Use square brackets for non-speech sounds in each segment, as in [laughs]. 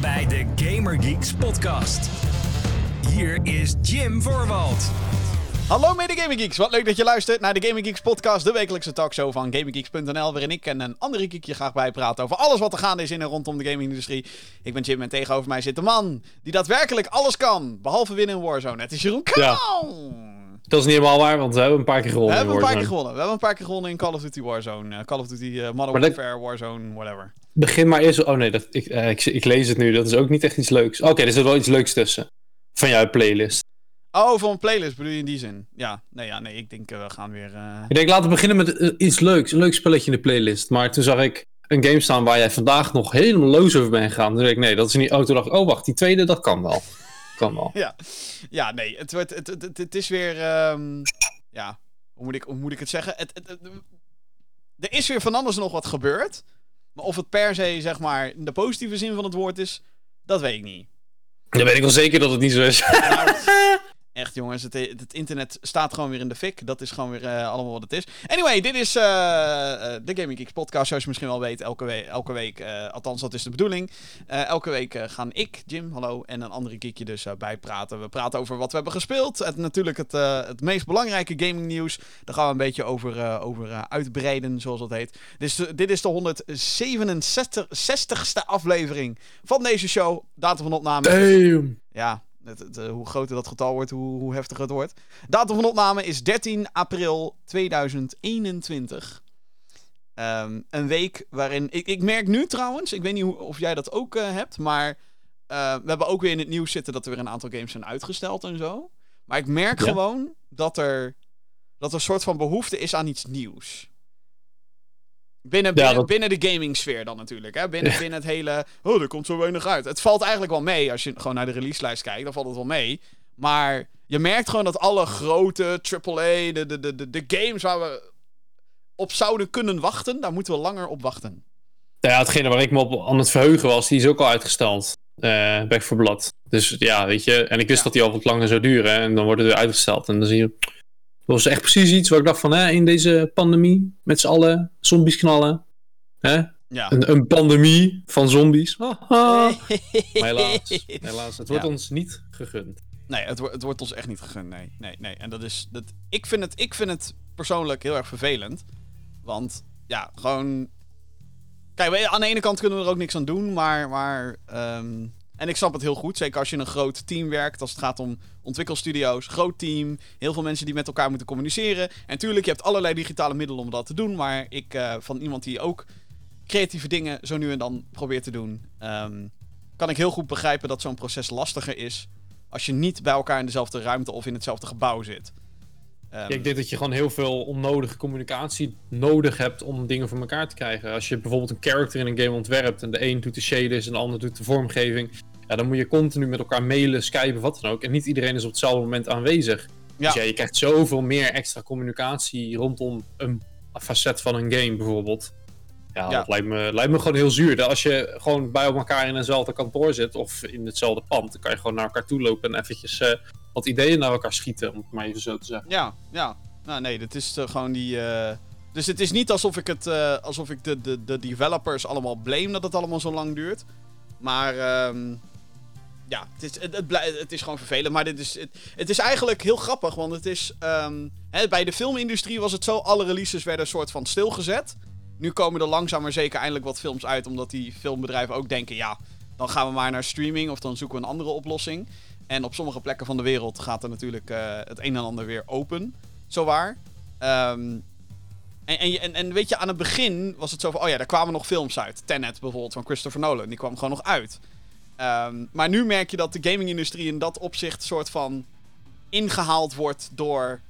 Welkom bij de Gamer Geeks podcast. Hier is Jim Voorwald. Hallo mede Gaming Geeks, wat leuk dat je luistert naar de Gaming Geeks podcast, de wekelijkse talkshow van GamingGeeks.nl, waarin ik en een andere geekje graag bijpraten over alles wat er gaande is in en rondom de gamingindustrie. Ik ben Jim en tegenover mij zit de man die daadwerkelijk alles kan, behalve winnen in Warzone. Het is Jeroen Ja. Kaal. Dat is niet helemaal waar, want we hebben een paar keer We gewonnen. hebben een in paar keer gewonnen. We hebben een paar keer gewonnen in Call of Duty Warzone, eh, Call of Duty eh, Modern dat- Warfare, Warzone, whatever. Begin maar eerst. Oh nee, dat, ik, eh, ik, ik lees het nu. Dat is ook niet echt iets leuks. Oké, er zit wel iets leuks tussen. Van jouw playlist. Oh, voor een playlist bedoel je in die zin? Ja, nee, ja, nee ik denk eh, we gaan weer... eh, Ik denk, laten we beginnen met iets leuks. Een leuk spelletje in de playlist. Maar toen zag ik een game staan waar jij vandaag nog helemaal loos over bent gegaan. Toen dacht ik, nee, dat is niet. Oh, toen dacht ik, oh wacht, die tweede, dat kan wel. Kan wel. [laughs] Ja, ja nee, het, wordt, het, het, het, het is weer. ehm, ja, hoe moet, ik, hoe moet ik het zeggen? Het, het, het- er is weer van alles nog wat gebeurd. Maar of het per se, zeg maar, in de positieve zin van het woord is, dat weet ik niet. Dan weet ik wel zeker dat het niet zo is. Nou, [laughs] echt jongens, het, het internet staat gewoon weer in de fik. Dat is gewoon weer eh, allemaal wat het is. Anyway, dit is eh, eh, de Gaming Geeks podcast, zoals je misschien wel weet. Elke, we elke week, althans dat is de bedoeling. Elke week gaan ik, Jim, hallo, en een andere geekje dus bijpraten. We praten over wat we hebben gespeeld. Het, natuurlijk het, het meest belangrijke gaming nieuws. Daar gaan we een beetje over, over uitbreiden, zoals dat heet. Dus, dit is de 167ste aflevering van deze show. Datum van opname Damn. ja, het, het, eh, hoe groter dat getal wordt, hoe, hoe heftiger het wordt. Datum van opname is 13 april 2021. Ehm, een week waarin. Ik, ik merk nu trouwens, ik weet niet hoe, of jij dat ook eh, hebt, maar eh, we hebben ook weer in het nieuws zitten dat er weer een aantal games zijn uitgesteld en zo. Maar ik merk Ja. gewoon dat er, dat er een soort van behoefte is aan iets nieuws. Binnen, Ja, binnen, dat- binnen de gaming sfeer dan natuurlijk. Hè? Binnen, binnen het hele. Oh, er komt zo weinig uit. Het valt eigenlijk wel mee als je gewoon naar de releaselijst kijkt. Dan valt het wel mee. Maar je merkt gewoon dat alle grote AAA, de, de, de, de, games waar we op zouden kunnen wachten, daar moeten we langer op wachten. Nou ja, hetgene waar ik me op aan het verheugen was, die is ook al uitgesteld. eh Back for Blood. Dus ja, weet je. En ik wist Ja. dat die al wat langer zou duren. En dan wordt het weer uitgesteld. En dan zie je. Dat was echt precies iets waar ik dacht van, hè, in deze pandemie, met z'n allen, zombies knallen. Hè? Ja. Een, een pandemie van zombies. [laughs] Maar helaas, helaas, het wordt Ja. ons niet gegund. Nee, het, het wordt ons echt niet gegund. Nee, nee, nee. En dat is. Dat, ik, vind het, ik vind het persoonlijk heel erg vervelend. Want ja, gewoon. Kijk, we- aan de ene kant kunnen we er ook niks aan doen, maar. maar ehm, en ik snap het heel goed. Zeker als je een groot team werkt. Als het gaat om ontwikkelstudio's. Groot team. Heel veel mensen die met elkaar moeten communiceren. En natuurlijk, je hebt allerlei digitale middelen om dat te doen. Maar ik, eh, van iemand die ook creatieve dingen zo nu en dan probeert te doen. ehm, kan ik heel goed begrijpen dat zo'n proces lastiger is als je niet bij elkaar in dezelfde ruimte of in hetzelfde gebouw zit. Ehm, ik denk dat je gewoon heel veel onnodige communicatie nodig hebt om dingen voor elkaar te krijgen. Als je bijvoorbeeld een character in een game ontwerpt en de een doet de shaders en de ander doet de vormgeving. Ja, dan moet je continu met elkaar mailen, skypen, wat dan ook. En niet iedereen is op hetzelfde moment aanwezig. ja, Dus ja, je krijgt zoveel meer extra communicatie rondom een facet van een game bijvoorbeeld. Ja, Ja. dat lijkt me, lijkt me gewoon heel zuur. Dat Als je gewoon bij elkaar in eenzelfde kantoor zit of in hetzelfde pand, dan kan je gewoon naar elkaar toe lopen en eventjes eh, wat ideeën naar elkaar schieten, om het maar even zo te zeggen. ja, ja. Nou nee, dit is eh, gewoon die... eh, Dus het is niet alsof ik, het, alsof ik de, de, de developers allemaal blame dat het allemaal zo lang duurt. Maar ehm, ja, het is, het, het, is gewoon vervelend. Maar dit is, het, het is eigenlijk heel grappig, want het is... ehm, hè, bij de filmindustrie was het zo, alle releases werden een soort van stilgezet. Nu komen er langzaam maar zeker eindelijk wat films uit, omdat die filmbedrijven ook denken, ja, dan gaan we maar naar streaming of dan zoeken we een andere oplossing. En op sommige plekken van de wereld gaat er natuurlijk eh, het een en ander weer open. Zowaar. Ehm en, en, en weet je, aan het begin was het zo van... Oh ja, daar kwamen nog films uit. Tenet bijvoorbeeld van Christopher Nolan. Die kwam gewoon nog uit. Ehm, maar nu merk je dat de gamingindustrie in dat opzicht... soort van ingehaald wordt door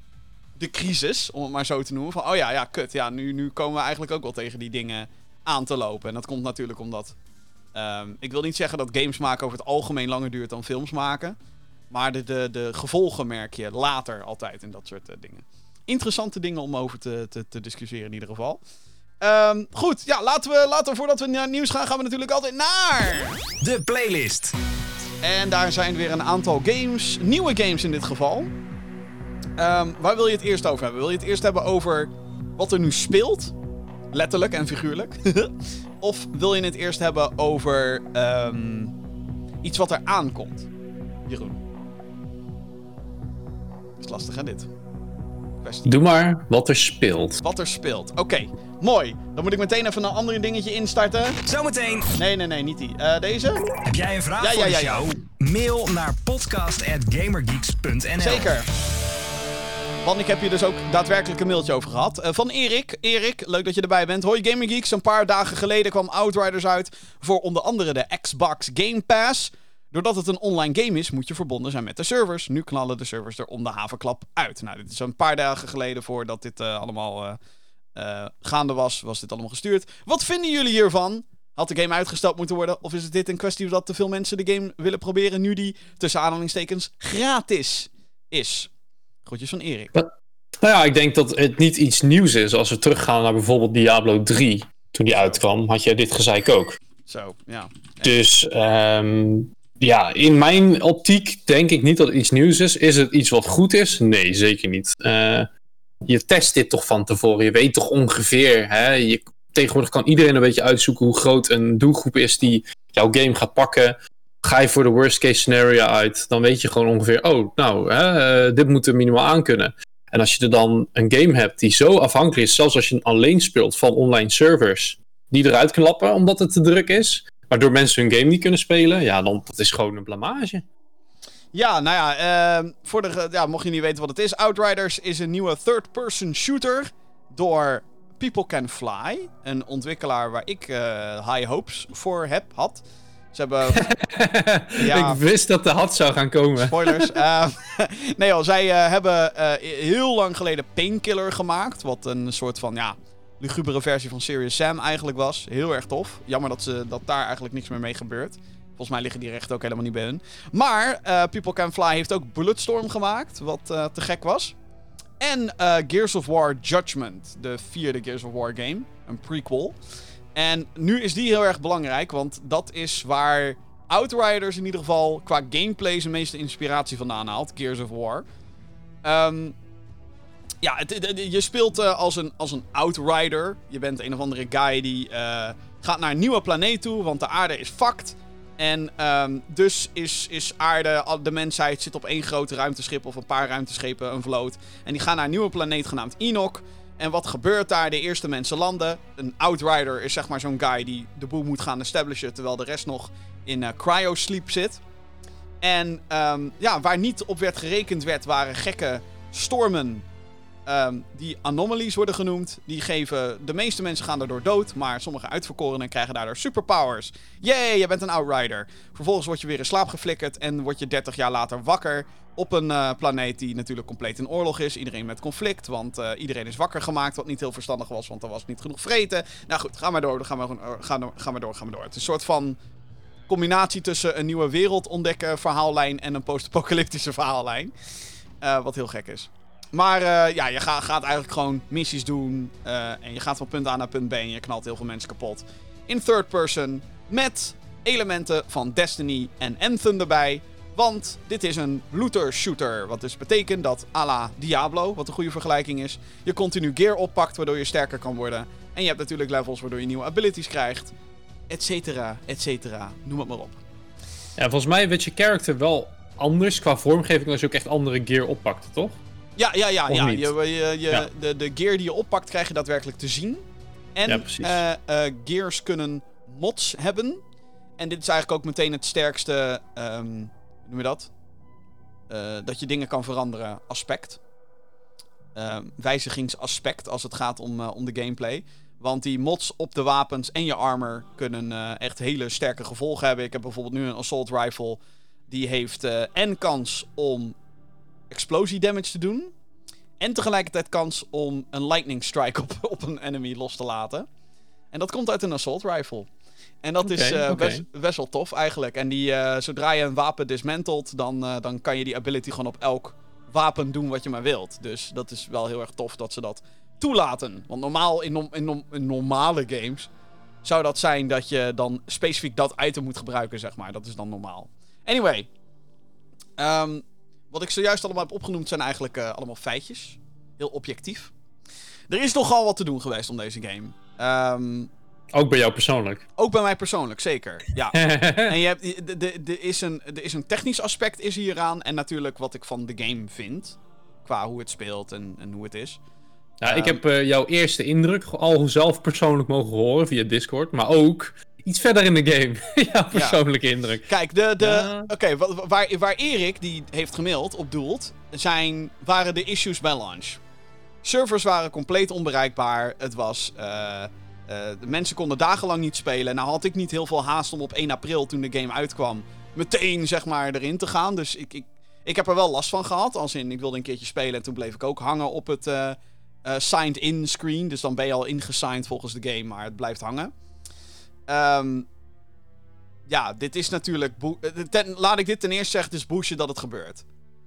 de crisis. Om het maar zo te noemen. Van, oh ja, ja, kut. Ja, nu, nu komen we eigenlijk ook wel tegen die dingen aan te lopen. En dat komt natuurlijk omdat... ehm, ik wil niet zeggen dat games maken over het algemeen langer duurt dan films maken. Maar de, de, de gevolgen merk je later altijd in dat soort eh, dingen. Interessante dingen om over te, te, te discussiëren in ieder geval. Ehm, goed, ja, laten we, laten we voordat we naar het nieuws gaan, gaan we natuurlijk altijd naar... De playlist. En daar zijn weer een aantal games, nieuwe games in dit geval. Ehm, waar wil je het eerst over hebben? Wil je het eerst hebben over wat er nu speelt? Letterlijk en figuurlijk. [laughs] of wil je het eerst hebben over ehm, Iets wat er aankomt. Jeroen. Is lastig hè dit? Kwestie. Doe maar wat er speelt. Wat er speelt. Oké, mooi. Dan moet ik meteen even een ander dingetje instarten. Zometeen Nee, nee, nee, niet die. Eh, deze? heb jij een vraag Ja, voor ja, de ja, ja. show? Mail naar podcast.gamergeeks.nl Zeker. Want ik heb hier dus ook daadwerkelijk een mailtje over gehad. Eh, van Erik. Erik, leuk dat je erbij bent. Hoi Gaming Geeks. Een paar dagen geleden kwam Outriders uit voor onder andere de Xbox Game Pass. Doordat het een online game is, moet je verbonden zijn met de servers. Nu knallen de servers er om de havenklap uit. Nou, dit is een paar dagen geleden voordat dit eh, allemaal eh, eh, gaande was, was dit allemaal gestuurd. Wat vinden jullie hiervan? Had de game uitgesteld moeten worden? Of is het dit een kwestie dat te veel mensen de game willen proberen nu die, tussen aanhalingstekens, gratis is? Groetjes van Erik. Nou ja, ik denk dat het niet iets nieuws is. Als we teruggaan naar bijvoorbeeld Diablo 3, toen die uitkwam, had jij dit gezeik ook. Zo, ja. Dus ehm, ja, in mijn optiek denk ik niet dat het iets nieuws is. Is het iets wat goed is? Nee, zeker niet. Eh, je test dit toch van tevoren. Je weet toch ongeveer. Hè? Je, tegenwoordig kan iedereen een beetje uitzoeken hoe groot een doelgroep is die jouw game gaat pakken. Ga je voor de worst case scenario uit, dan weet je gewoon ongeveer, oh, nou, hè, eh, dit moet er minimaal aan kunnen. En als je er dan een game hebt die zo afhankelijk is, zelfs als je een alleen speelt van online servers, die eruit klappen omdat het te druk is, waardoor mensen hun game niet kunnen spelen, ja, dan dat is gewoon een blamage. Ja, nou ja, ehm, voor de, ja, mocht je niet weten wat het is. Outriders is een nieuwe third-person shooter door People Can Fly. Een ontwikkelaar waar ik eh, high hopes voor heb, had. Ze hebben... [laughs] Ja. Ik wist dat de had zou gaan komen. Spoilers. [laughs] Eh, [laughs] nee joh, zij eh, hebben eh, heel lang geleden Painkiller gemaakt. Wat een soort van, ja, lugubere versie van Serious Sam eigenlijk was. Heel erg tof. Jammer dat, ze, dat daar eigenlijk niks meer mee gebeurt. Volgens mij liggen die rechten ook helemaal niet bij hun. Maar eh, People Can Fly heeft ook Bulletstorm gemaakt, wat eh, te gek was. En eh, Gears of War Judgment, de vierde Gears of War game. Een prequel. En nu is die heel erg belangrijk, want dat is waar Outriders in ieder geval qua gameplay zijn meeste inspiratie vandaan haalt. Gears of War. Ehm, ja, je speelt eh, als, een, als een Outrider. Je bent een of andere guy die eh, gaat naar een nieuwe planeet toe, want de aarde is fucked. En ehm, dus is, is aarde, de mensheid zit op één groot ruimteschip of een paar ruimteschepen, een vloot. En die gaan naar een nieuwe planeet genaamd Enoch. En wat gebeurt daar? De eerste mensen landen. Een Outrider is zeg maar zo'n guy die de boel moet gaan establishen, terwijl de rest nog in eh cryo-sleep zit. En ehm, ja, waar niet op werd gerekend werd, waren gekke stormen. Ehm, die anomalies worden genoemd. Die geven. De meeste mensen gaan daardoor dood. Maar sommige uitverkorenen krijgen daardoor superpowers. Yay, je bent een outrider. Vervolgens word je weer in slaap geflikkerd. En word je 30 jaar later wakker. Op een eh, planeet die natuurlijk compleet in oorlog is. Iedereen met conflict. Want eh, iedereen is wakker gemaakt. Wat niet heel verstandig was, want er was niet genoeg vreten. Nou goed, ga maar door. Ga maar, gewoon- ga, door, ga maar door. Ga maar door. Het is een soort van combinatie tussen een nieuwe wereld ontdekken verhaallijn en een post-apocalyptische verhaallijn. Eh, wat heel gek is. Maar eh, ja, je ga- gaat eigenlijk gewoon missies doen. eh, en je gaat van punt A naar punt B en je knalt heel veel mensen kapot. In third person met elementen van Destiny en Anthem erbij. Want dit is een looter shooter. Wat dus betekent dat à la Diablo, wat een goede vergelijking is, je continu gear oppakt waardoor je sterker kan worden. En je hebt natuurlijk levels waardoor je nieuwe abilities krijgt. Etcetera, etcetera. Noem het maar op. Ja, volgens mij werd je character wel anders qua vormgeving als je ook echt andere gear oppakte, toch? Ja, ja, ja. Ja. Je, je, je, Ja. De, de gear die je oppakt krijg je daadwerkelijk te zien. En Ja, eh, eh, gears kunnen mods hebben. En dit is eigenlijk ook meteen het sterkste, ehm, hoe noem je dat? Eh, dat je dingen kan veranderen aspect. Ehm, wijzigingsaspect als het gaat om, om de gameplay. Want die mods op de wapens en je armor kunnen echt hele sterke gevolgen hebben. Ik heb bijvoorbeeld nu een assault rifle. Die heeft en kans om explosie damage te doen. En tegelijkertijd kans om een lightning strike op, op een enemy los te laten. En dat komt uit een assault rifle. En dat is eh, best, best wel tof eigenlijk. En die, eh, zodra je een wapen dismantelt, dan, eh, dan kan je die ability gewoon op elk wapen doen wat je maar wilt. Dus dat is wel heel erg tof dat ze dat toelaten. Want normaal in, in, in normale games zou dat zijn dat je dan specifiek dat item moet gebruiken, zeg maar. Dat is dan normaal. Anyway. Ehm, wat ik zojuist allemaal heb opgenoemd zijn eigenlijk eh, allemaal feitjes. Heel objectief. Er is nogal wat te doen geweest om deze game. Ehm, Ook bij jou persoonlijk. Ook bij mij persoonlijk, zeker. Ja. [laughs] en je hebt, de- de- de is een, er is een technisch aspect is hieraan. En natuurlijk wat ik van de game vind. Qua hoe het speelt en, en hoe het is. Ja, ik Ehm. heb eh, jouw eerste indruk al zelf persoonlijk mogen horen via Discord, maar ook iets verder in de game. [laughs] jouw persoonlijke indruk. Kijk, de, de, Ja. oké, wa- wa- waar, waar Erik die heeft gemaild op doelt, zijn, waren de issues bij launch. Servers waren compleet onbereikbaar. Het was. eh, eh, de mensen konden dagenlang niet spelen. Nou had ik niet heel veel haast om op 1 april, toen de game uitkwam, meteen zeg maar erin te gaan. Dus ik, ik, ik heb er wel last van gehad. Als in, ik wilde een keertje spelen en toen bleef ik ook hangen op het eh, eh, signed in screen. Dus dan ben je al ingesigned volgens de game, maar het blijft hangen. Ehm, ja, dit is natuurlijk. eh, ten- laat ik dit ten eerste zeggen: het is bullshit dat het gebeurt.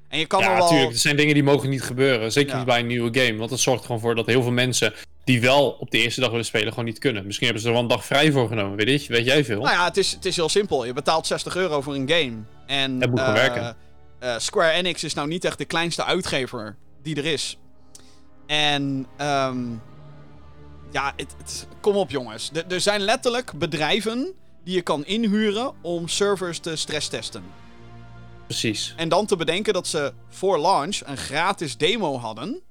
En je kan er Ja, wel. natuurlijk. Er zijn dingen die mogen niet gebeuren. Zeker Ja. niet bij een nieuwe game. Want dat zorgt gewoon voor dat heel veel mensen die wel op de eerste dag willen spelen, gewoon niet kunnen. Misschien hebben ze er wel een dag vrij voor genomen. Weet, je, weet jij veel? Nou ja, het is, het is heel simpel. Je betaalt 60 euro voor een game. En, Het moet eh, werken. eh, Square Enix is nou niet echt de kleinste uitgever die er is. En, ehm ja, het, het- kom op jongens. Er- er zijn letterlijk bedrijven die je kan inhuren om servers te stresstesten. Precies. En dan te bedenken dat ze voor launch een gratis demo hadden.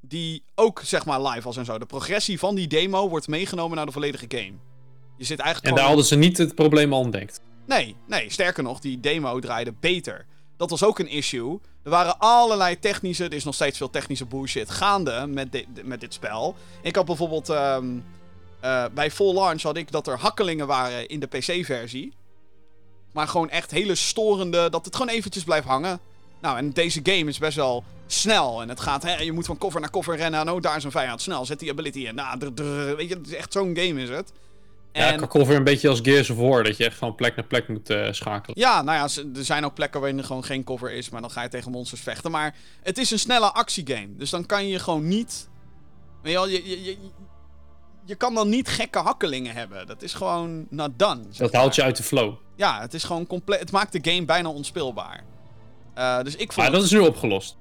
Die ook zeg maar live was en zo. De progressie van die demo wordt meegenomen naar de volledige game. Je zit eigenlijk En gewoon- daar hadden ze niet het probleem al ontdekt. Nee, nee, sterker nog, die demo draaide beter. Dat was ook een issue. Er waren allerlei technische, er is nog steeds veel technische bullshit gaande met, di- met dit spel. Ik had bijvoorbeeld ehm, eh, bij full launch had ik dat er hakkelingen waren in de PC-versie. Maar gewoon echt hele storende, dat het gewoon eventjes blijft hangen. Nou, en deze game is best wel snel. En het gaat, hè, je moet van cover naar cover rennen. En oh, daar is een vijand. Snel, zet die ability in. Nou, weet je, het is echt zo'n game is het. Ja, En- weer een beetje als Gears of War, dat je echt van plek naar plek moet eh, schakelen. Ja, nou ja, er zijn ook plekken waarin er gewoon geen cover is, maar dan ga je tegen monsters vechten. Maar het is een snelle actiegame, dus dan kan je gewoon niet... Weet je wel, je, je, je, je kan dan niet gekke hakkelingen hebben. Dat is gewoon not done. Dat haalt je uit de flow. Ja, het is gewoon compleet... Het maakt de game bijna onspeelbaar. Eh, dus ik vond Maar het- dat is nu opgelost.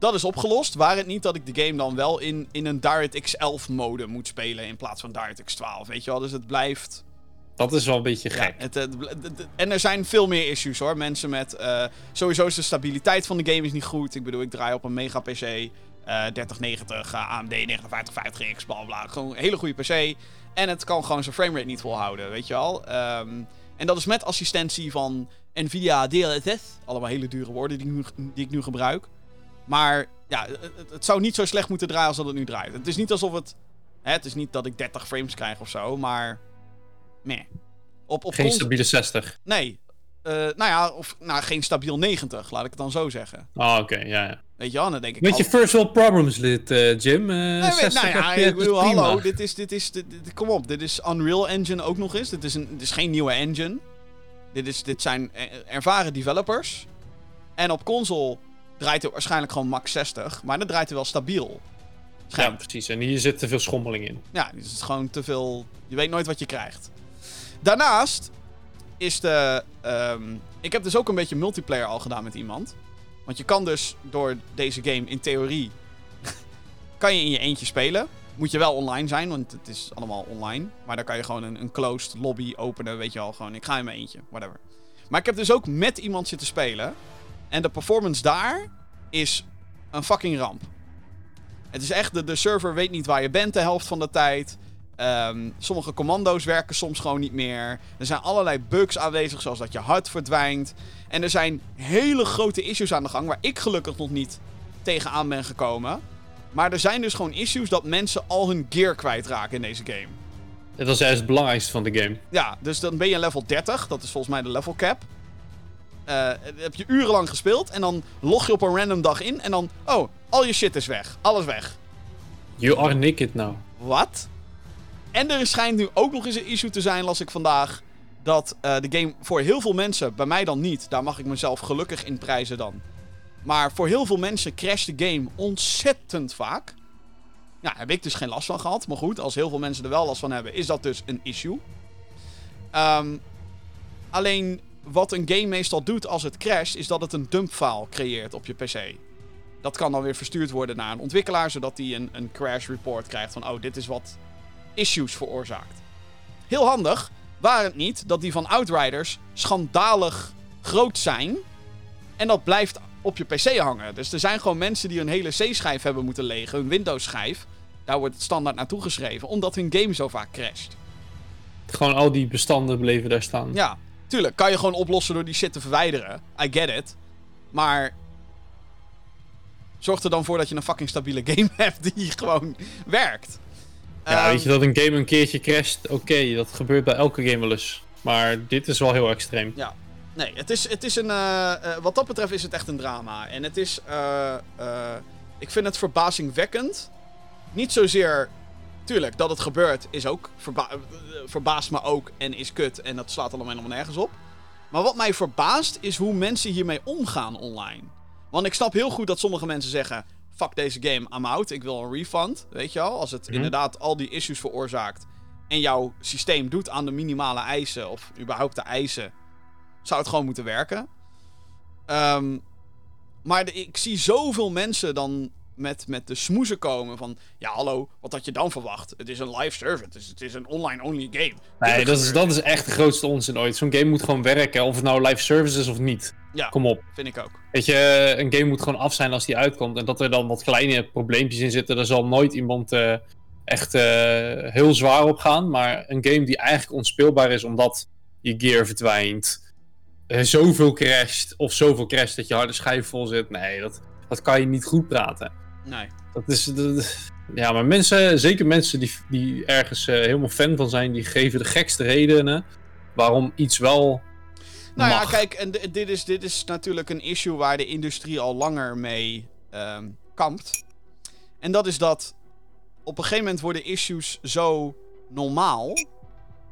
Dat is opgelost. Waar het niet dat ik de game dan wel in, in een DirectX 11 mode moet spelen in plaats van DirectX 12, weet je wel. Dus het blijft... Dat is wel een beetje gek. Ja, het, het- het- het- en er zijn veel meer issues hoor. Mensen met. eh, sowieso is de stabiliteit van de game is niet goed. Ik bedoel, ik draai op een mega PC. eh 3090, eh, AMD 5950X, bla bla. Gewoon een hele goede PC. En het kan gewoon zijn framerate niet volhouden, weet je wel. Ehm, en dat is met assistentie van Nvidia DLSS. Allemaal hele dure woorden die ik nu, die ik nu gebruik. Maar ja, het, zou niet zo slecht moeten draaien als dat het nu draait. Het is niet alsof het. Hè, het is niet dat ik 30 frames krijg of zo, maar. Meh. Op, op Geen stabiele 60. Nee. Eh, nou ja, of nou, geen stabiel 90, laat ik het dan zo zeggen. Ah, oké, ja, ja. Weet je wel, dan denk ik... Weet je, al- first world problems, dit, eh, Jim. Eh Nee, weet- 60 nou ja, ik bedoel, hallo, dit is, dit is, dit, dit- kom op, dit is Unreal Engine ook nog eens. Dit is, een, dit is geen nieuwe engine. Dit, is, dit zijn ervaren developers. En op console draait het waarschijnlijk gewoon max 60, maar dan draait hij wel stabiel. Ja, precies. En hier zit te veel schommeling in. Ja, dus het is gewoon te veel. Je weet nooit wat je krijgt. Daarnaast is de. ehm, ik heb dus ook een beetje multiplayer al gedaan met iemand. Want je kan dus door deze game in theorie. [laughs] kan je in je eentje spelen. Moet je wel online zijn, want het is allemaal online. Maar dan kan je gewoon een, een closed lobby openen. Weet je al, gewoon ik ga in mijn eentje, whatever. Maar ik heb dus ook met iemand zitten spelen. En de performance daar is een fucking ramp. Het is echt, de, de server weet niet waar je bent de helft van de tijd. Ehm, sommige commando's werken soms gewoon niet meer. Er zijn allerlei bugs aanwezig, zoals dat je hart verdwijnt. En er zijn hele grote issues aan de gang, waar ik gelukkig nog niet tegenaan ben gekomen. Maar er zijn dus gewoon issues dat mensen al hun gear kwijtraken in deze game. Dat is juist het belangrijkste van de game. Ja, dus dan ben je level 30. Dat is volgens mij de level cap. Eh, heb je urenlang gespeeld. En dan log je op een random dag in. En dan, oh, al je shit is weg. Alles weg. You are naked now. Wat? En er schijnt nu ook nog eens een issue te zijn, las ik vandaag. Dat eh, de game voor heel veel mensen, bij mij dan niet, daar mag ik mezelf gelukkig in prijzen dan. Maar voor heel veel mensen crasht de game ontzettend vaak. Ja, heb ik dus geen last van gehad. Maar goed, als heel veel mensen er wel last van hebben, is dat dus een issue. Ehm, alleen wat een game meestal doet als het crasht, is dat het een dumpfile creëert op je PC. Dat kan dan weer verstuurd worden naar een ontwikkelaar, zodat die een, een crash report krijgt van, oh, dit is wat issues veroorzaakt. Heel handig, waar het niet dat die van Outriders schandalig groot zijn. En dat blijft op je PC hangen. Dus er zijn gewoon mensen die een hele C-schijf hebben moeten legen, een Windows-schijf. Daar wordt het standaard naartoe geschreven, omdat hun game zo vaak crasht. Gewoon al die bestanden bleven daar staan. Ja, tuurlijk, kan je gewoon oplossen door die shit te verwijderen. I get it. Maar zorg er dan voor dat je een fucking stabiele game [laughs] hebt die gewoon werkt. Ja, Ehm, weet je dat een game een keertje crasht? Oké, dat gebeurt bij elke game wel eens. Maar dit is wel heel extreem. Ja. Nee, het is, het is een. eh, eh, wat dat betreft is het echt een drama. En het is. eh, ik vind het verbazingwekkend. Niet zozeer. Tuurlijk, dat het gebeurt is ook. Verba eh, verbaast me ook en is kut. En dat slaat allemaal helemaal nergens op. Maar wat mij verbaast is hoe mensen hiermee omgaan online. Want ik snap heel goed dat sommige mensen zeggen. Fuck deze game, I'm out. Ik wil een refund. Weet je wel? Als het Mhm. inderdaad al die issues veroorzaakt. En jouw systeem doet aan de minimale eisen. Of überhaupt de eisen zou het gewoon moeten werken. Ehm, maar de- ik zie zoveel mensen dan met, met de smoezen komen van... Ja, hallo, wat had je dan verwacht? Het is een live server, het is, het is een online-only game. Nee, dat is, dat is echt de grootste onzin ooit. Zo'n game moet gewoon werken, of het nou live service is of niet. Ja, Kom op. vind ik ook. Weet je, een game moet gewoon af zijn als die uitkomt. En dat er dan wat kleine probleempjes in zitten, daar zal nooit iemand eh, echt eh, heel zwaar op gaan. Maar een game die eigenlijk onspeelbaar is omdat je gear verdwijnt, eh, zoveel crasht, of zoveel crasht dat je harde schijf vol zit. Nee, dat, dat kan je niet goed praten. Nee. Dat is. dat- ja, maar mensen, zeker mensen die, die ergens eh, helemaal fan van zijn, die geven de gekste redenen waarom iets wel. Nou ja, mag. kijk, en dit is, dit is natuurlijk een issue waar de industrie al langer mee ehm, kampt. En dat is dat op een gegeven moment worden issues zo normaal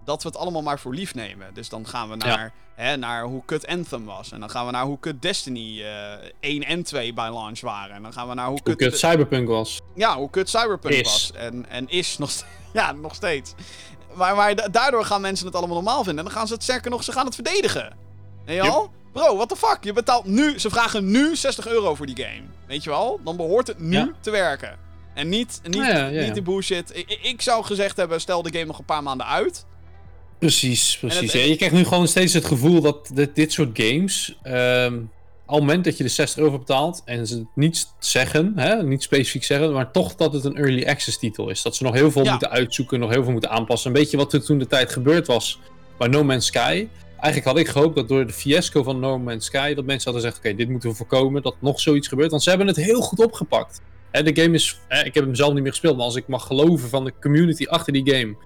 dat we het allemaal maar voor lief nemen. Dus dan gaan we naar, hè, naar hoe kut Anthem was. En dan gaan we naar hoe kut Destiny eh 1 en 2 bij launch waren. En dan gaan we naar hoe Hoe kut... kut Cyberpunk was. Ja, hoe kut Cyberpunk Is. was. En, en is nog, [laughs] ja, nog steeds. Maar, maar da- daardoor gaan mensen het allemaal normaal vinden. En dan gaan ze het sterker nog, ze gaan het verdedigen. Yep. wel? Bro, what the fuck? Je betaalt nu, ze vragen nu 60 euro voor die game. Weet je wel? Dan behoort het nu Ja. te werken. En niet, niet, Ja, ja, ja, niet die bullshit. Ik zou gezegd hebben, stel de game nog een paar maanden uit. Precies, precies. het- Ja, je krijgt nu gewoon steeds het gevoel dat dit, dit soort games. ehm al het moment dat je de 60 euro betaalt en ze niet zeggen, hè, niet specifiek zeggen, maar toch dat het een early access titel is. Dat ze nog heel veel Ja. moeten uitzoeken, nog heel veel moeten aanpassen. Een beetje wat er toen de tijd gebeurd was bij No Man's Sky. Eigenlijk had ik gehoopt dat door de fiasco van No Man's Sky, dat mensen hadden gezegd, oké, dit moeten we voorkomen, dat nog zoiets gebeurt. Want ze hebben het heel goed opgepakt. Hè, de game is, hè, ik heb hem zelf niet meer gespeeld, maar als ik mag geloven van de community achter die game,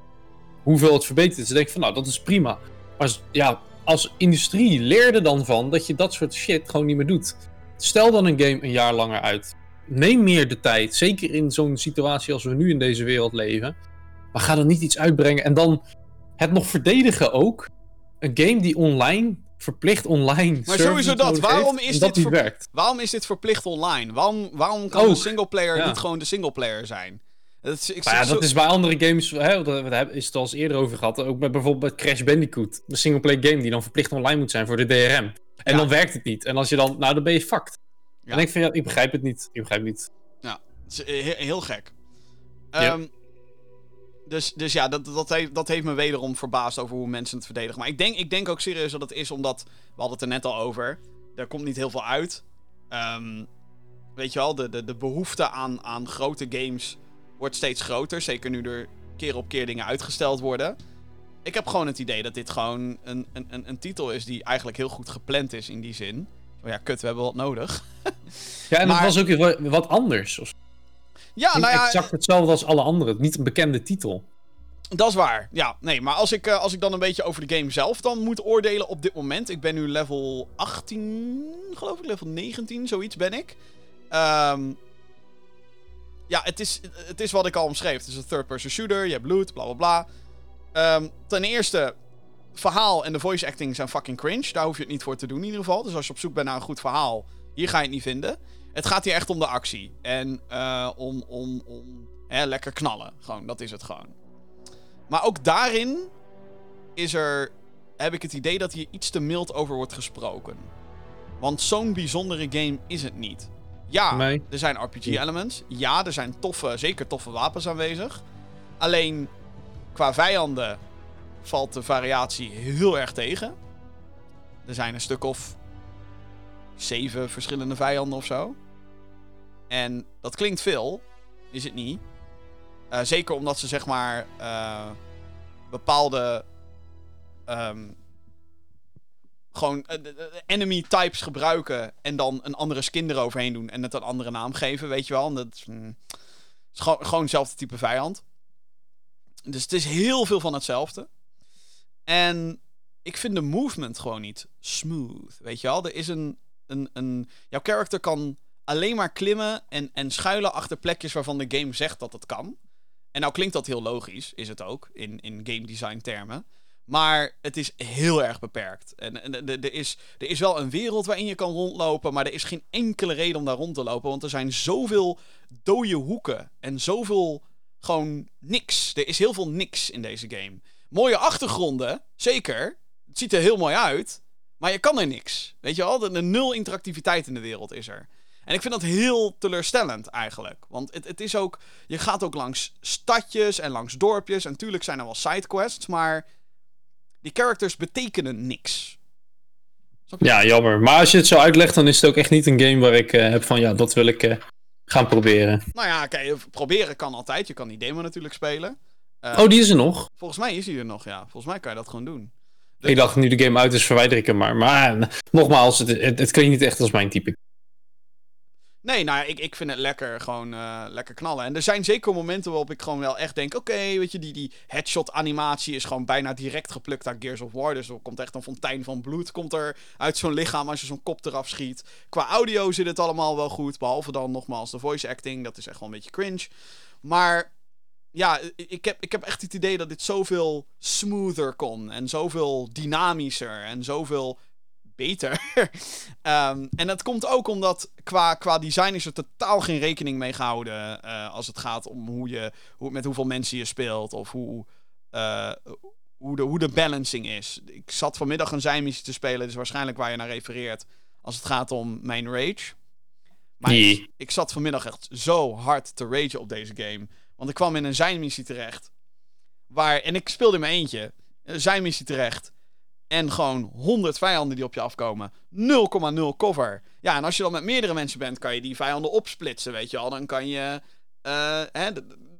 hoeveel het verbeterd is, dan denk ik van, nou, dat is prima. Maar ja, als industrie leer er dan van dat je dat soort shit gewoon niet meer doet. Stel dan een game een jaar langer uit. Neem meer de tijd, zeker in zo'n situatie als we nu in deze wereld leven. Maar ga dan niet iets uitbrengen en dan het nog verdedigen ook. Een game die online, verplicht online. Maar sowieso dat. Waarom is dat dit werkt? Waarom is dit verplicht online? Waarom, waarom kan Ook. de singleplayer Ja. niet gewoon de singleplayer zijn? Dat is, ik Maar ja, zo- dat is bij andere games, hè, daar daar is het al eens eerder over gehad. Ook bij bijvoorbeeld bij Crash Bandicoot. Een singleplayer game die dan verplicht online moet zijn voor de DRM. En Ja. dan werkt het niet. En als je dan, nou dan ben je fucked. Ja. En ik vind, ja, ik begrijp het niet. Ik begrijp het niet. Het is he- heel, gek. Ja. Ehm, dus, dus ja, dat, dat, heeft, dat heeft me wederom verbaasd over hoe mensen het verdedigen. Maar ik denk, ik denk ook serieus dat het is omdat... We hadden het er net al over. Er komt niet heel veel uit. Ehm, weet je wel, de, de, de behoefte aan, aan grote games wordt steeds groter. Zeker nu er keer op keer dingen uitgesteld worden. Ik heb gewoon het idee dat dit gewoon een, een, een, een titel is die eigenlijk heel goed gepland is in die zin. Oh ja, kut, we hebben wat nodig. [laughs] Ja, en Maar- het was ook wat, wat anders. Of, Ja, niet nou ja, exact hetzelfde als alle anderen. Niet een bekende titel. Dat is waar. Ja, nee, maar als ik, eh, als ik dan een beetje over de game zelf dan moet oordelen op dit moment. Ik ben nu level 18, geloof ik, level 19, zoiets ben ik. Ehm, ja, het is, het is wat ik al omschreef. Het is een third-person shooter, je hebt bloed, bla bla bla. Ehm, ten eerste, verhaal en de voice acting zijn fucking cringe. Daar hoef je het niet voor te doen in ieder geval. Dus als je op zoek bent naar een goed verhaal, hier ga je het niet vinden. Het gaat hier echt om de actie. En eh, om, om, om hè, lekker knallen. Gewoon, dat is het gewoon. Maar ook daarin is er, heb ik het idee dat hier iets te mild over wordt gesproken. Want zo'n bijzondere game is het niet. Ja, er zijn RPG-elements. Ja, er zijn toffe, zeker toffe wapens aanwezig. Alleen, qua vijanden valt de variatie heel erg tegen. Er zijn een stuk of zeven verschillende vijanden of zo. En dat klinkt veel, is het niet. Uh, zeker omdat ze zeg maar uh, bepaalde um, gewoon uh, enemy types gebruiken en dan een andere skin eroverheen doen en het een andere naam geven, weet je wel. Dat is, mm, is gewoon, gewoon hetzelfde type vijand. Dus het is heel veel van hetzelfde. En ik vind de movement gewoon niet smooth, weet je wel. Er is een, een, een jouw character kan alleen maar klimmen en, en schuilen achter plekjes waarvan de game zegt dat het kan. En nou klinkt dat heel logisch, is het ook, in, in game design termen. Maar het is heel erg beperkt. En, er, is, er is wel een wereld waarin je kan rondlopen, maar er is geen enkele reden om daar rond te lopen. Want er zijn zoveel dode hoeken en zoveel gewoon niks. Er is heel veel niks in deze game. Mooie achtergronden, zeker. Het ziet er heel mooi uit. Maar je kan er niks. Weet je wel? De, nul interactiviteit in de wereld is er. En ik vind dat heel teleurstellend eigenlijk. Want het, het is ook. Je gaat ook langs stadjes en langs dorpjes. En natuurlijk zijn er wel sidequests, maar. Die characters betekenen niks. Ja, jammer. Maar als je het zo uitlegt, dan is het ook echt niet een game waar ik uh, heb van ja, dat wil ik uh, gaan proberen. Nou ja, kijk, proberen kan altijd. Je kan die demo natuurlijk spelen. Uh, oh, die is er nog? Volgens mij is die er nog, ja. Volgens mij kan je dat gewoon doen. Dus... Ik dacht, nu de game uit is, verwijder ik hem maar. Maar nogmaals, het, het, het klinkt niet echt als mijn type. Nee, nou, ik, ik vind het lekker, gewoon uh, lekker knallen. En er zijn zeker momenten waarop ik gewoon wel echt denk... Oké, weet je, die, die headshot animatie is gewoon bijna direct geplukt uit Gears of War. Dus er komt echt een fontein van bloed komt er uit zo'n lichaam als je zo'n kop eraf schiet. Qua audio zit het allemaal wel goed. Behalve dan nogmaals de voice acting. Dat is echt wel een beetje cringe. Maar ja, ik heb, ik heb echt het idee dat dit zoveel smoother kon. En zoveel dynamischer. En zoveel beter. um, [laughs] en dat komt ook omdat qua, qua design is er totaal geen rekening mee gehouden. Uh, als het gaat om hoe je, hoe, met hoeveel mensen je speelt. Of hoe, uh, hoe, de, hoe de balancing is. Ik zat vanmiddag een zijmissie te spelen. Dus waarschijnlijk waar je naar refereert. Als het gaat om mijn rage. Maar nee. ik, ik, zat vanmiddag echt zo hard te ragen op deze game. Want ik kwam in een zijmissie terecht. Waar, en ik speelde in mijn eentje. Een zijmissie terecht. En gewoon 100 vijanden die op je afkomen. 0,0 cover. Ja, en als je dan met meerdere mensen bent, kan je die vijanden opsplitsen, weet je wel. Dan kan je uh, hè,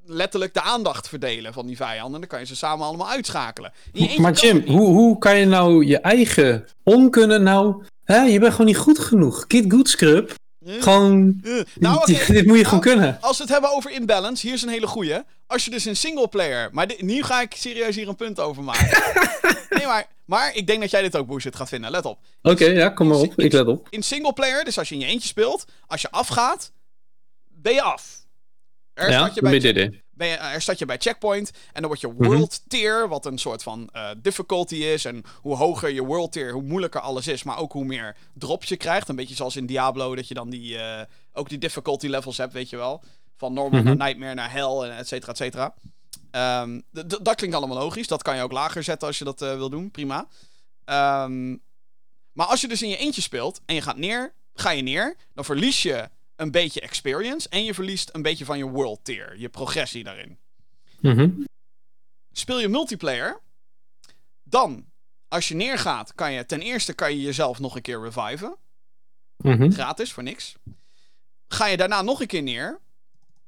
letterlijk de aandacht verdelen van die vijanden. Dan kan je ze samen allemaal uitschakelen. Maar Jim, hoe, hoe kan je nou je eigen onkunnen nou... Hè? Je bent gewoon niet goed genoeg. Kid Good Scrub. Gewoon. Nou, okay. dit moet je gewoon nou, kunnen. Als we het hebben over imbalance, hier is een hele goeie. Als je dus een single player. Maar dit, nu ga ik serieus hier een punt over maken. [laughs] nee, maar, maar ik denk dat jij dit ook bullshit gaat vinden. Let op. Oké, ja, kom maar op. Ik let op. In single player, dus als je in je eentje speelt, als je afgaat, ben je af. Er ja, je bij ben je, er staat je bij checkpoint en dan word je mhm. world tier, wat een soort van uh, difficulty is. En hoe hoger je world tier, hoe moeilijker alles is, maar ook hoe meer drops je krijgt. Een beetje zoals in Diablo, dat je dan die, uh, ook die difficulty levels hebt, weet je wel. Van normal mm -hmm. naar nightmare naar hell en et cetera, et cetera. Um, dat klinkt allemaal logisch. Dat kan je ook lager zetten als je dat uh, wil doen. Prima. Um, maar als je dus in je eentje speelt en je gaat neer, ga je neer, dan verlies je een beetje experience en je verliest een beetje van je world tier, je progressie daarin. Mm Speel je multiplayer, dan als je neergaat, kan je ten eerste kan je jezelf nog een keer reviven. Mm Gratis, voor niks. Ga je daarna nog een keer neer,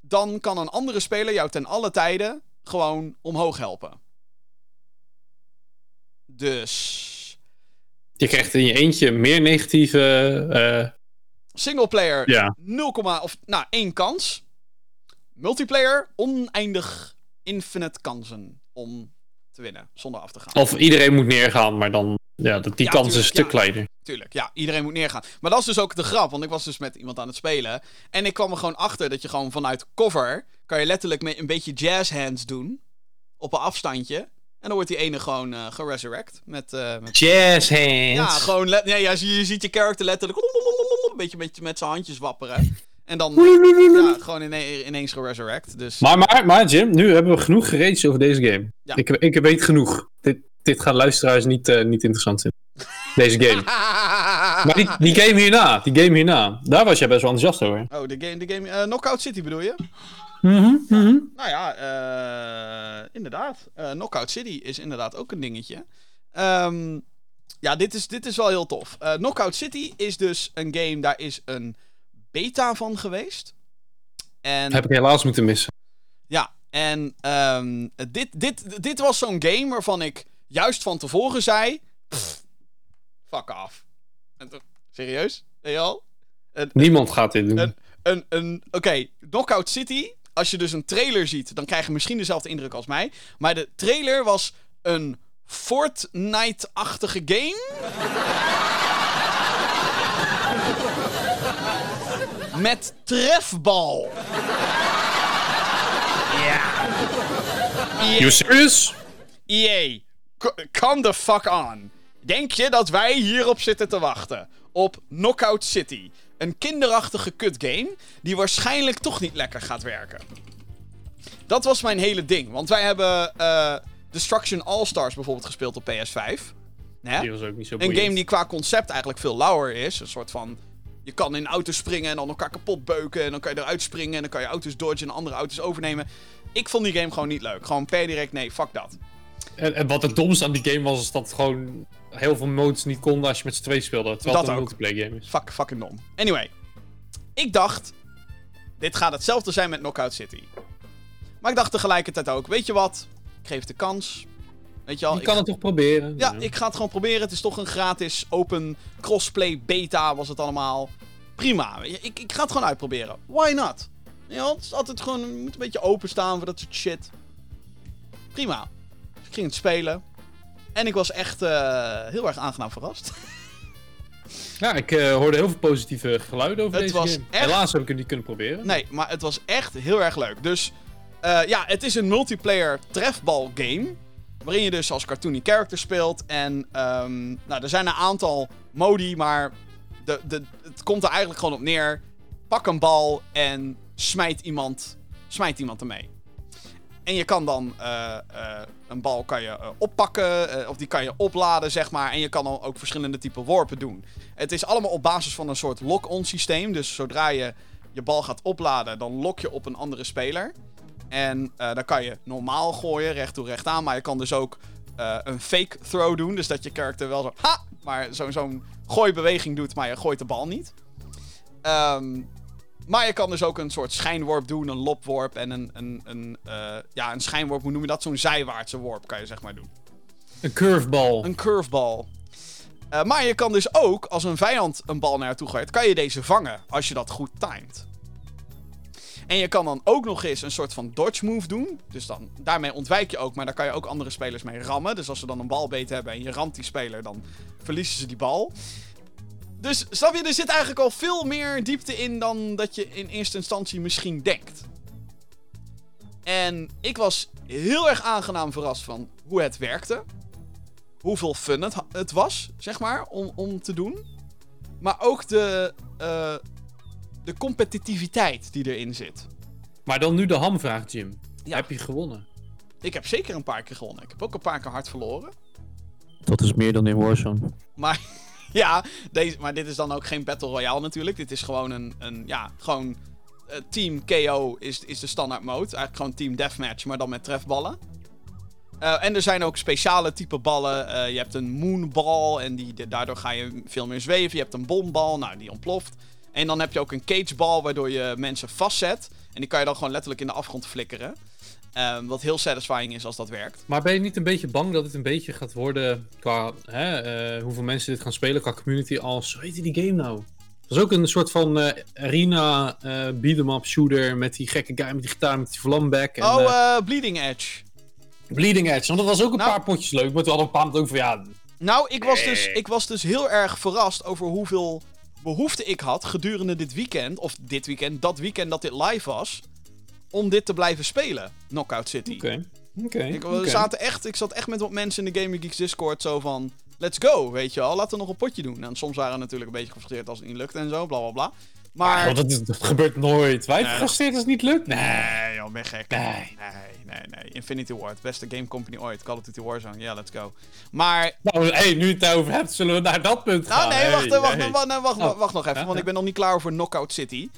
dan kan een andere speler jou ten alle tijden gewoon omhoog helpen. Dus. Je krijgt in je eentje meer negatieve uh, Singleplayer ja. 0, of nou 1 kans. Multiplayer oneindig infinite kansen om te winnen zonder af te gaan. Of iedereen moet neergaan, maar dan ja, dat die kans is een stuk kleiner. Tuurlijk, ja, iedereen moet neergaan. Maar dat is dus ook de grap, want ik was dus met iemand aan het spelen en ik kwam er gewoon achter dat je gewoon vanuit cover kan je letterlijk met een beetje jazz hands doen op een afstandje. En dan wordt die ene gewoon uh, geresurrect. Met, uh, met... Jazz hands. Ja, gewoon. Ja, ja, je ziet je character letterlijk. Een beetje met, met zijn handjes wapperen. En dan ja, gewoon ine ineens geresurrect. Dus... Maar, maar, maar Jim, nu hebben we genoeg gereden over deze game. Ja. Ik, ik weet genoeg. Dit, dit gaat luisteraars niet, uh, niet interessant vinden. Deze game. [laughs] maar die, die game hierna, die game hierna, daar was jij best wel enthousiast over. Oh, de game, de game Knockout City bedoel je? Mhm, mhm. Nou ja, eh, inderdaad. Eh, Knockout City is inderdaad ook een dingetje. Ehm, ja, dit is, dit is wel heel tof. Eh, Knockout City is dus een game, daar is een beta van geweest. En Heb ik helaas moeten missen. ja, en ehm, dit, dit, dit was zo'n game waarvan ik juist van tevoren zei... "Pff, fuck off. En toen- serieus? Je al? Niemand gaat dit doen. Een, een, een, Oké, Knockout City. Als je dus een trailer ziet, dan krijg je misschien dezelfde indruk als mij. Maar de trailer was een Fortnite-achtige game. Met trefbal. Ja. You serious? EA, co- come the fuck on. Denk je dat wij hierop zitten te wachten? Op Knockout City. Een kinderachtige kutgame die waarschijnlijk toch niet lekker gaat werken. Dat was mijn hele ding. Want wij hebben eh, Destruction All-Stars bijvoorbeeld gespeeld op PS5. Hè? Die was ook niet zo Een boeiend. game die qua concept eigenlijk veel lauwer is. Een soort van. Je kan in auto's springen en dan elkaar kapot beuken. En dan kan je eruit springen en dan kan je auto's dodgen en andere auto's overnemen. Ik vond die game gewoon niet leuk. Gewoon per direct, nee, fuck dat. En, en wat het domste aan die game was, is dat het gewoon heel veel modes niet konden als je met z'n twee speelde. Terwijl Dat het een multiplayer game is. Fuck, fucking dom. Anyway. Ik dacht. Dit gaat hetzelfde zijn met Knockout City. Maar ik dacht tegelijkertijd ook. Weet je wat? Ik geef het de kans. Weet je al? Je ik kan het toch proberen? Ja, ik ga het gewoon proberen. Het is toch een gratis open crossplay beta was het allemaal. Prima. Ik, ik ga het gewoon uitproberen. Why not? Ja, het is altijd gewoon, je moet een beetje openstaan voor dat soort shit. Prima. Dus ik ging het spelen. En ik was echt eh, heel erg aangenaam verrast. [laughs] Ja, ik eh, hoorde heel veel positieve geluiden over Het deze was game. echt- Helaas heb ik het niet kunnen proberen. Nee, maar het was echt heel erg leuk. Dus eh, ja, het is een multiplayer trefbal game. Waarin je dus als cartoony character speelt. En ehm, nou, er zijn een aantal modi, maar de, de, het komt er eigenlijk gewoon op neer. Pak een bal en smijt iemand, smijt iemand ermee. En je kan dan eh, eh, een bal kan je, eh, oppakken, of die kan je opladen, zeg maar. En je kan dan ook verschillende typen worpen doen. Het is allemaal op basis van een soort lock-on systeem. Dus zodra je je bal gaat opladen, dan lok je op een andere speler. En dan kan je normaal gooien, recht toe recht aan. Maar je kan dus ook een fake throw doen. Dus dat je character wel zo, ha! Maar zo- zo'n gooibeweging doet, maar je gooit de bal niet. Ehm, maar je kan dus ook een soort schijnworp doen, een lopworp en een, een, een, eh, ja, een schijnworp, hoe noem je dat? Zo'n zijwaartse worp kan je zeg maar doen. Een curveball. Een curveball. Eh, maar je kan dus ook, als een vijand een bal naar je toe gooit, kan je deze vangen. Als je dat goed timed. En je kan dan ook nog eens een soort van dodge move doen. Dus dan, daarmee ontwijk je ook, maar daar kan je ook andere spelers mee rammen. Dus als ze dan een bal beet hebben en je ramt die speler, dan verliezen ze die bal. Dus snap je, er zit eigenlijk al veel meer diepte in dan dat je in eerste instantie misschien denkt. En ik was heel erg aangenaam verrast van hoe het werkte hoeveel fun het, het was, zeg maar, om, om te doen. Maar ook de, eh, de competitiviteit die erin zit. Maar dan nu de hamvraag, Jim. Ja. Heb je gewonnen? Ik heb zeker een paar keer gewonnen. Ik heb ook een paar keer hard verloren. Dat is meer dan in Warzone. Maar [laughs] [laughs] ja, deze, maar dit is dan ook geen Battle Royale natuurlijk. Dit is gewoon een, een ja, gewoon eh, Team KO is, is de standaard mode. Eigenlijk gewoon Team Deathmatch, maar dan met trefballen. Eh, en er zijn ook speciale type ballen. Eh, je hebt een moonball en die, daardoor ga je veel meer zweven. Je hebt een bombal, nou die ontploft. En dan heb je ook een cagebal waardoor je mensen vastzet. En die kan je dan gewoon letterlijk in de afgrond flikkeren. Ehm, wat heel satisfying is als dat werkt. Maar ben je niet een beetje bang dat het een beetje gaat worden qua hè, eh, hoeveel mensen dit gaan spelen qua community als, hoe heet die game nou? Dat is ook een soort van eh, arena eh beat-em up shooter met die gekke guy met die gitaar met die vlamback. En, oh, Bleeding Edge. Bleeding Edge, want dat was ook een Nou- paar potjes leuk, maar toen hadden we een moment ook van ja, Nou, ik was, dus, ik was dus heel erg verrast over hoeveel behoefte ik had gedurende dit weekend. Of dit weekend, dat weekend dat dit live was. Om dit te blijven spelen, Knockout City. oké, oké. Ik, zaten echt, ik zat echt met wat mensen in de Gaming Geeks Discord zo van... Let's go, weet je wel. Laten we nog een potje doen. En soms waren we natuurlijk een beetje gefrustreerd als het niet lukte en zo, bla bla bla. Maar... Want dat, is- dat gebeurt nooit. Wij Nee. gefrustreerd als het niet lukt? Nee. Nee, joh, ben gek. Nee. nee, nee, nee. Infinity Ward, beste game company ooit. Call of Duty Warzone, ja, let's go. Maar Nou, hey, nu je het daarover hebt, zullen we naar dat punt Nou, gaan. nee, Hey, wacht, wacht, hey. wacht, wacht, wacht, Oh. wacht nog even, Ja, want ja. ik ben nog niet klaar voor Knockout City.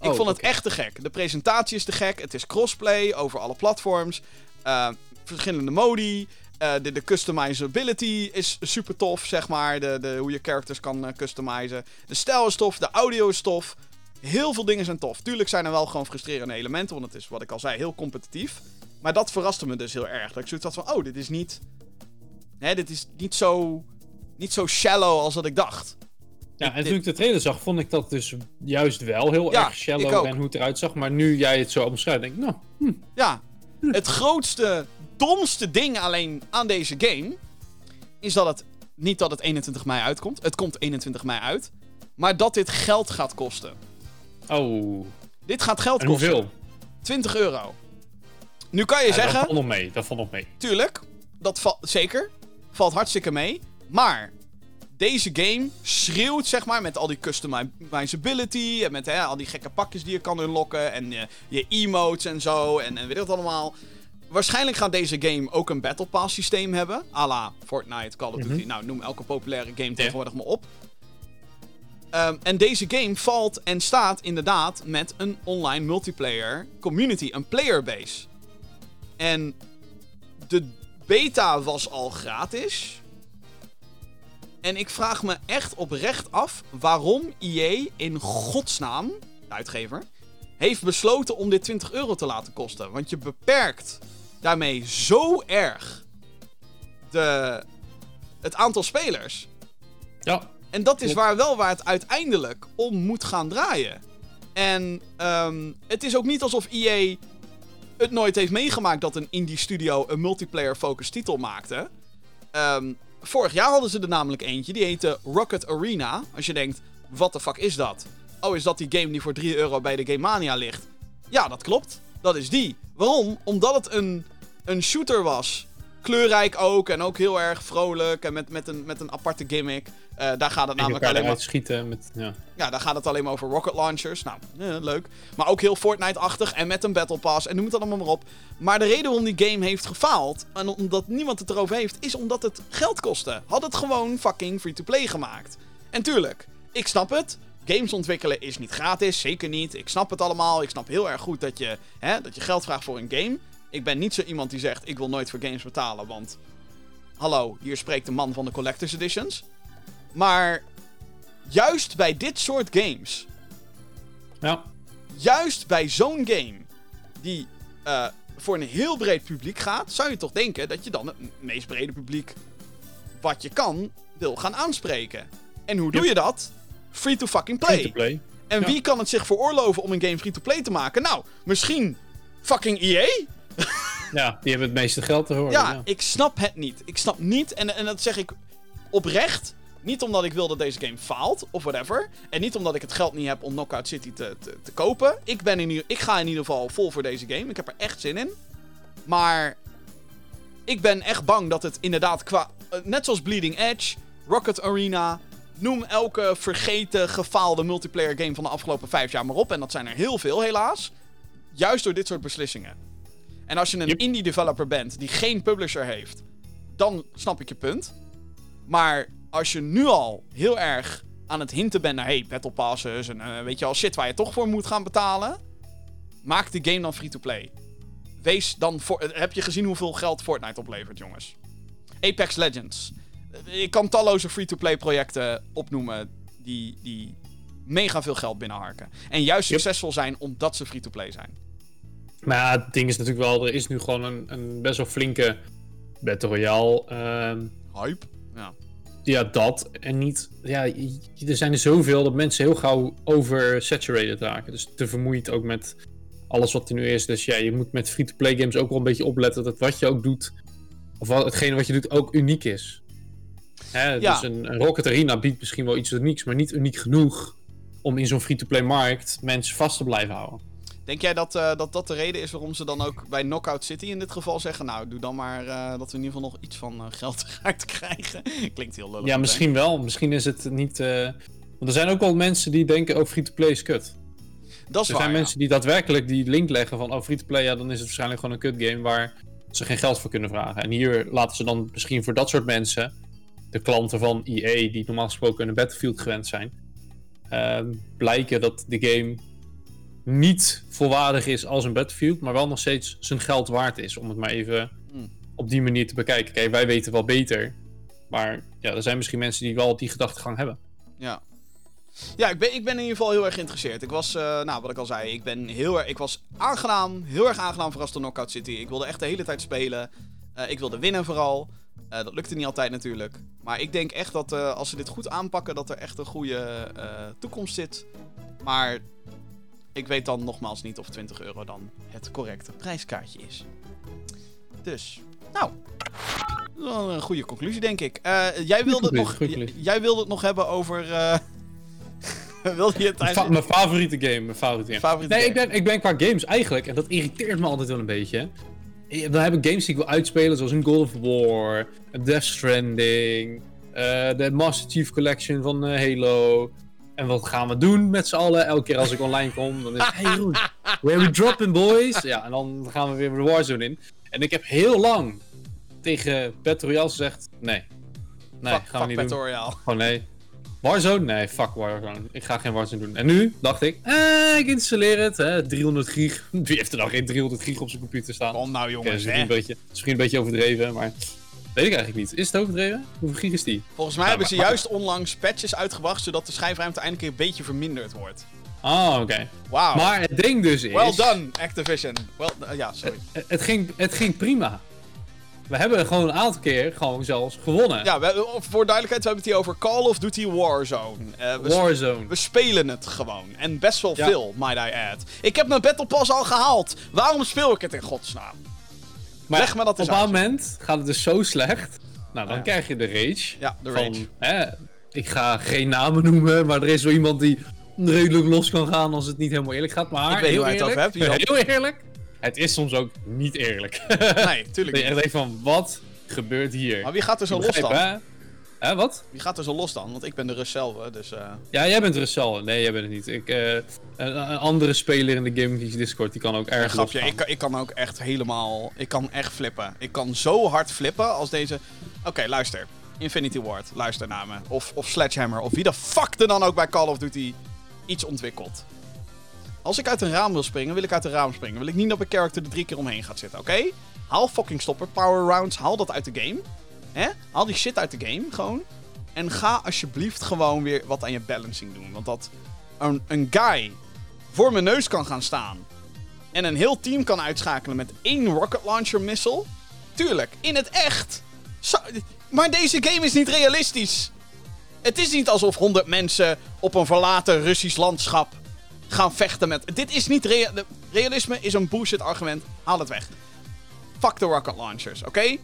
Ik Oh, vond het echt te gek. De presentatie is te gek. Het is crossplay over alle platforms. Eh, verschillende modi. Eh, de, de customizability is super tof, zeg maar. De, de, hoe je characters kan eh, customizen. De stijl is tof. De audio is tof. Heel veel dingen zijn tof. Tuurlijk zijn er wel gewoon frustrerende elementen. Want het is, wat ik al zei, heel competitief. Maar dat verraste me dus heel erg. Dat ik zoiets had van, oh, dit is niet... Hè, dit is niet zo... Niet zo shallow als dat ik dacht. Ja, en toen ik de trailer zag, vond ik dat dus juist wel heel Ja, erg shallow en hoe het eruit zag. Maar nu jij het zo omschrijft, denk ik, nou, hm, Ja, het grootste, domste ding alleen aan deze game is dat het niet dat het 21 mei uitkomt. Het komt 21 mei uit. Maar dat dit geld gaat kosten. oh. Dit gaat geld En kosten. hoeveel? 20 euro. Nu kan je Ja, dat zeggen, valt nog mee, dat valt nog mee. tuurlijk, dat valt zeker. Valt hartstikke mee. Maar deze game schreeuwt, zeg maar, met al die customizability. En met hè, al die gekke pakjes die je kan unlocken. En eh, je emotes en zo. En, en weet ik wat allemaal. Waarschijnlijk gaat deze game ook een Battle Pass systeem hebben. à la Fortnite, Call of Duty. Nou, noem elke populaire game tegenwoordig maar op. Ehm, en deze game valt en staat inderdaad met een online multiplayer community, een playerbase. En de beta was al gratis. En ik vraag me echt oprecht af waarom EA in godsnaam, de uitgever, heeft besloten om dit 20 euro te laten kosten. Want je beperkt daarmee zo erg de, het aantal spelers. Ja, En dat is waar wel waar het uiteindelijk om moet gaan draaien. En ehm, het is ook niet alsof EA het nooit heeft meegemaakt dat een indie studio een multiplayer-focused titel maakte. Ehm, vorig jaar hadden ze er namelijk eentje, die heette Rocket Arena. Als je denkt, wat de fuck is dat? Oh, is dat die game die voor 3 euro bij de Game Mania ligt? Ja, dat klopt. Dat is die. Waarom? Omdat het een, een shooter was. Kleurrijk ook en ook heel erg vrolijk en met, met, een, met een aparte gimmick. Eh, daar gaat het namelijk alleen maar schieten met, ja. ja, daar gaat het alleen maar over rocket launchers. Nou, eh, leuk. Maar ook heel Fortnite-achtig en met een Battle Pass en noem het allemaal maar op. Maar de reden waarom die game heeft gefaald, en omdat niemand het erover heeft, is omdat het geld kostte. Had het gewoon fucking free-to-play gemaakt. En tuurlijk, ik snap het. Games ontwikkelen is niet gratis, zeker niet. Ik snap het allemaal. Ik snap heel erg goed dat je, hè, dat je geld vraagt voor een game. Ik ben niet zo iemand die zegt, ik wil nooit voor games betalen, want... Hallo, hier spreekt de man van de Collector's Editions. Maar juist bij dit soort games ja. juist bij zo'n game die eh, voor een heel breed publiek gaat, zou je toch denken dat je dan het meest brede publiek wat je kan wil gaan aanspreken. En hoe doe je dat? Free to fucking play. Free to play. En ja. wie kan het zich veroorloven om een game free to play te maken? Nou, misschien fucking EA? [laughs] Ja, die hebben het meeste geld te horen. Ja, Ja, ik snap het niet. Ik snap niet, en, en dat zeg ik oprecht. Niet omdat ik wil dat deze game faalt, of whatever. En niet omdat ik het geld niet heb om Knockout City te, te, te kopen. Ik, ben in, ik ga in ieder geval vol voor deze game. Ik heb er echt zin in. Maar ik ben echt bang dat het inderdaad qua... eh, net zoals Bleeding Edge, Rocket Arena... Noem elke vergeten, gefaalde multiplayer game van de afgelopen vijf jaar maar op. En dat zijn er heel veel, helaas. Juist door dit soort beslissingen. En als je een Yep. indie developer bent die geen publisher heeft, dan snap ik je punt. Maar als je nu al heel erg aan het hinten bent naar hey, battle passes en eh, weet je al shit waar je toch voor moet gaan betalen, maak de game dan free to play. Wees dan voor. eh, Heb je gezien hoeveel geld Fortnite oplevert, jongens? Apex Legends. Eh, Ik kan talloze free-to-play projecten opnoemen die, die mega veel geld binnenharken. En juist Yep. succesvol zijn omdat ze free-to-play zijn. Maar ja, het ding is natuurlijk wel, er is nu gewoon een, een best wel flinke Battle Royale. ehm, Hype. Ja. ja, dat. En niet, ja, er zijn er zoveel dat mensen heel gauw oversaturated raken. Dus te vermoeid ook met alles wat er nu is. Dus ja, je moet met free-to-play games ook wel een beetje opletten dat wat je ook doet, of wat, hetgene wat je doet, ook uniek is. Hè, Ja. Dus een, een Rocket Arena biedt misschien wel iets unieks, maar niet uniek genoeg om in zo'n free-to-play markt mensen vast te blijven houden. Denk jij dat, eh, dat dat de reden is waarom ze dan ook bij Knockout City in dit geval zeggen... Nou, doe dan maar eh, dat we in ieder geval nog iets van eh, geld [laughs] eruit krijgen. [laughs] Klinkt heel lullig. Ja, misschien wel. Misschien is het niet. Want er zijn ook wel mensen die denken: ook free-to-play is kut. Dat is Er waar, zijn ja. mensen die daadwerkelijk die link leggen van: oh, free-to-play, ja, dan is het waarschijnlijk gewoon een kut game waar ze geen geld voor kunnen vragen. En hier laten ze dan misschien voor dat soort mensen, de klanten van EA, die normaal gesproken een Battlefield gewend zijn, ehm, blijken dat de game niet volwaardig is als een Battlefield, maar wel nog steeds zijn geld waard is. Om het maar even Hmm. op die manier te bekijken. Kijk, wij weten wel beter. Maar ja, er zijn misschien mensen die wel die gedachtegang hebben. Ja. Ja, ik ben, ik ben in ieder geval heel erg geïnteresseerd. Ik was, eh, nou, wat ik al zei, ik ben heel erg, ik was aangenaam, heel erg aangenaam verrast door Knockout City. Ik wilde echt de hele tijd spelen. Eh, ik wilde winnen vooral. Eh, dat lukte niet altijd natuurlijk. Maar ik denk echt dat als ze dit goed aanpakken, dat er echt een goede toekomst zit. Maar ik weet dan nogmaals niet of 20 euro dan het correcte prijskaartje is. Dus, nou. Een goede conclusie, denk ik. Eh, jij, wilde het nog, jij wilde het nog hebben over. [laughs] wilde je het Mijn, favoriete game. Mijn favoriete game. Favoriete nee, ik game. ben, ik ben qua games eigenlijk, en dat irriteert me altijd wel een beetje. eh, Dan heb ik games die ik wil uitspelen, zoals een God of War, Death Stranding, de Master Chief Collection van Halo. En wat gaan we doen met z'n allen? Elke keer als ik online kom, dan is het, hey Roen, where we dropping boys? Ja, en dan gaan we weer de Warzone in. En ik heb heel lang tegen Battle Royale gezegd, nee. Nee, fuck, gaan we niet doen. Royale. Gewoon nee. Warzone? Nee, fuck Warzone. Ik ga geen Warzone doen. En nu dacht ik, eh, ik installeer het. Hè, 300 gig. [laughs] Wie heeft er nou geen 300 gig op zijn computer staan? Kom nou, dat jongens. is misschien, een beetje, misschien een beetje overdreven, maar weet ik eigenlijk niet. Is het overdreven? Hoeveel gig is die? Volgens mij Ja, hebben ze maar- juist onlangs patches uitgebracht, zodat de schijfruimte eindelijk een beetje verminderd wordt. Ah, oké. Wauw. Maar het ding dus is... Well done, Activision. Well, eh, ja, sorry. Het, het ging, het ging prima. We hebben gewoon een aantal keer gewoon zelfs gewonnen. Ja, we, voor duidelijkheid, we hebben het hier over Call of Duty Warzone. Eh, we, Warzone. we spelen het gewoon. En best wel Ja. veel, might I add. Ik heb mijn Battle Pass al gehaald. Waarom speel ik het in godsnaam? Maar dat op een moment gaat het dus zo slecht. Nou, dan Ja. krijg je de rage. Ja, de van, rage. Hè, ik ga geen namen noemen, maar er is wel iemand die redelijk los kan gaan als het niet helemaal eerlijk gaat. Maar Ik weet heel het eerlijk, over hebt, Jan. [laughs] heel eerlijk, het is soms ook niet eerlijk. [laughs] Nee, tuurlijk dat je niet. echt denkt van, wat gebeurt hier? Maar wie gaat er zo los dan? hè? Hè, wat? Wie gaat er zo los dan? Want ik ben de hè, dus... eh, Ja, jij bent Russell. Nee, jij bent het niet. Ik, eh, een, een andere speler in de Gaming Geeks Discord, die kan ook erg Een grapje, ik, kan- ik kan ook echt helemaal... Ik kan echt flippen. Ik kan zo hard flippen als deze... Oké, luister. Infinity Ward, luister naar me. Of, of Sledgehammer, of wie de fuck er dan ook bij Call of Duty iets ontwikkelt. Als ik uit een raam wil springen, wil ik uit een raam springen. Wil ik niet dat mijn character er drie keer omheen gaat zitten, oké? Haal fucking stopper, power rounds, haal dat uit de game. Hè? Haal die shit uit de game, gewoon. En ga alsjeblieft gewoon weer wat aan je balancing doen. Want dat een, een guy voor mijn neus kan gaan staan en een heel team kan uitschakelen met één rocket launcher missile. Tuurlijk, in het echt. Maar deze game is niet realistisch. Het is niet alsof 100 mensen op een verlaten Russisch landschap gaan vechten met. Dit is niet realisme, is een bullshit argument. Haal het weg. Fuck de rocket launchers, oké?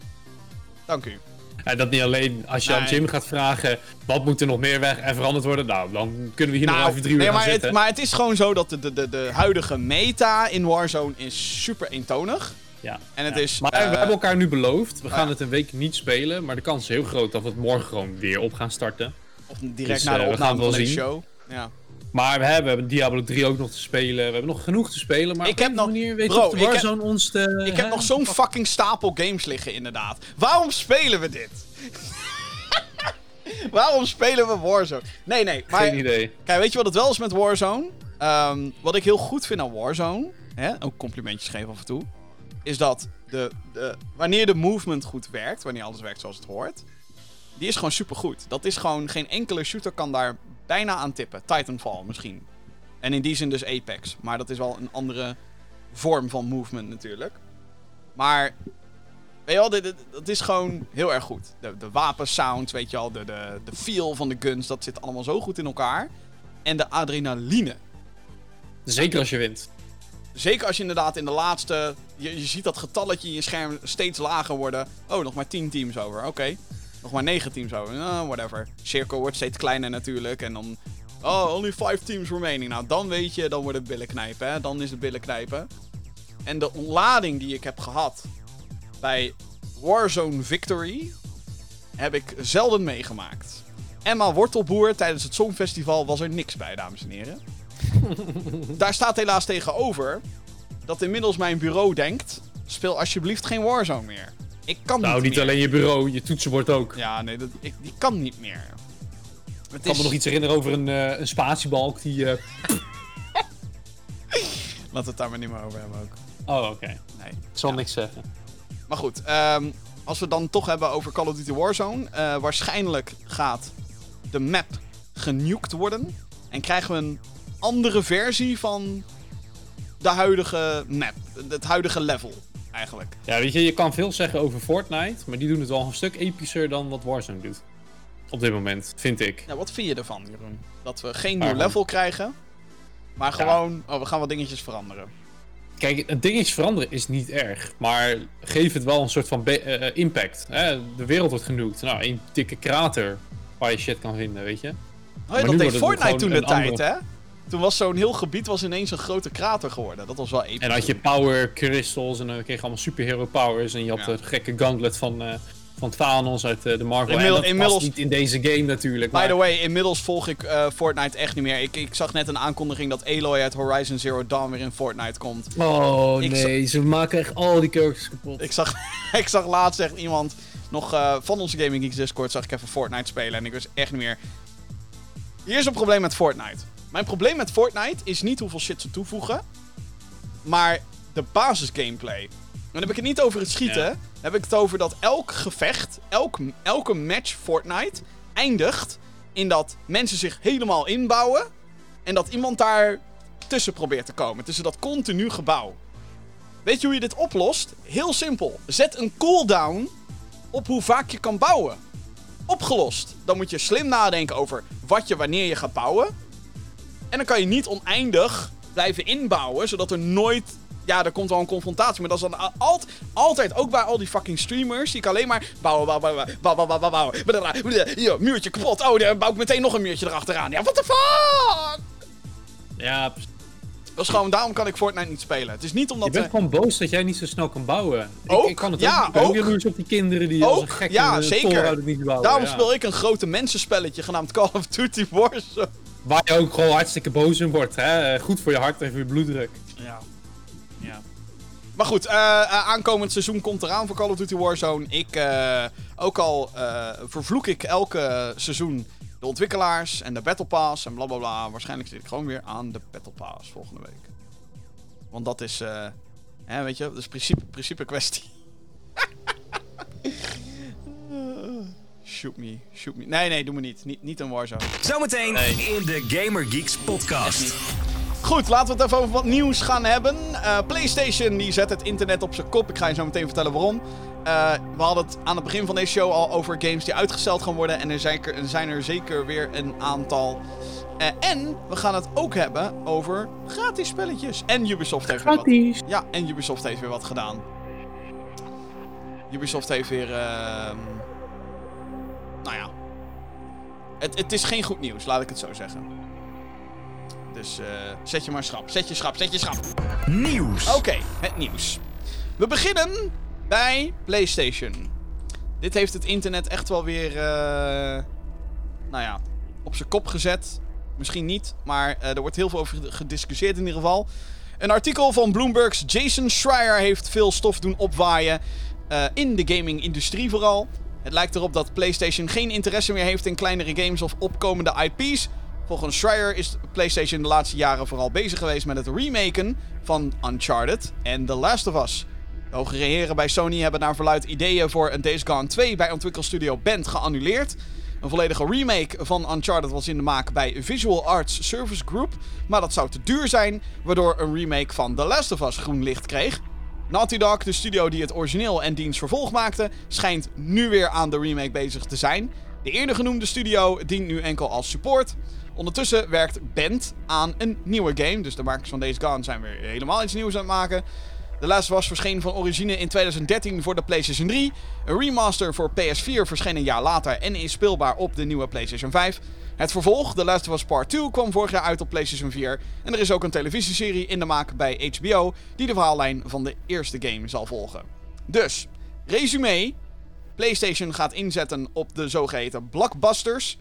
Dank u. Ja, dat niet alleen. Als je aan. Jim gaat vragen, wat moet er nog meer weg en veranderd worden? Nou, dan kunnen we hier nog Nou, even drie uur nee, maar, zitten. het, maar het is gewoon zo dat de, de, de, de huidige meta in Warzone is super eentonig. ja. En het Ja. is, Maar eh, we hebben elkaar nu beloofd. We gaan het een week niet spelen. Maar de kans is heel groot dat we het morgen gewoon weer op gaan starten. Of direct Dus, na de eh, opname van zien. show. Ja. Maar we hebben, we hebben Diablo 3 ook nog te spelen. We hebben nog genoeg te spelen. Maar Ik heb nog- manier weet bro, ik heb- ons te... Ik heb nog zo'n fucking stapel games liggen, inderdaad. Waarom spelen we dit? [laughs] Waarom spelen we Warzone? Nee, nee, maar... Geen idee. Kijk, weet je wat het wel is met Warzone? Ehm, wat ik heel goed vind aan Warzone, hè, ook complimentjes geven af en toe, is dat de, de, wanneer de movement goed werkt, wanneer alles werkt zoals het hoort, die is gewoon supergoed. Dat is gewoon, geen enkele shooter kan daar bijna aan tippen. Titanfall misschien. En in die zin dus Apex. Maar dat is wel een andere vorm van movement natuurlijk. Maar, weet je wel, dit, dat is gewoon heel erg goed. De, de wapensounds, weet je wel, de, de, de feel van de guns, dat zit allemaal zo goed in elkaar. En de adrenaline. Zeker als je wint. Zeker als je inderdaad in de laatste. Je, je ziet dat getalletje in je scherm steeds lager worden. Oh, nog maar 10 teams over. Oké. Nog maar 9 teams over. Nou, whatever. Cirkel wordt steeds kleiner natuurlijk. En dan. Oh, only 5 teams remaining. Nou, dan weet je, dan wordt het billen knijpen. Hè? Dan is het billen knijpen. En de ontlading die ik heb gehad bij Warzone Victory heb ik zelden meegemaakt. Emma Wortelboer tijdens het Songfestival was er niks bij, dames en heren. [laughs] Daar staat helaas tegenover dat inmiddels mijn bureau denkt: speel alsjeblieft geen Warzone meer. Ik kan Nou, niet, alleen je bureau, je toetsenbord ook. Ik Ja, nee, dat, ik, die kan niet meer. Het kan is, me nog iets herinneren over een, eh, een spatiebalk die... eh, [laughs] Laten we het daar maar niet meer over hebben ook. Oh, oké. Nee. Ik zal Ja. niks zeggen. Maar goed, ehm, als we het dan toch hebben over Call of Duty Warzone. eh, waarschijnlijk gaat de map genuked worden. En krijgen we een andere versie van de huidige map. Het huidige level, eigenlijk. Ja, weet je, je kan veel zeggen over Fortnite, maar die doen het wel een stuk epischer dan wat Warzone doet. Op dit moment, vind ik. Ja, wat vind je ervan, Jeroen? Dat we geen nieuw level krijgen, maar gewoon, oh, we gaan wat dingetjes veranderen. Kijk, het dingetje veranderen is niet erg, maar geef het wel een soort van be- eh, impact. Hè? De wereld wordt genoemd. Nou, één dikke krater waar je shit kan vinden, weet je. Oh ja, dat deed Fortnite toen de een tijd, andere- hè? Toen was zo'n heel gebied was ineens een grote krater geworden. Dat was wel episch. En dan had je power crystals en dan kreeg je allemaal superhero powers. En je had Ja. de gekke gauntlet van, eh, van Thanos uit eh, de Marvel. Inmiddel- en dat inmiddels- niet in deze game natuurlijk. By Maar... the way, inmiddels volg ik eh, Fortnite echt niet meer. Ik, ik zag net een aankondiging dat Aloy uit Horizon Zero Dawn weer in Fortnite komt. Oh Ik nee, ze maken echt al die characters kapot. Ik zag, [laughs] ik zag laatst echt iemand, nog van onze Gaming Geeks Discord, zag ik even Fortnite spelen. En ik wist echt niet meer... Hier is een probleem met Fortnite. Mijn probleem met Fortnite is niet hoeveel shit ze toevoegen, maar de basis gameplay. En dan heb ik het niet over het schieten, Ja. dan heb ik het over dat elk gevecht, elk, elke match Fortnite eindigt in dat mensen zich helemaal inbouwen en dat iemand daar tussen probeert te komen, tussen dat continu gebouw. Weet je hoe je dit oplost? Heel simpel. Zet een cooldown op hoe vaak je kan bouwen. Opgelost. Dan moet je slim nadenken over wat je wanneer je gaat bouwen. En dan kan je niet oneindig blijven inbouwen, zodat er nooit ja, er komt wel een confrontatie. Maar dat is dan alt, altijd, ook bij al die fucking streamers, die ik alleen maar bouwen, bouwen, bouwen, bouwen, bouwen, bouwen, hier, muurtje kapot. Oh, dan bouw ik meteen nog een muurtje erachteraan. Ja, what the fuck? Ja, dat is gewoon, daarom kan ik Fortnite niet spelen. Het is niet omdat... Ik ben gewoon boos dat jij niet zo snel kan bouwen. Ik, kan het ja, ook. ook op die kinderen die ook, als een gek ja, zeker. niet bouwen. Daarom speel ik een grote mensenspelletje genaamd Call of Duty Warzone. Waar je ook gewoon hartstikke boos in wordt. Hè? Goed voor je hart en voor je bloeddruk. Ja. ja. Maar goed, eh, eh, aankomend seizoen komt eraan voor Call of Duty Warzone. Ik, eh, ook al eh, vervloek ik elke seizoen de ontwikkelaars en de Battle Pass en blablabla. Bla, bla. Waarschijnlijk zit ik gewoon weer aan de Battle Pass volgende week. Want dat is, eh, hè, weet je, dat is principe, principe kwestie. [laughs] shoot me, shoot me. Nee, nee, doe me niet. Niet, niet een Warzone. Zometeen in de Gamer Geeks podcast. Goed, laten we het even over wat nieuws gaan hebben. Eh, PlayStation die zet het internet op zijn kop. Ik ga je zo meteen vertellen waarom. Eh, we hadden het aan het begin van deze show al over games die uitgesteld gaan worden. En er zijn er, er zijn er zeker weer een aantal. Eh, en we gaan het ook hebben over gratis spelletjes. En Ubisoft heeft weer wat. Ja, en Ubisoft heeft weer wat gedaan. Ubisoft heeft weer. ehm, Het, het is geen goed nieuws, laat ik het zo zeggen. Dus eh, zet je maar schrap. Zet je schrap, zet je schrap. Nieuws. Oké, het nieuws. We beginnen bij PlayStation. Dit heeft het internet echt wel weer, eh, nou ja, op zijn kop gezet. Misschien niet, maar eh, er wordt heel veel over gediscussieerd in ieder geval. Een artikel van Bloomberg's Jason Schreier heeft veel stof doen opwaaien. in de gaming-industrie vooral. Het lijkt erop dat PlayStation geen interesse meer heeft in kleinere games of opkomende IP's. Volgens Schreier is PlayStation de laatste jaren vooral bezig geweest met het remaken van Uncharted en The Last of Us. De hogere heren bij Sony hebben naar verluid ideeën voor een Days Gone 2 bij ontwikkelstudio Bend geannuleerd. Een volledige remake van Uncharted was in de maak bij Visual Arts Service Group, maar dat zou te duur zijn, waardoor een remake van The Last of Us groen licht kreeg. Naughty Dog, de studio die het origineel en diens vervolg maakte, schijnt nu weer aan de remake bezig te zijn. De eerder genoemde studio dient nu enkel als support. Ondertussen werkt Bend aan een nieuwe game, dus de makers van Days Gone zijn weer helemaal iets nieuws aan het maken. De Last was verscheen van origine in 2013 voor de PlayStation 3. Een remaster voor PS4 verscheen een jaar later en is speelbaar op de nieuwe PlayStation 5. Het vervolg, The Last of Us Part 2, kwam vorig jaar uit op PlayStation 4. En er is ook een televisieserie in de maak bij HBO die de verhaallijn van de eerste game zal volgen. Dus, resume. PlayStation gaat inzetten op de zogeheten blockbusters.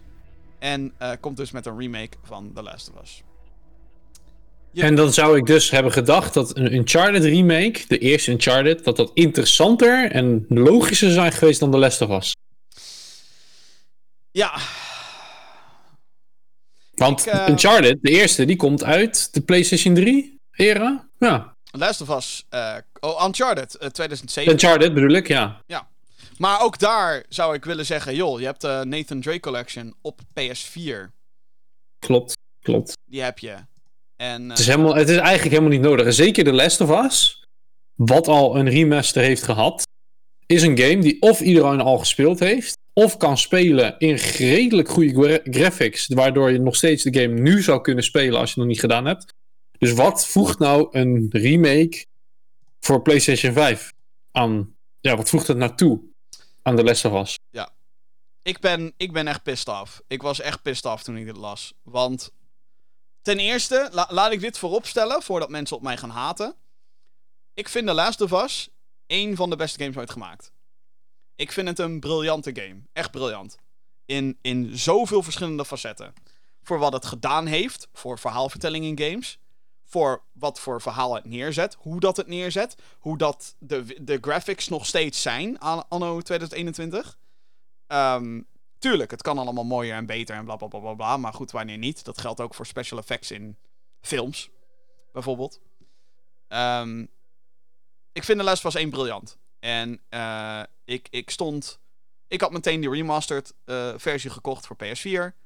En eh, komt dus met een remake van The Last of Us. En dan zou ik dus hebben gedacht dat een Uncharted remake, de eerste Uncharted, dat dat interessanter en logischer zou zijn geweest dan The Last of Us. Ja, Want Ik, eh, Uncharted, de eerste, die komt uit de PlayStation 3 era. Ja, Last of Us. eh, oh, Uncharted eh, 2007. Uncharted bedoel ik, ja. Maar ook daar zou ik willen zeggen: joh, je hebt de Nathan Drake Collection op PS4. Klopt, klopt. Die heb je. En Het is, helemaal, het is eigenlijk helemaal niet nodig. En zeker The Last of Us, wat al een remaster heeft gehad, is een game die of iedereen al gespeeld heeft, of kan spelen in redelijk goede gra- graphics, waardoor je nog steeds de game nu zou kunnen spelen als je het nog niet gedaan hebt. Dus wat voegt nou een remake voor PlayStation 5 aan? Ja, wat voegt het naartoe aan The Last of Us? ik, ben, ik ben echt pissed off. Ik was echt pissed off toen ik dit las. Want ten eerste, la- laat ik dit vooropstellen voordat mensen op mij gaan haten. Ik vind The Last of Us één van de beste games ooit gemaakt. Ik vind het een briljante game. Echt briljant. In, in zoveel verschillende facetten. Voor wat het gedaan heeft, voor verhaalvertelling in games. Voor wat voor verhaal het neerzet. Hoe dat het neerzet. Hoe dat de, de graphics nog steeds zijn an- anno 2021. Ehm, tuurlijk, het kan allemaal mooier en beter en bla bla bla bla. Maar goed, wanneer niet? Dat geldt ook voor special effects in films, bijvoorbeeld. Ehm, ik vind de les was één briljant. En eh, ik, ik stond. Ik had meteen die remastered eh, versie gekocht voor PS4.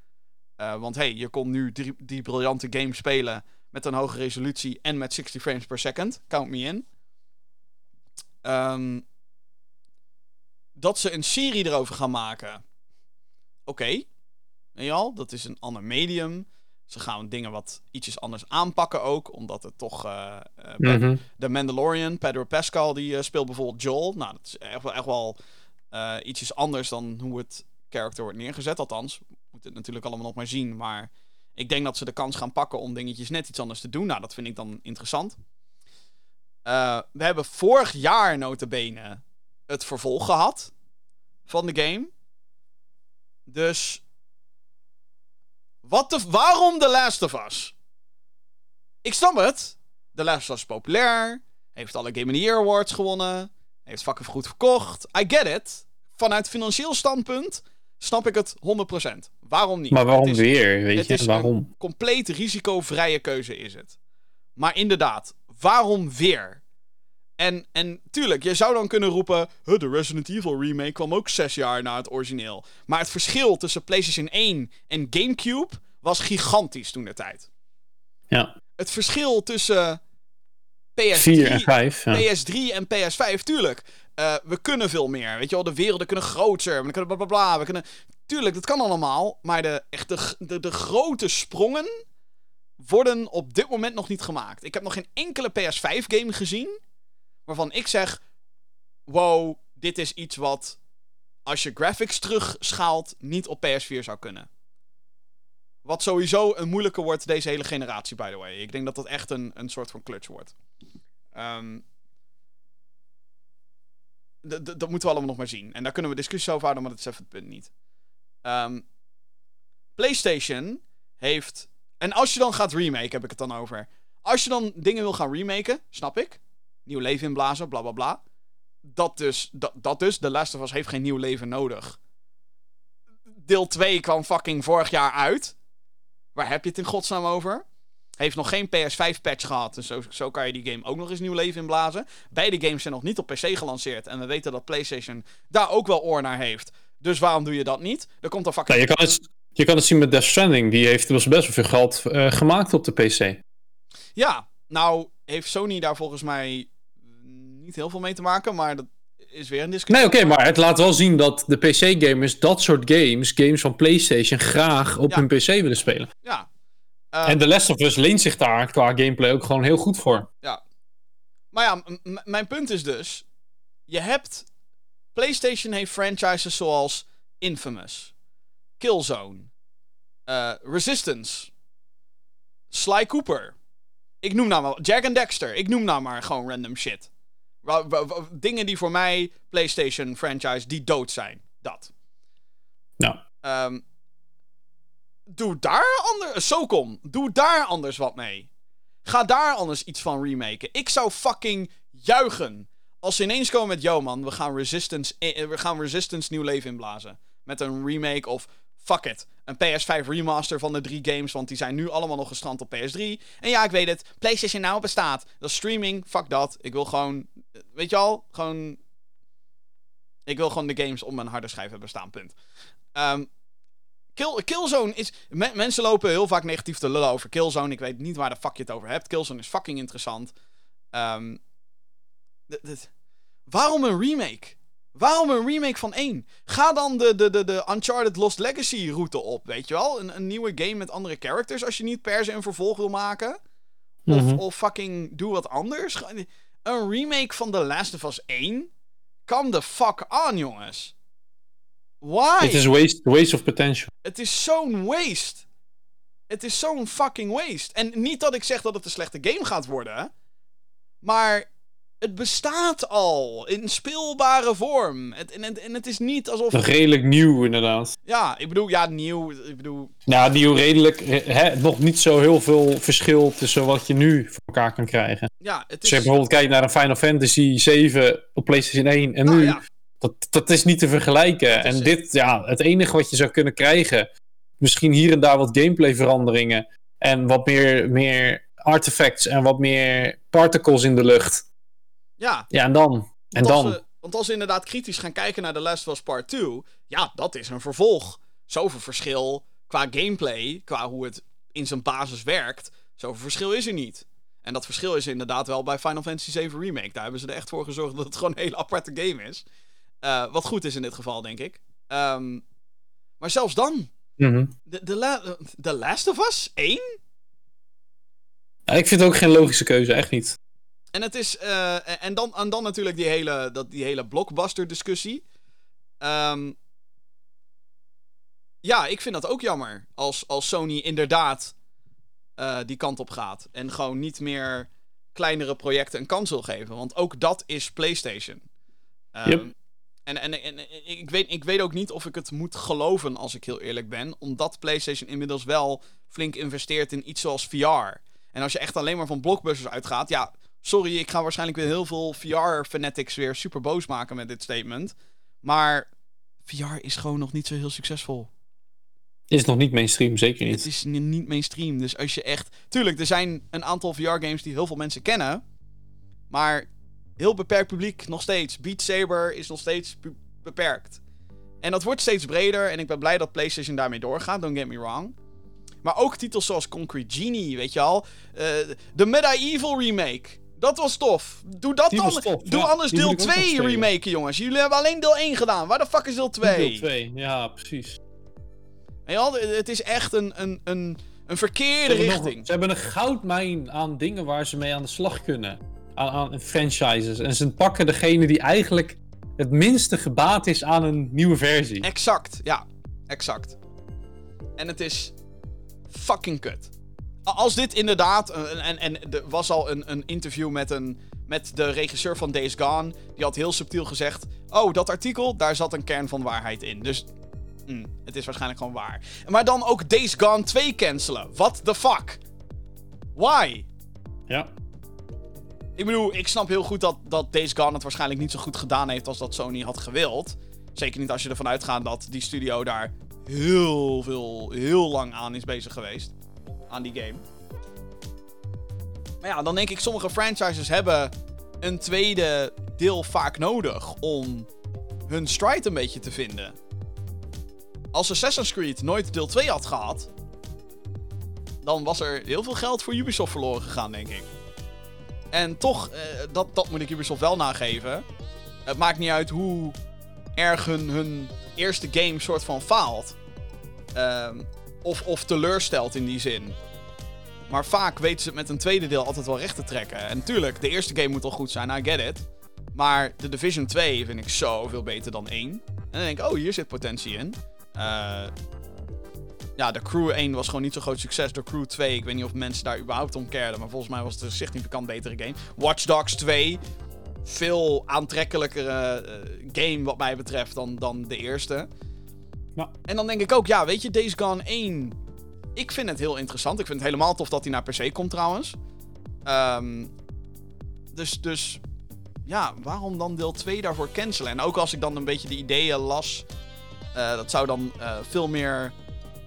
Eh, want hey, je kon nu die, die briljante game spelen met een hoge resolutie en met 60 frames per second. Count me in. Ehm, dat ze een serie erover gaan maken. Oké. Weet je al? Dat is een ander medium. Ze gaan dingen wat ietsjes anders aanpakken ook. Omdat het toch... eh, eh, bij Mhm. de Mandalorian, Pedro Pascal, die eh, speelt bijvoorbeeld Joel. Nou, dat is echt wel, echt wel eh, ietsjes anders dan hoe het character wordt neergezet. Althans, we moeten het natuurlijk allemaal nog maar zien. Maar ik denk dat ze de kans gaan pakken om dingetjes net iets anders te doen. Nou, dat vind ik dan interessant. Eh, we hebben vorig jaar notabene het vervolg gehad van de game. Dus... Wat de, waarom The Last of Us? Ik snap het. The Last of Us is populair. Heeft alle Game of the Year Awards gewonnen. Heeft fucking goed verkocht. I get it. Vanuit financieel standpunt snap ik het 100%. Waarom niet? Maar waarom is- weer, weet het je? is Waarom? een compleet risicovrije keuze is het. Maar inderdaad, waarom weer? En, en tuurlijk, je zou dan kunnen roepen... "Huh, de Resident Evil remake kwam ook zes jaar na het origineel. Maar het verschil tussen PlayStation 1 en Gamecube was gigantisch toen de tijd. Ja, Het verschil tussen PS3, 4 en 5. Ja. PS3 en PS5, tuurlijk. Eh, we kunnen veel meer. Weet je wel, de werelden kunnen groter. We kunnen bla bla bla. We kunnen... Tuurlijk, dat kan allemaal. Maar de, echt de, g- de, de grote sprongen worden op dit moment nog niet gemaakt. Ik heb nog geen enkele PS5-game gezien waarvan ik zeg: Wow, dit is iets wat als je graphics terugschaalt niet op PS4 zou kunnen. Wat sowieso een moeilijke wordt deze hele generatie, by the way. Ik denk dat dat echt een, een soort van clutch wordt. Ehm, dat moeten we allemaal nog maar zien. En daar kunnen we discussie over houden, maar dat is even het punt niet. Ehm, PlayStation heeft. En als je dan gaat remake, heb ik het dan over. Als je dan dingen wil gaan remaken, snap ik. Nieuw leven inblazen, bla bla bla. Dat dus, dat, dat dus, The Last of Us heeft geen nieuw leven nodig. Deel 2 kwam fucking vorig jaar uit. Waar heb je het in godsnaam over? Heeft nog geen PS5-patch gehad. Dus zo, zo kan je die game ook nog eens nieuw leven inblazen. Beide games zijn nog niet op PC gelanceerd. En we weten dat PlayStation daar ook wel oor naar heeft. Dus waarom doe je dat niet? Er komt een fucking. Ja, je, kan het, je kan het zien met Death Stranding. Die heeft dus best wel veel geld eh, gemaakt op de PC. Ja, nou heeft Sony daar volgens mij niet heel veel mee te maken. Maar dat is weer een discussie. Nee, oké, maar het laat wel zien dat de PC-gamers dat soort games, games van PlayStation, graag op Ja. hun PC willen spelen. Ja. En The Last of Us leent zich daar qua gameplay ook gewoon heel goed voor. Maar ja, m- m- mijn punt is dus... Je hebt... PlayStation heeft franchises zoals Infamous, Killzone, eh, Resistance, Sly Cooper. Ik noem nou maar... Jack and Dexter. Ik noem nou maar gewoon random shit. Dingen die voor mij PlayStation franchise die dood zijn. Dat. Nou, Ehm, doe daar anders... SOCOM. Doe daar anders wat mee. Ga daar anders iets van remaken. Ik zou fucking juichen. Als ze ineens komen met... Yo man, we gaan Resistance, eh, we gaan Resistance nieuw leven inblazen. Met een remake of fuck it. Een PS5 remaster van de drie games, want die zijn nu allemaal nog gestrand op PS3. En ja, ik weet het, PlayStation Now bestaat. Dat is streaming, fuck dat. Ik wil gewoon, weet je al, gewoon... Ik wil gewoon de games op mijn harde schijf hebben staan, punt. Ehm, Kill, Killzone is... me- mensen lopen heel vaak negatief te lullen over Killzone. Ik weet niet waar de fuck je het over hebt. Killzone is fucking interessant. D- waarom een remake? Waarom een remake van 1? Ga dan de, de, de, de Uncharted Lost Legacy route op, weet je wel? Een, een nieuwe game met andere characters als je niet per se een vervolg wil maken. Of, Mhm. of fucking doe wat anders. Een remake van The Last of Us 1? Come the fuck on, jongens. Why? Het is waste, waste of potential. Het is zo'n waste. Het is zo'n fucking waste. En niet dat ik zeg dat het een slechte game gaat worden. Maar het bestaat al in speelbare vorm. Het, en, en, en het is niet alsof. Nog redelijk nieuw, inderdaad. Ja, ik bedoel, ja, nieuw. Ik bedoel, Ja, nieuw redelijk. Hè, nog niet zo heel veel verschil tussen wat je nu voor elkaar kan krijgen. ja, het Als is. je bijvoorbeeld kijkt naar een Final Fantasy 7 op PlayStation 1 en nou nu, ja, dat, dat is niet te vergelijken. En dit, ja, het enige wat je zou kunnen krijgen, misschien hier en daar wat gameplay veranderingen en wat meer, meer artifacts en wat meer particles in de lucht. Ja. Ja, en dan? En Want als dan? we- want als we inderdaad kritisch gaan kijken naar The Last of Us Part 2, ja, dat is een vervolg. Zoveel verschil qua gameplay, qua hoe het in zijn basis werkt, zoveel verschil is er niet. En dat verschil is inderdaad wel bij Final Fantasy 7 Remake. Daar hebben ze er echt voor gezorgd dat het gewoon een hele aparte game is. Eh, wat goed is in dit geval, denk ik. Ehm, maar zelfs dan, Mhm. de, de, La- The Last of Us 1? Ja, ik vind het ook geen logische keuze, echt niet. En het is. eh, en, dan, en dan natuurlijk die hele, dat, die hele blockbuster discussie. Ehm, ja, ik vind dat ook jammer. Als, als Sony inderdaad eh, die kant op gaat. En gewoon niet meer kleinere projecten een kans wil geven. Want ook dat is PlayStation. Ehm, Yep. En, en, en ik, weet, ik weet ook niet of ik het moet geloven, als ik heel eerlijk ben. Omdat PlayStation inmiddels wel flink investeert in iets zoals VR. En als je echt alleen maar van blockbusters uitgaat, ja, sorry, ik ga waarschijnlijk weer heel veel VR-fanatics weer super boos maken met dit statement. Maar VR is gewoon nog niet zo heel succesvol. Is nog niet mainstream, zeker Het niet. is ni- niet mainstream. Dus als je echt. Tuurlijk, er zijn een aantal VR-games die heel veel mensen kennen. Maar heel beperkt publiek nog steeds. Beat Saber is nog steeds beperkt. En dat wordt steeds breder. En ik ben blij dat PlayStation daarmee doorgaat. Don't get me wrong. Maar ook titels zoals Concrete Genie, weet je al. Eh, de Medieval remake. Dat was tof. Doe dat Die dan. tof, Doe ja. anders Die deel moet ik ook nog 2 spelen. remaken, jongens. Jullie hebben alleen deel 1 gedaan. Waar de fuck is deel 2? Deel 2, ja, precies. Wel, het is echt een, een, een, een Ze verkeerde nog- richting. ze hebben een goudmijn aan dingen waar ze mee aan de slag kunnen. Aan, aan franchises. En ze pakken degene die eigenlijk het minste gebaat is aan een nieuwe versie. Exact, ja. Exact. En het is fucking kut. Als dit inderdaad... En, en, en er was al een, een interview met, een, met de regisseur van Days Gone. Die had heel subtiel gezegd... Oh, dat artikel, daar zat een kern van waarheid in. Dus mm, het is waarschijnlijk gewoon waar. Maar dan ook Days Gone 2 cancelen. What the fuck? Why? Ja. Ik bedoel, ik snap heel goed dat, dat Days Gone het waarschijnlijk niet zo goed gedaan heeft als dat Sony had gewild. Zeker niet als je ervan uitgaat dat die studio daar heel veel, heel lang aan is bezig geweest. Aan die game. Maar ja, dan denk ik, sommige franchises hebben een tweede deel vaak nodig om hun stride een beetje te vinden. Als Assassin's Creed nooit deel 2 had gehad, dan was er heel veel geld voor Ubisoft verloren gegaan, denk ik. En toch, eh, dat, dat moet ik Ubisoft wel nageven. Het maakt niet uit hoe erg hun, hun eerste game soort van faalt. Ehm, of, of teleurstelt in die zin. Maar vaak weten ze het met een tweede deel altijd wel recht te trekken. En tuurlijk, de eerste game moet al goed zijn, I get it. Maar de Division 2 vind ik zoveel beter dan 1. En dan denk ik, oh, hier zit potentie in. Eh, ja, de Crew 1 was gewoon niet zo'n groot succes. De Crew 2, ik weet niet of mensen daar überhaupt om caredden. Maar volgens mij was het een significant betere game. Watch Dogs 2, veel aantrekkelijkere eh, game wat mij betreft dan, dan de eerste. En dan denk ik ook, ja, weet je, Days Gone 1. Ik vind het heel interessant. Ik vind het helemaal tof dat hij naar PC komt trouwens. Ehm, dus, dus ja, waarom dan deel 2 daarvoor cancelen? En ook als ik dan een beetje de ideeën las Eh, dat zou dan eh, veel meer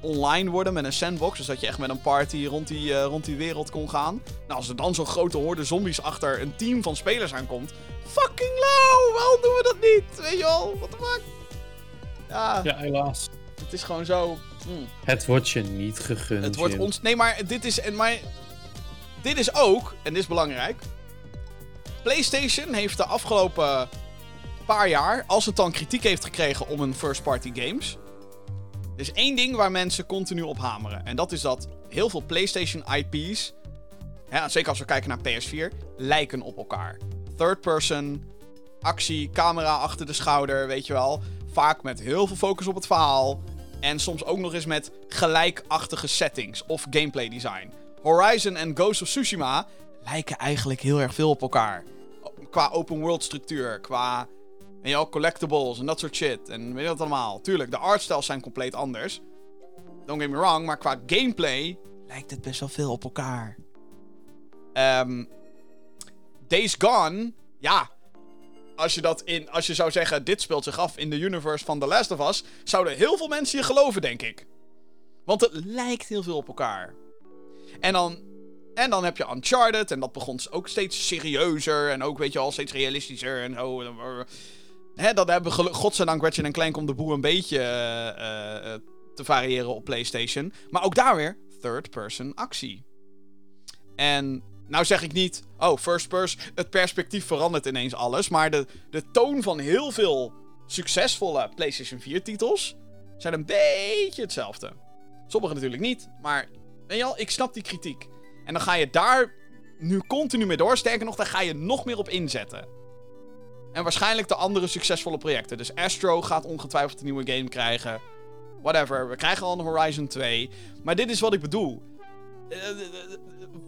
online worden met een sandbox. Dus dat je echt met een party rond die, eh, rond die wereld kon gaan. Nou, als er dan zo'n grote horde zombies achter een team van spelers aankomt. Fucking low! Waarom doen we dat niet? Weet je wel? What the fuck? Ja, Ja, helaas. het is gewoon zo. hmm. Het wordt je niet gegund. Het wordt Jim. ons. Nee, maar dit is. En maar, dit is ook, en dit is belangrijk. PlayStation heeft de afgelopen paar jaar, als het dan kritiek heeft gekregen om een first-party games. Er is één ding waar mensen continu op hameren. En dat is dat heel veel PlayStation IP's, ja, zeker als we kijken naar PS4, lijken op elkaar. Third person, actie, camera achter de schouder, weet je wel. Vaak met heel veel focus op het verhaal. En soms ook nog eens met gelijkachtige settings of gameplay design. Horizon en Ghost of Tsushima lijken eigenlijk heel erg veel op elkaar. Qua open world structuur, qua weet je collectibles en dat soort shit. En weet je wat allemaal. Tuurlijk, de artstyles zijn compleet anders. Don't get me wrong, maar qua gameplay lijkt het best wel veel op elkaar. Ehm Days Gone, ja. Als je, dat in, als je zou zeggen, dit speelt zich af in de universe van The Last of Us, zouden heel veel mensen je geloven, denk ik. Want het lijkt heel veel op elkaar. En dan, en dan heb je Uncharted, en dat begon ook steeds serieuzer, en ook, weet je wel, steeds realistischer en zo. Hè, dan hebben we godzijdank Ratchet en Clank om de boel een beetje eh, eh, te variëren op PlayStation. Maar ook daar weer third-person actie. En nou zeg ik niet, oh, first person, het perspectief verandert ineens alles. Maar de, de toon van heel veel succesvolle PlayStation 4 titels zijn een beetje hetzelfde. Sommige natuurlijk niet, maar weet je wel, ik snap die kritiek. En dan ga je daar nu continu mee door. Sterker nog, daar ga je nog meer op inzetten. En waarschijnlijk de andere succesvolle projecten. Dus Astro gaat ongetwijfeld een nieuwe game krijgen. Whatever, we krijgen al een Horizon 2. Maar dit is wat ik bedoel. Eh,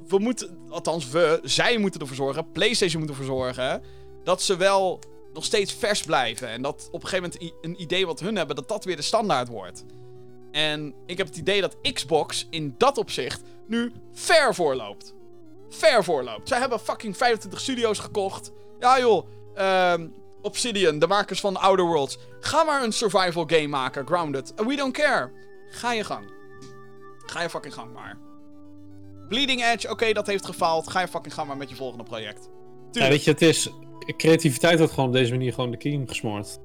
we moeten, althans we, zij moeten ervoor zorgen, PlayStation moet ervoor zorgen, dat ze wel nog steeds vers blijven. En dat op een gegeven moment een idee wat hun hebben, dat dat weer de standaard wordt. En ik heb het idee dat Xbox in dat opzicht nu ver voorloopt. Ver voorloopt. Zij hebben fucking 25 studio's gekocht. Ja joh, ehm, Obsidian, de makers van Outer Worlds. Ga maar een survival game maken, Grounded. We don't care. Ga je gang. Ga je fucking gang maar. Bleeding Edge, oké, dat heeft gefaald. Ga je fucking gang maar met je volgende project. Ja, weet je, het is... Creativiteit wordt gewoon op deze manier gewoon de kiem gesmoord.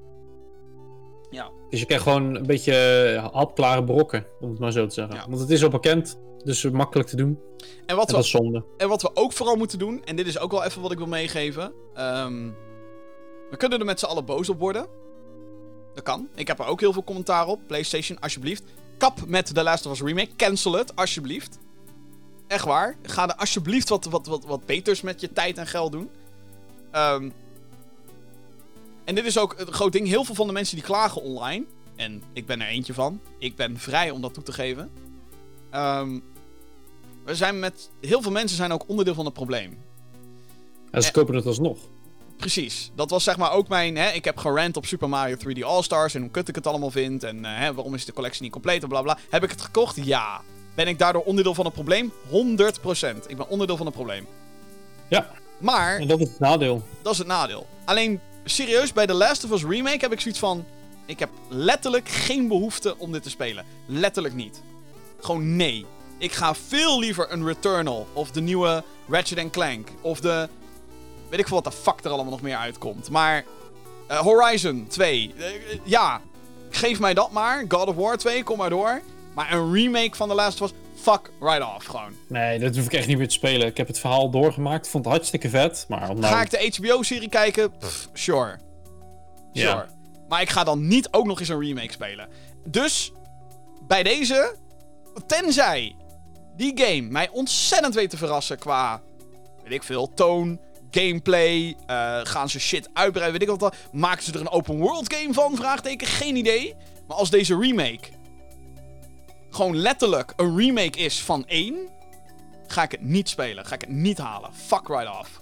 Ja. Dus je krijgt gewoon een beetje eh, hapklare brokken, om het maar zo te zeggen. Ja. Want het is al bekend, dus makkelijk te doen. En wat En we zonde. En wat we ook vooral moeten doen, en dit is ook wel even wat ik wil meegeven. ehm, we kunnen er met z'n allen boos op worden. Dat kan. Ik heb er ook heel veel commentaar op. PlayStation, alsjeblieft. Kap met The Last of Us Remake. Cancel het, alsjeblieft. Echt waar. Ga er alsjeblieft wat, wat, wat, wat beters met je tijd en geld doen. Ehm, en dit is ook een groot ding. Heel veel van de mensen die klagen online. En ik ben er eentje van. Ik ben vrij om dat toe te geven. Ehm, we zijn met. Heel veel mensen zijn ook onderdeel van het probleem. En ze Eh. kopen het alsnog. Precies. Dat was zeg maar ook mijn. Hè, ik heb gerant op Super Mario 3D All-Stars. En hoe kut ik het allemaal vind. En eh, hè, waarom is de collectie niet compleet en bla bla. Heb ik het gekocht? Ja. Ben ik daardoor onderdeel van het probleem? 100%. Ik ben onderdeel van het probleem. Ja, Maar en dat is het nadeel. dat is het nadeel. Alleen, serieus, bij The Last of Us Remake heb ik zoiets van... Ik heb letterlijk geen behoefte om dit te spelen. Letterlijk niet. Gewoon nee. Ik ga veel liever een Returnal of de nieuwe Ratchet Clank of de... Weet ik veel wat de fuck er allemaal nog meer uitkomt. Maar eh, Horizon 2. eh, eh, ja, geef mij dat maar. God of War 2, kom maar door. Maar een remake van The Last of Us, fuck right off gewoon. Nee, dat hoef ik echt niet meer te spelen. Ik heb het verhaal doorgemaakt, vond het hartstikke vet. Maar om nou... Ga ik de HBO-serie kijken? Pff, sure. Ja. Sure. Maar ik ga dan niet ook nog eens een remake spelen. Dus, bij deze, tenzij die game mij ontzettend weet te verrassen qua, weet ik veel, toon, gameplay, eh, gaan ze shit uitbreiden, weet ik wat, dan, maken ze er een open world game van, vraagteken, geen idee. Maar als deze remake gewoon letterlijk een remake is van 1, ga ik het niet spelen, ga ik het niet halen. Fuck right off.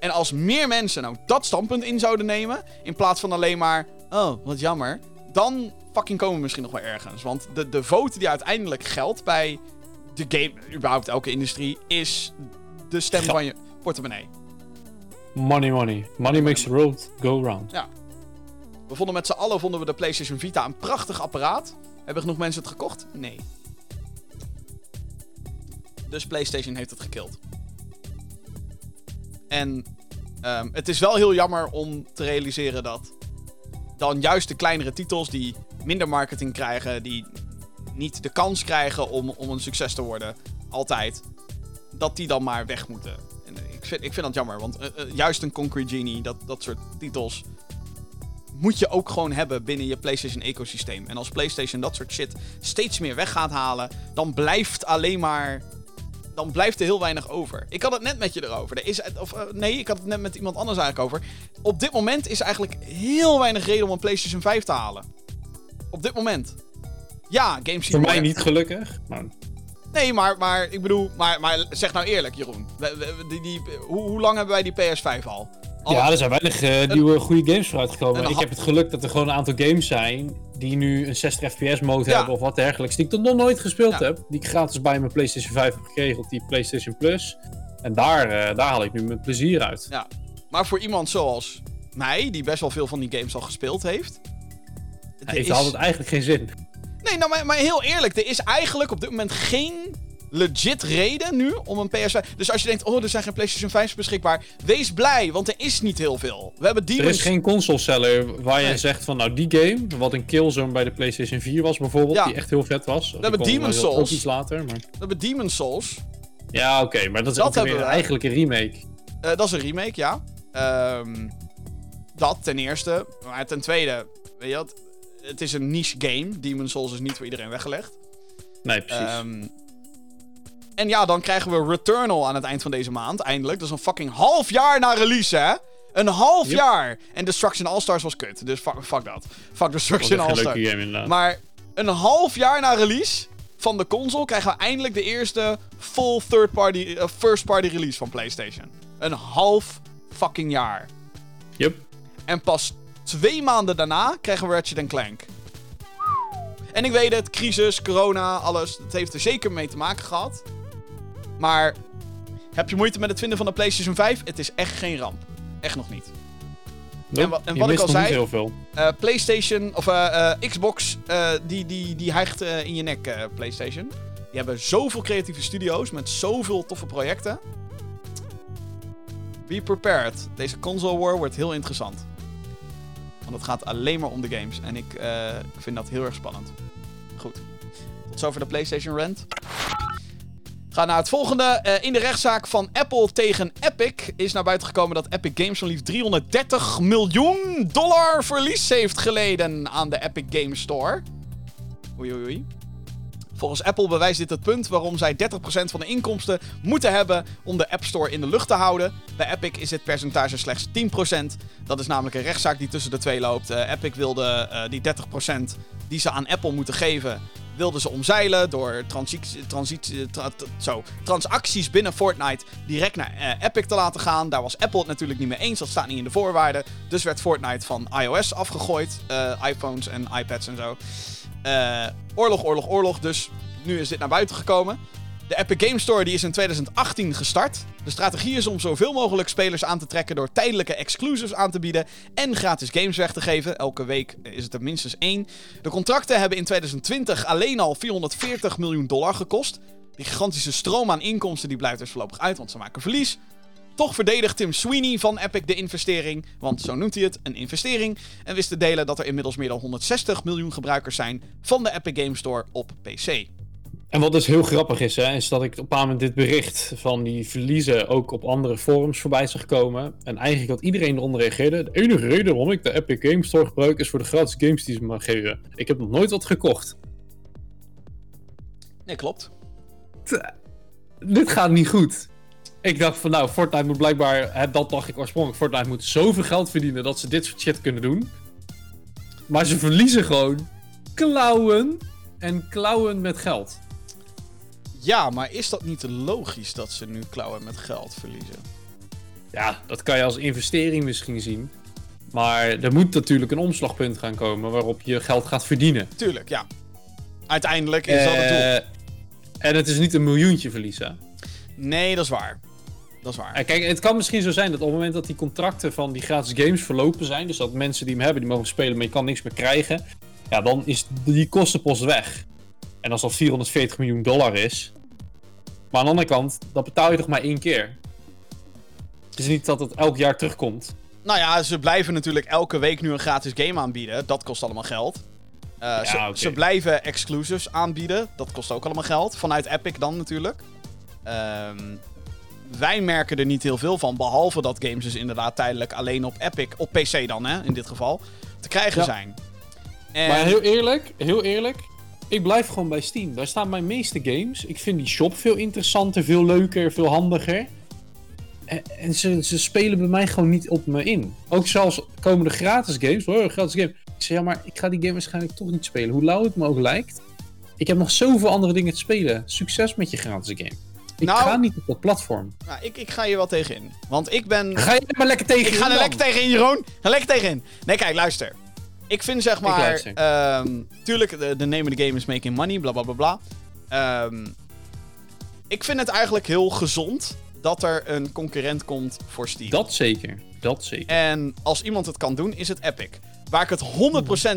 En als meer mensen nou dat standpunt in zouden nemen, in plaats van alleen maar, oh, wat jammer, dan fucking komen we misschien nog wel ergens. Want de, de vote die uiteindelijk geldt bij de game, überhaupt elke industrie, is de stem van je portemonnee. Money, money. Money makes the world go round. We vonden met z'n allen vonden we de PlayStation Vita een prachtig apparaat. Hebben genoeg mensen het gekocht? Nee. Dus PlayStation heeft het gekild. En ehm, het is wel heel jammer om te realiseren dat dan juist de kleinere titels die minder marketing krijgen, die niet de kans krijgen om, om een succes te worden, altijd, dat die dan maar weg moeten. En ik, vind, ik vind dat jammer, want eh, eh, juist een Concrete Genie, dat, dat soort titels, moet je ook gewoon hebben binnen je PlayStation-ecosysteem. En als PlayStation dat soort shit steeds meer weg gaat halen, dan blijft alleen maar. Dan blijft er heel weinig over. Ik had het net met je erover. Er is, of, eh, nee, ik had het net met iemand anders eigenlijk over. Op dit moment is eigenlijk heel weinig reden om een PlayStation 5 te halen. Op dit moment. Ja, games Voor mij niet gelukkig. Maar... Nee, maar, maar ik bedoel, maar, maar zeg nou eerlijk, Jeroen. Die, die, hoe, hoe lang hebben wij die PS5 al? Ja, er zijn weinig eh, nieuwe goede games voor uitgekomen. Ik heb het geluk dat er gewoon een aantal games zijn die nu een 60 fps mode Ja. hebben of wat dergelijks. Die ik tot nog nooit gespeeld Ja. heb. Die ik gratis bij mijn PlayStation 5 heb gekregen op die PlayStation Plus. En daar, eh, daar haal ik nu mijn plezier uit. Ja. Maar voor iemand zoals mij, die best wel veel van die games al gespeeld heeft. er Heeft is- het eigenlijk geen zin. Nee, nou, maar, maar heel eerlijk, er is eigenlijk op dit moment geen legit reden nu om een PS5. Dus als je denkt, oh, er zijn geen PlayStation 5's beschikbaar, wees blij, want er is niet heel veel. We hebben Er Demon's... is geen console seller waar je Nee. zegt van nou die game, wat een Killzone bij de PlayStation 4 was bijvoorbeeld, Ja. die echt heel vet was. We hebben Demon's Souls. Iets later, maar... We hebben Demon's Souls. Ja, oké, maar dat is Dat weer eigenlijk een remake. Eh, dat is een remake, ja. Ehm, dat ten eerste. Maar ten tweede, weet je wat? Het is een niche game. Demon's Souls is niet voor iedereen weggelegd. Nee, precies. Ehm, en ja, dan krijgen we Returnal aan het eind van deze maand. Eindelijk. Dat is een fucking half jaar na release, hè? Een half Yep. jaar! En Destruction All-Stars was kut. Dus fuck, fuck dat. Fuck Destruction All-Stars. Maar een half jaar na release van de console krijgen we eindelijk de eerste full third party, eh, first party release van PlayStation. Een half fucking jaar. Yup. En pas twee maanden daarna krijgen we Ratchet Clank. En ik weet het, crisis, corona, alles. Het heeft er zeker mee te maken gehad. Maar heb je moeite met het vinden van de PlayStation 5? Het is echt geen ramp. Echt nog niet. Nope, wa- en je wat ik al zei- heel veel. Eh, PlayStation, of eh, eh, Xbox, die, die, die hijgt in je nek, PlayStation. Die hebben zoveel creatieve studio's met zoveel toffe projecten. Be prepared. Deze console war wordt heel interessant. Want het gaat alleen maar om de games. En ik vind dat heel erg spannend. Goed. Tot zover de PlayStation Rant. Ga naar het volgende. Eh, in de rechtszaak van Apple tegen Epic is naar buiten gekomen dat Epic Games van liefst 330 miljoen dollar verlies heeft geleden aan de Epic Games Store. Oei, oei, oei. Volgens Apple bewijst dit het punt waarom zij 30% van de inkomsten moeten hebben om de App Store in de lucht te houden. Bij Epic is dit percentage slechts 10%. Dat is namelijk een rechtszaak die tussen de twee loopt. Eh, Epic wilde eh, die 30% die ze aan Apple moeten geven, wilden ze omzeilen door zo, transacties binnen Fortnite direct naar eh, Epic te laten gaan. Daar was Apple het natuurlijk niet mee eens. Dat staat niet in de voorwaarden. Dus werd Fortnite van iOS afgegooid. eh, iPhones en iPads en zo. Eh, oorlog, oorlog, oorlog. Dus nu is dit naar buiten gekomen. De Epic Game Store die is in 2018 gestart. De strategie is om zoveel mogelijk spelers aan te trekken door tijdelijke exclusives aan te bieden en gratis games weg te geven. Elke week is het er minstens één. De contracten hebben in 2020 alleen al 440 miljoen dollar gekost. Die gigantische stroom aan inkomsten die blijft dus voorlopig uit, want ze maken verlies. Toch verdedigt Tim Sweeney van Epic de investering, want zo noemt hij het, een investering. En wist te delen dat er inmiddels meer dan 160 miljoen gebruikers zijn van de Epic Game Store op PC. En wat dus heel grappig is, hè, is dat ik op een moment dit bericht van die verliezen ook op andere forums voorbij zag komen. En eigenlijk had iedereen eronder reageerde. De enige reden waarom ik de Epic Games Store gebruik is voor de gratis games die ze me geven. Ik heb nog nooit wat gekocht. Nee, klopt. Dit gaat niet goed. Ik dacht van nou, Fortnite moet blijkbaar, hè, dat dacht ik oorspronkelijk, Fortnite moet zoveel geld verdienen dat ze dit soort shit kunnen doen. Maar ze verliezen gewoon klauwen en klauwen met geld. Ja, maar is dat niet logisch dat ze nu klauwen met geld verliezen? Ja, dat kan je als investering misschien zien. Maar er moet natuurlijk een omslagpunt gaan komen waarop je geld gaat verdienen. Tuurlijk, ja. Uiteindelijk is dat het doel. Eh, en het is niet een miljoentje verliezen. Nee, dat is waar. Dat is waar. Kijk, het kan misschien zo zijn dat op het moment dat die contracten van die gratis games verlopen zijn, dus dat mensen die hem hebben, die mogen spelen, maar je kan niks meer krijgen, ja, dan is die kostenpost weg. En als dat 440 miljoen dollar is, maar aan de andere kant, dat betaal je toch maar één keer. Het is niet dat het elk jaar terugkomt. Nou ja, ze blijven natuurlijk elke week nu een gratis game aanbieden. Dat kost allemaal geld. Eh, ze, ze blijven exclusives aanbieden. Dat kost ook allemaal geld. Vanuit Epic dan natuurlijk. Ehm, wij merken er niet heel veel van. Behalve dat games dus inderdaad tijdelijk alleen op Epic, op PC dan hè, in dit geval, te krijgen Ja. zijn. En, Maar heel eerlijk, heel eerlijk, ik blijf gewoon bij Steam. Daar staan mijn meeste games. Ik vind die shop veel interessanter, veel leuker, veel handiger. En, en ze, ze spelen bij mij gewoon niet op me in. Ook zelfs komen de gratis games. Oh, gratis game. Ik zeg, ja, maar ik ga die game waarschijnlijk toch niet spelen. Hoe lauw het me ook lijkt. Ik heb nog zoveel andere dingen te spelen. Succes met je gratis game. Ik Nou- ga niet op dat platform. nou, ik, ik ga je wel tegenin. Want ik ben... Ga je er maar lekker tegen Ik ga er dan. lekker tegenin, Jeroen. Ga lekker tegenin. Nee, kijk, luister. Ik vind zeg maar... ehm, tuurlijk, de, de name of the game is making money, bla bla bla bla. Ehm, ik vind het eigenlijk heel gezond dat er een concurrent komt voor Steam. Dat zeker. Dat zeker. En als iemand het kan doen, is het Epic. Waar ik het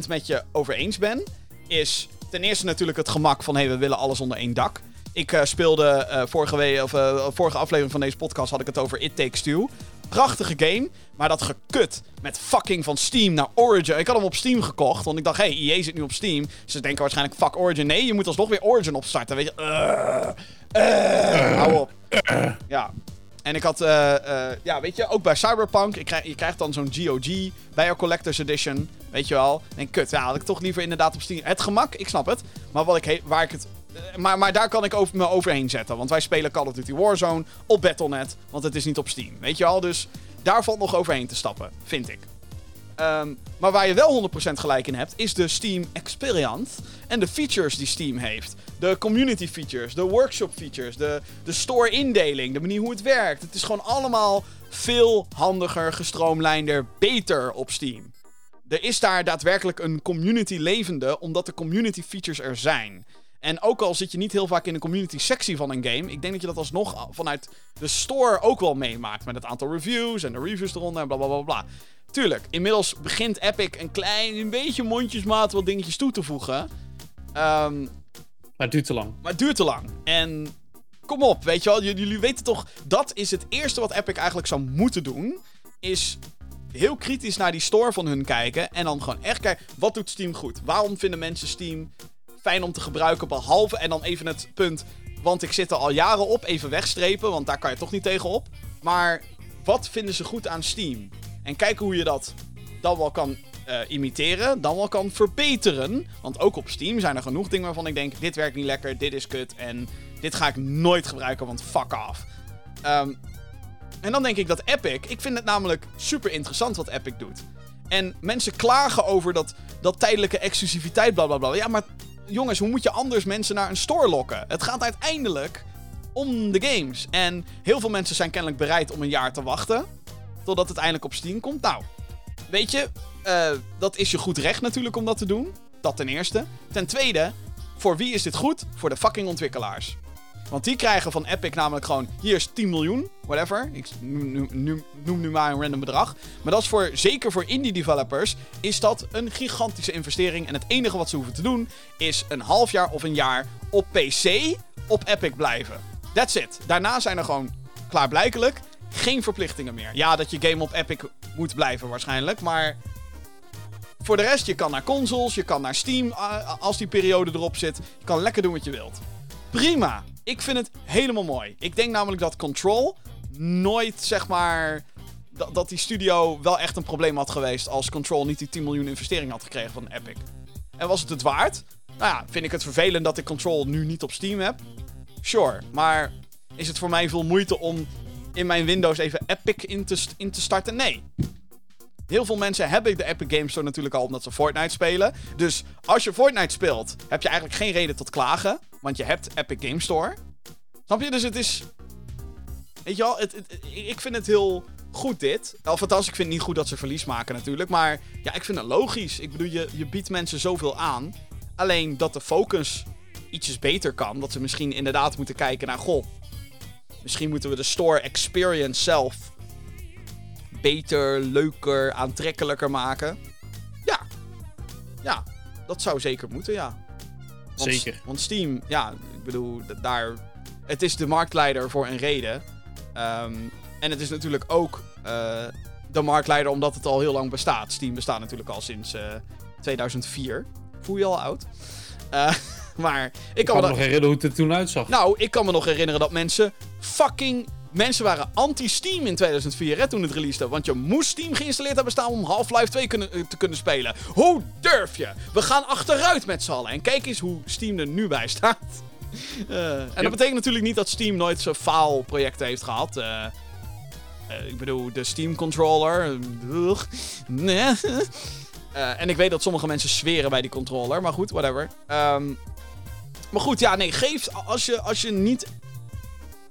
100% met je over eens ben, is ten eerste natuurlijk het gemak van hey, we willen alles onder één dak. Ik eh, speelde eh, vorige, week, of, eh, vorige aflevering van deze podcast had ik het over It Takes Two. Prachtige game, maar dat gekut met fucking van Steam naar Origin. Ik had hem op Steam gekocht, want ik dacht, hey, EA zit nu op Steam. Ze denken waarschijnlijk, fuck Origin. Nee, je moet alsnog weer Origin opstarten, weet je. Eh, eh, hou op. Ja. En ik had, eh, eh, ja, weet je, ook bij Cyberpunk, ik krijg, je krijgt dan zo'n GOG bij jouw Collector's Edition, weet je wel. En kut, ja, had ik toch liever inderdaad op Steam. Het gemak, ik snap het, maar wat ik waar ik het... eh, maar, daar kan ik over, me overheen zetten, want wij spelen Call of Duty Warzone op Battle.net, want het is niet op Steam, weet je wel. Dus daar valt nog overheen te stappen, vind ik. Ehm, maar waar je wel 100% gelijk in hebt, is de Steam Experience. En de features die Steam heeft. De community features, de workshop features, de, de store indeling, de manier hoe het werkt. Het is gewoon allemaal veel handiger, gestroomlijnder, beter op Steam. Er is daar daadwerkelijk een community levende, omdat de community features er zijn. En ook al zit je niet heel vaak in de community sectie van een game, ik denk dat je dat alsnog vanuit de store ook wel meemaakt. Met het aantal reviews en de reviews eronder en bla bla bla bla. Tuurlijk, inmiddels begint Epic een klein, een beetje mondjesmaat wat dingetjes toe te voegen. Ehm, Maar het duurt te lang. maar het duurt te lang. En kom op, weet je wel, j- jullie weten toch, dat is het eerste wat Epic eigenlijk zou moeten doen. Is heel kritisch naar die store van hun kijken. En dan gewoon echt kijken, wat doet Steam goed? Waarom vinden mensen Steam fijn om te gebruiken? Behalve, en dan even het punt, want ik zit er al jaren op, even wegstrepen, want daar kan je toch niet tegen op. Maar wat vinden ze goed aan Steam? En kijken hoe je dat dan wel kan eh, imiteren, dan wel kan verbeteren. Want ook op Steam zijn er genoeg dingen waarvan ik denk: dit werkt niet lekker, dit is kut en dit ga ik nooit gebruiken, want fuck off. Ehm, en dan denk ik dat Epic, ik vind het namelijk super interessant wat Epic doet. En mensen klagen over dat, dat tijdelijke exclusiviteit, bla bla bla. Ja, maar jongens, hoe moet je anders mensen naar een store lokken? Het gaat uiteindelijk om de games. En heel veel mensen zijn kennelijk bereid om een jaar te wachten. Totdat het eindelijk op Steam komt. Nou, weet je, eh, dat is je goed recht natuurlijk om dat te doen. Dat ten eerste. Ten tweede, voor wie is dit goed? Voor de fucking ontwikkelaars. Want die krijgen van Epic namelijk gewoon, hier is 10 miljoen, whatever. Ik noem, nu maar een random bedrag. Maar dat is voor, zeker voor indie developers, is dat een gigantische investering. En het enige wat ze hoeven te doen, is een half jaar of een jaar op PC op Epic blijven. That's it. Daarna zijn er gewoon klaarblijkelijk geen verplichtingen meer. Ja, dat je game op Epic moet blijven waarschijnlijk, maar... Voor de rest, je kan naar consoles, je kan naar Steam als die periode erop zit. Je kan lekker doen wat je wilt. Prima. Ik vind het helemaal mooi. Ik denk namelijk dat Control nooit, zeg maar... Dat, die studio wel echt een probleem had geweest als Control niet die 10 miljoen investering had gekregen van Epic. En was het het waard? Nou ja, vind ik het vervelend dat ik Control nu niet op Steam heb? Sure, maar is het voor mij veel moeite om in mijn Windows even Epic in te, in te starten? Nee. Heel veel mensen hebben de Epic Games Store natuurlijk al omdat ze Fortnite spelen. Dus als je Fortnite speelt, heb je eigenlijk geen reden tot klagen. Want je hebt Epic Games Store. Snap je? Dus het is... Weet je wel, het- ik vind het heel goed dit. Of althans, ik vind het niet goed dat ze verlies maken natuurlijk. Maar ja, ik vind het logisch. Ik bedoel, je, je biedt mensen zoveel aan. Alleen dat de focus ietsjes beter kan. Dat ze misschien inderdaad moeten kijken naar... Goh, Misschien moeten we de store experience zelf beter, leuker, aantrekkelijker maken. Ja. Ja, dat zou zeker moeten, ja. Want, Zeker. Want Steam, ja, ik bedoel, daar... Het is de marktleider voor een reden. Ehm, en het is natuurlijk ook eh, de marktleider omdat het al heel lang bestaat. Steam bestaat natuurlijk al sinds eh, 2004. Voel je al oud? Eh, [laughs] maar ik Ik kan me me nog herinneren hoe het er toen uitzag. Nou, ik kan me nog herinneren dat mensen fucking... Mensen waren anti-Steam in 2004 hè, toen het releasede. Want je moest Steam geïnstalleerd hebben staan om Half-Life 2 kunnen, eh, te kunnen spelen. Hoe durf je? We gaan achteruit met z'n allen. En kijk eens hoe Steam er nu bij staat. [laughs] Eh, en dat betekent natuurlijk niet dat Steam nooit zo'n faalprojecten heeft gehad. Eh, ik bedoel, de Steam controller. Nee. [laughs] En ik weet dat sommige mensen zweren bij die controller. Maar goed, whatever. Ehm, maar goed, ja, nee, geef als je, als je niet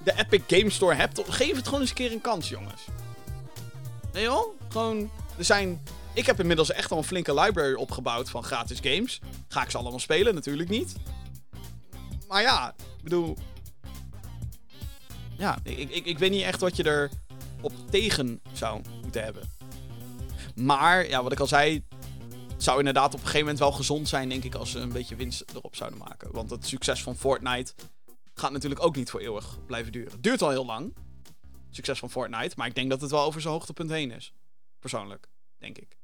de Epic Game Store hebt, geef het gewoon eens een keer een kans, jongens. Nee joh? Gewoon, er zijn... Ik heb inmiddels echt al een flinke library opgebouwd van gratis games. Ga ik ze allemaal spelen? Natuurlijk niet. Maar ja, ik bedoel... Ja, ik, ik, ik weet niet echt wat je er op tegen zou moeten hebben. Maar, ja, wat ik al zei, het zou inderdaad op een gegeven moment wel gezond zijn, denk ik, als ze een beetje winst erop zouden maken. Want het succes van Fortnite gaat natuurlijk ook niet voor eeuwig blijven duren. Duurt al heel lang, succes van Fortnite, maar ik denk dat het wel over zijn hoogtepunt heen is. Persoonlijk, denk ik.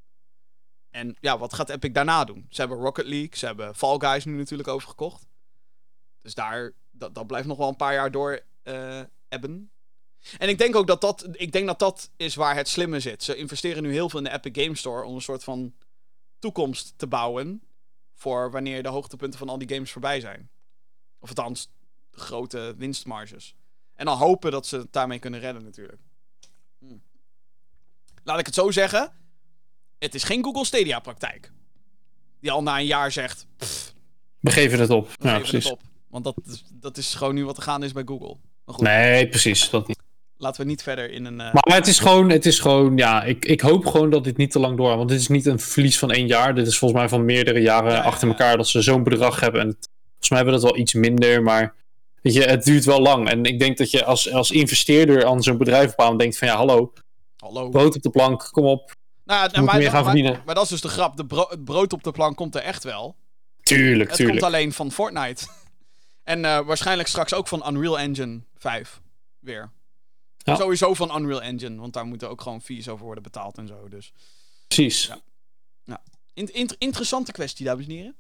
En ja, wat gaat Epic daarna doen? Ze hebben Rocket League, ze hebben Fall Guys nu natuurlijk overgekocht. Dus daar, dat, blijft nog wel een paar jaar door eh ebben. En ik denk ook dat dat, ik denk dat dat is waar het slimme zit. Ze investeren nu heel veel in de Epic Game Store om een soort van toekomst te bouwen voor wanneer de hoogtepunten van al die games voorbij zijn. Of althans, grote winstmarges. En dan hopen dat ze het daarmee kunnen redden natuurlijk. Hm. Laat ik het zo zeggen. Het is geen Google Stadia praktijk. Die al na een jaar zegt, pff, We geven het op. we Ja, geven precies. het op. Want dat, is- dat is gewoon nu wat er gaande is bij Google. Maar goed, Nee, precies. Dat niet. laten we niet verder in een... eh, Maar het is gewoon, het is gewoon ja, ik, ik hoop gewoon dat dit niet te lang doorgaat. Want dit is niet een verlies van één jaar. Dit is volgens mij van meerdere jaren Ja, ja, achter ja. elkaar dat ze zo'n bedrag hebben. En volgens mij hebben we dat wel iets minder, maar weet je, het duurt wel lang. En ik denk dat je als, als investeerder aan zo'n bedrijf bouwt denkt van ja, hallo, hallo. brood op de plank, kom op. Nou, moeten maar, meer gaan verdienen. Maar, dat is dus de grap. De bro- het brood op de plank komt er echt wel. Tuurlijk, Het tuurlijk. komt alleen van Fortnite. [laughs] en eh, waarschijnlijk straks ook van Unreal Engine 5. Weer. Ja. Sowieso van Unreal Engine. Want daar moeten ook gewoon fees over worden betaald en zo. Dus. Precies. Ja. In- int- interessante kwestie, dames en heren.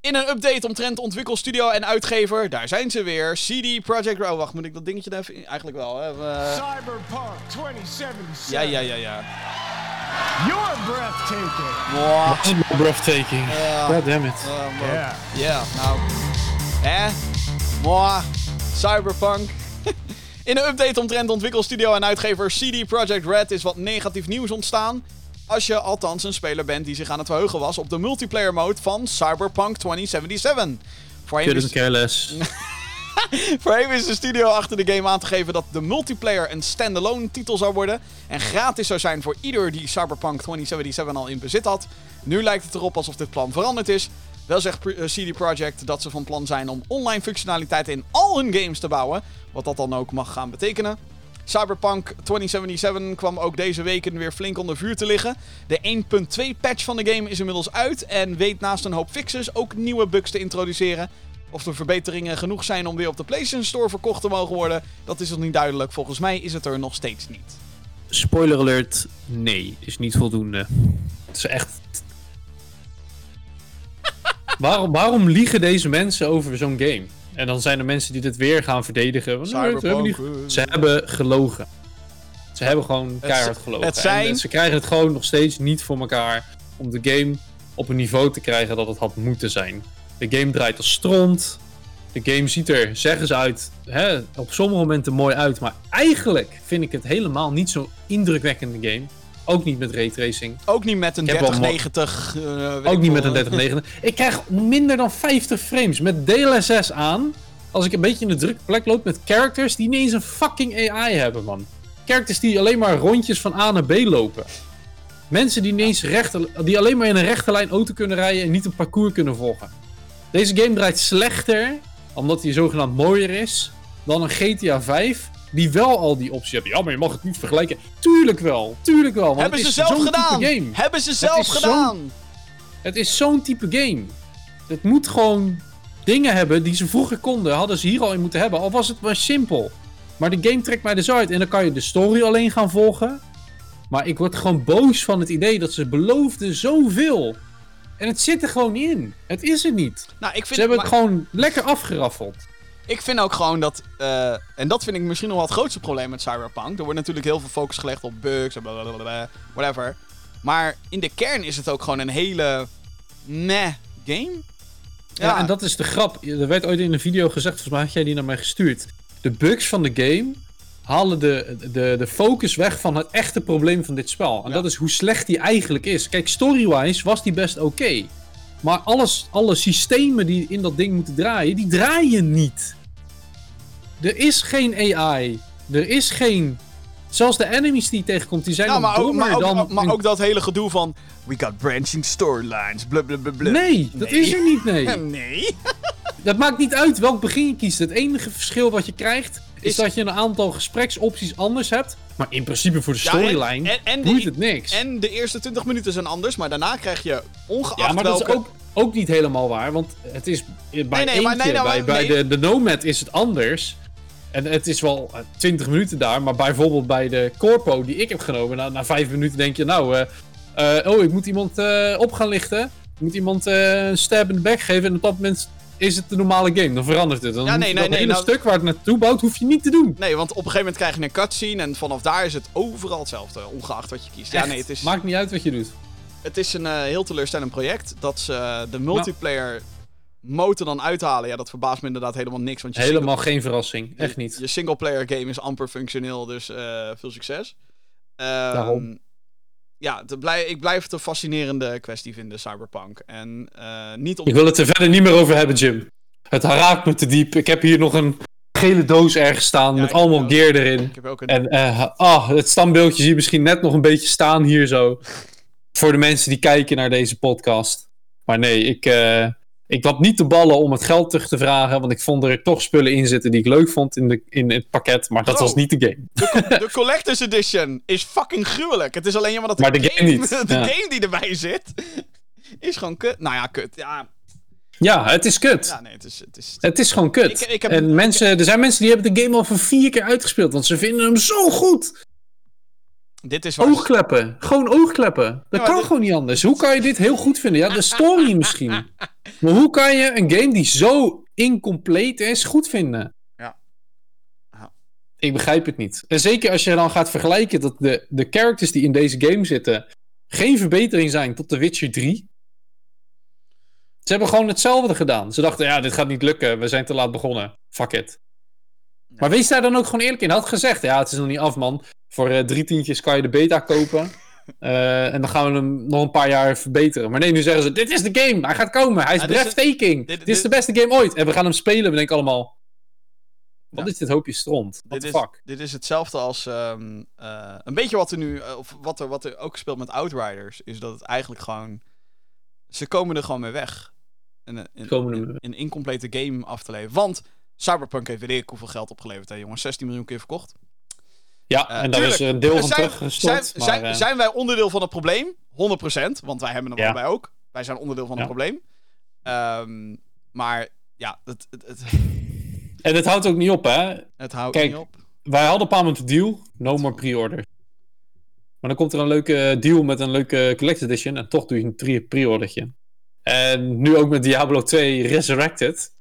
In een update omtrent ontwikkelstudio en uitgever, daar zijn ze weer. CD Projekt Red. Oh, wacht, moet ik dat dingetje even... in- Eigenlijk wel, hè. Cyberpunk 2077. ja, ja, ja, ja. You're breathtaking. Mwah. Dat is wel breathtaking. Ja. God damn it. Eh, maar- Yeah. Ja, nou. Hè? Cyberpunk. [laughs] In een update omtrent ontwikkelstudio en uitgever CD Projekt Red is wat negatief nieuws ontstaan. Als je althans een speler bent die zich aan het verheugen was op de multiplayer mode van Cyberpunk 2077. Voorheen less. [laughs] voorheen wist de studio achter de game aan te geven dat de multiplayer een standalone titel zou worden. En gratis zou zijn voor ieder die Cyberpunk 2077 al in bezit had. Nu lijkt het erop alsof dit plan veranderd is. Wel zegt eh, CD Projekt dat ze van plan zijn om online functionaliteiten in al hun games te bouwen. Wat dat dan ook mag gaan betekenen. Cyberpunk 2077 kwam ook deze weken weer flink onder vuur te liggen. De 1.2 patch van de game is inmiddels uit en weet naast een hoop fixes ook nieuwe bugs te introduceren. Of de verbeteringen genoeg zijn om weer op de PlayStation Store verkocht te mogen worden, dat is nog niet duidelijk. Volgens mij is het er nog steeds niet. Spoiler alert, nee, is niet voldoende. Het is echt. [laughs] waarom, waarom liegen deze mensen over zo'n game? En dan zijn er mensen die dit weer gaan verdedigen. Want, nee, ze, hebben niet- Cyberpunk. ze hebben gelogen. Ze hebben gewoon keihard gelogen. het zijn- En ze krijgen het gewoon nog steeds niet voor elkaar om de game op een niveau te krijgen dat het had moeten zijn. De game draait als stront. De game ziet er, zeggen ze uit, hè, op sommige momenten mooi uit. Maar eigenlijk vind ik het helemaal niet zo'n indrukwekkende game. Ook niet met raytracing. Ook niet met een Ik heb wel 3090. eh, weet Ook niet met een eh. [laughs] 3090. Ik krijg minder dan 50 frames met DLSS aan. Als ik een beetje in de drukke plek loop met characters die niet eens een fucking AI hebben, man. Characters die alleen maar rondjes van A naar B lopen. Mensen die, niet eens rechte, die alleen maar in een rechte lijn auto kunnen rijden en niet een parcours kunnen volgen. Deze game draait slechter, omdat hij zogenaamd mooier is, dan een GTA 5 die wel al die opties hebben. Ja, maar je mag het niet vergelijken. Tuurlijk wel, tuurlijk wel. want Hebben het ze is zelf zo'n type gedaan. game. Hebben ze zelf gedaan. Het is zo'n type game. Het moet gewoon dingen hebben die ze vroeger konden. Hadden ze hier al in moeten hebben. Al was het maar simpel. Maar de game trekt mij dus uit. En dan kan je de story alleen gaan volgen. Maar ik word gewoon boos van het idee dat ze beloofden zoveel. En het zit er gewoon in. Het is er niet. Nou, ik Ze vind, hebben maar het gewoon lekker afgeraffeld. Ik vind ook gewoon dat... eh, en dat vind ik misschien nog wel het grootste probleem met Cyberpunk. Er wordt natuurlijk heel veel focus gelegd op bugs en blablabla, whatever. Maar in de kern is het ook gewoon een hele meh game. Ja. en dat is de grap. Er werd ooit in een video gezegd, volgens mij had jij die naar mij gestuurd. De bugs van de game halen de, de, de focus weg van het echte probleem van dit spel. En Ja. dat is hoe slecht die eigenlijk is. Kijk, story-wise was die best oké. Maar alles, alle systemen die in dat ding moeten draaien, die draaien niet. Er is geen AI. Er is geen... Zelfs de enemies die je tegenkomt, die zijn maar ook, maar, ook, dan... maar ook dat hele gedoe van... We got branching storylines, blablabla. Nee, dat Nee. is er niet, nee. [laughs] Nee. Dat maakt niet uit welk begin je kiest. Het enige verschil wat je krijgt is, dat je een aantal gespreksopties anders hebt. Maar in principe voor de Ja, en- storyline en- en de- het niks. En de eerste 20 minuten zijn anders, maar daarna krijg je ongeacht ja, maar dat is ook, ook niet helemaal waar. Want het is bij nee, eentje, maar nee, nou, bij, bij nee. de, de Nomad is het anders. En het is wel eh, 20 minuten daar. Maar bijvoorbeeld bij de Corpo die ik heb genomen, na, na 5 minuten denk je, nou, eh, eh, oh, ik moet iemand eh, op gaan lichten. Ik moet iemand eh, een stab in de back geven. En op dat moment is het de normale game. Dan verandert het. Dan Ja, nee, je nee, dat nee, hele nou- stuk waar het naartoe bouwt, hoef je niet te doen. Nee, want op een gegeven moment krijg je een cutscene en vanaf daar is het overal hetzelfde, ongeacht wat je kiest. Ja, nee, het is, Maakt niet uit wat je doet. het is een eh, heel teleurstellend project. Dat ze eh, de multiplayer motor dan uithalen, ja, dat verbaast me inderdaad helemaal niks. Want je Helemaal geen verrassing. Echt Je, niet. je singleplayer game is amper functioneel, dus eh, veel succes. Ehm, Daarom. Ja, blij, ik blijf het een fascinerende kwestie vinden, Cyberpunk. En eh, niet om... Ik wil het er verder niet meer over hebben, Jim. Het raakt me te diep. Ik heb hier nog een gele doos ergens staan Ja, met allemaal ook. gear erin. Ik heb ook een... En eh, ah, het standbeeldje zie je misschien net nog een beetje staan hier zo. [laughs] Voor de mensen die kijken naar deze podcast. Maar nee, ik, eh, ik had niet de ballen om het geld terug te vragen. Want ik vond er toch spullen in zitten die ik leuk vond in, de, in het pakket. Maar dat Bro. was niet de game. De [laughs] Collector's Edition is fucking gruwelijk. Het is alleen jammer dat de, Maar de game niet. [laughs] de Ja. game die erbij zit, is gewoon kut. Nou ja, kut. Ja, Ja, het is kut. ja nee, het is... Het is Het is gewoon kut. Ik- ik heb- en mensen, er zijn mensen die hebben de game al voor vier keer uitgespeeld. Want ze vinden hem zo goed. Dit is waar... Oogkleppen. Gewoon oogkleppen. Dat kan dit- gewoon niet anders. Hoe kan je dit heel goed vinden? Ja, de story misschien. [laughs] Maar hoe kan je een game die zo incompleet is, goed vinden? Ja. Ja. Ik begrijp het niet. En zeker als je dan gaat vergelijken dat de, de characters die in deze game zitten geen verbetering zijn tot The Witcher 3. Ze hebben gewoon hetzelfde gedaan. Ze dachten, ja, dit gaat niet lukken. We zijn te laat begonnen. Fuck it. Maar wees daar dan ook gewoon eerlijk in. Had gezegd, ja, het is nog niet af, man. Voor eh, drie tientjes kan je de beta kopen. [laughs] Eh, en dan gaan we hem nog een paar jaar verbeteren. Maar nee, nu zeggen ze, dit is de game. Hij gaat komen. Hij is dit breathtaking. dit- Dit, is de beste game ooit. En we gaan hem spelen. We denken allemaal, wat Ja. is dit hoopje stront? What Dit the is, fuck? dit is hetzelfde als ehm, eh, een beetje wat er nu, of wat er, wat er ook speelt met Outriders, is dat het eigenlijk gewoon, ze komen er gewoon mee weg. Een, een, een, incomplete game af te leveren. Want Cyberpunk heeft weet ik hoeveel geld opgeleverd, hè jongens. 16 miljoen keer verkocht. Ja, Eh, en daar is er een deel van zijn, teruggestort. Zijn, maar, zijn, eh, zijn wij onderdeel van het probleem? 100%, want wij hebben hem Ja. allebei ook. Wij zijn onderdeel van het Ja. probleem. Ehm, maar ja, het, het, het, [laughs] En het houdt ook niet op, hè. het houdt Kijk, niet op. Wij hadden op een moment een deal. No more pre-order. Maar dan komt er een leuke deal met een leuke Collector's Edition. En toch doe je een pre- pre-ordertje. En nu ook met Diablo 2 Resurrected.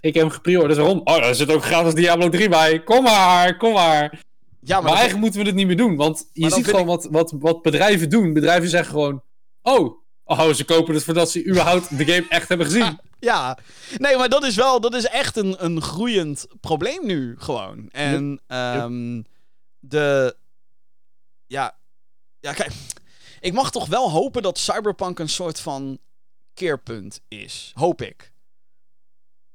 Ik heb hem gepreorderd. Waarom? Oh, daar zit ook gratis Diablo 3 bij. Kom maar, kom maar. Ja, Maar, eigenlijk moeten we dit niet meer doen. Want je ziet gewoon wat, wat, wat bedrijven doen. Bedrijven zeggen gewoon... Oh, oh, ze kopen het voordat ze überhaupt de game echt hebben gezien. [laughs] Ja, nee, maar dat is wel, dat is echt een, een groeiend probleem nu gewoon. En ehm, de, ja, ja, kijk, ik mag toch wel hopen dat Cyberpunk een soort van keerpunt is. Hoop ik.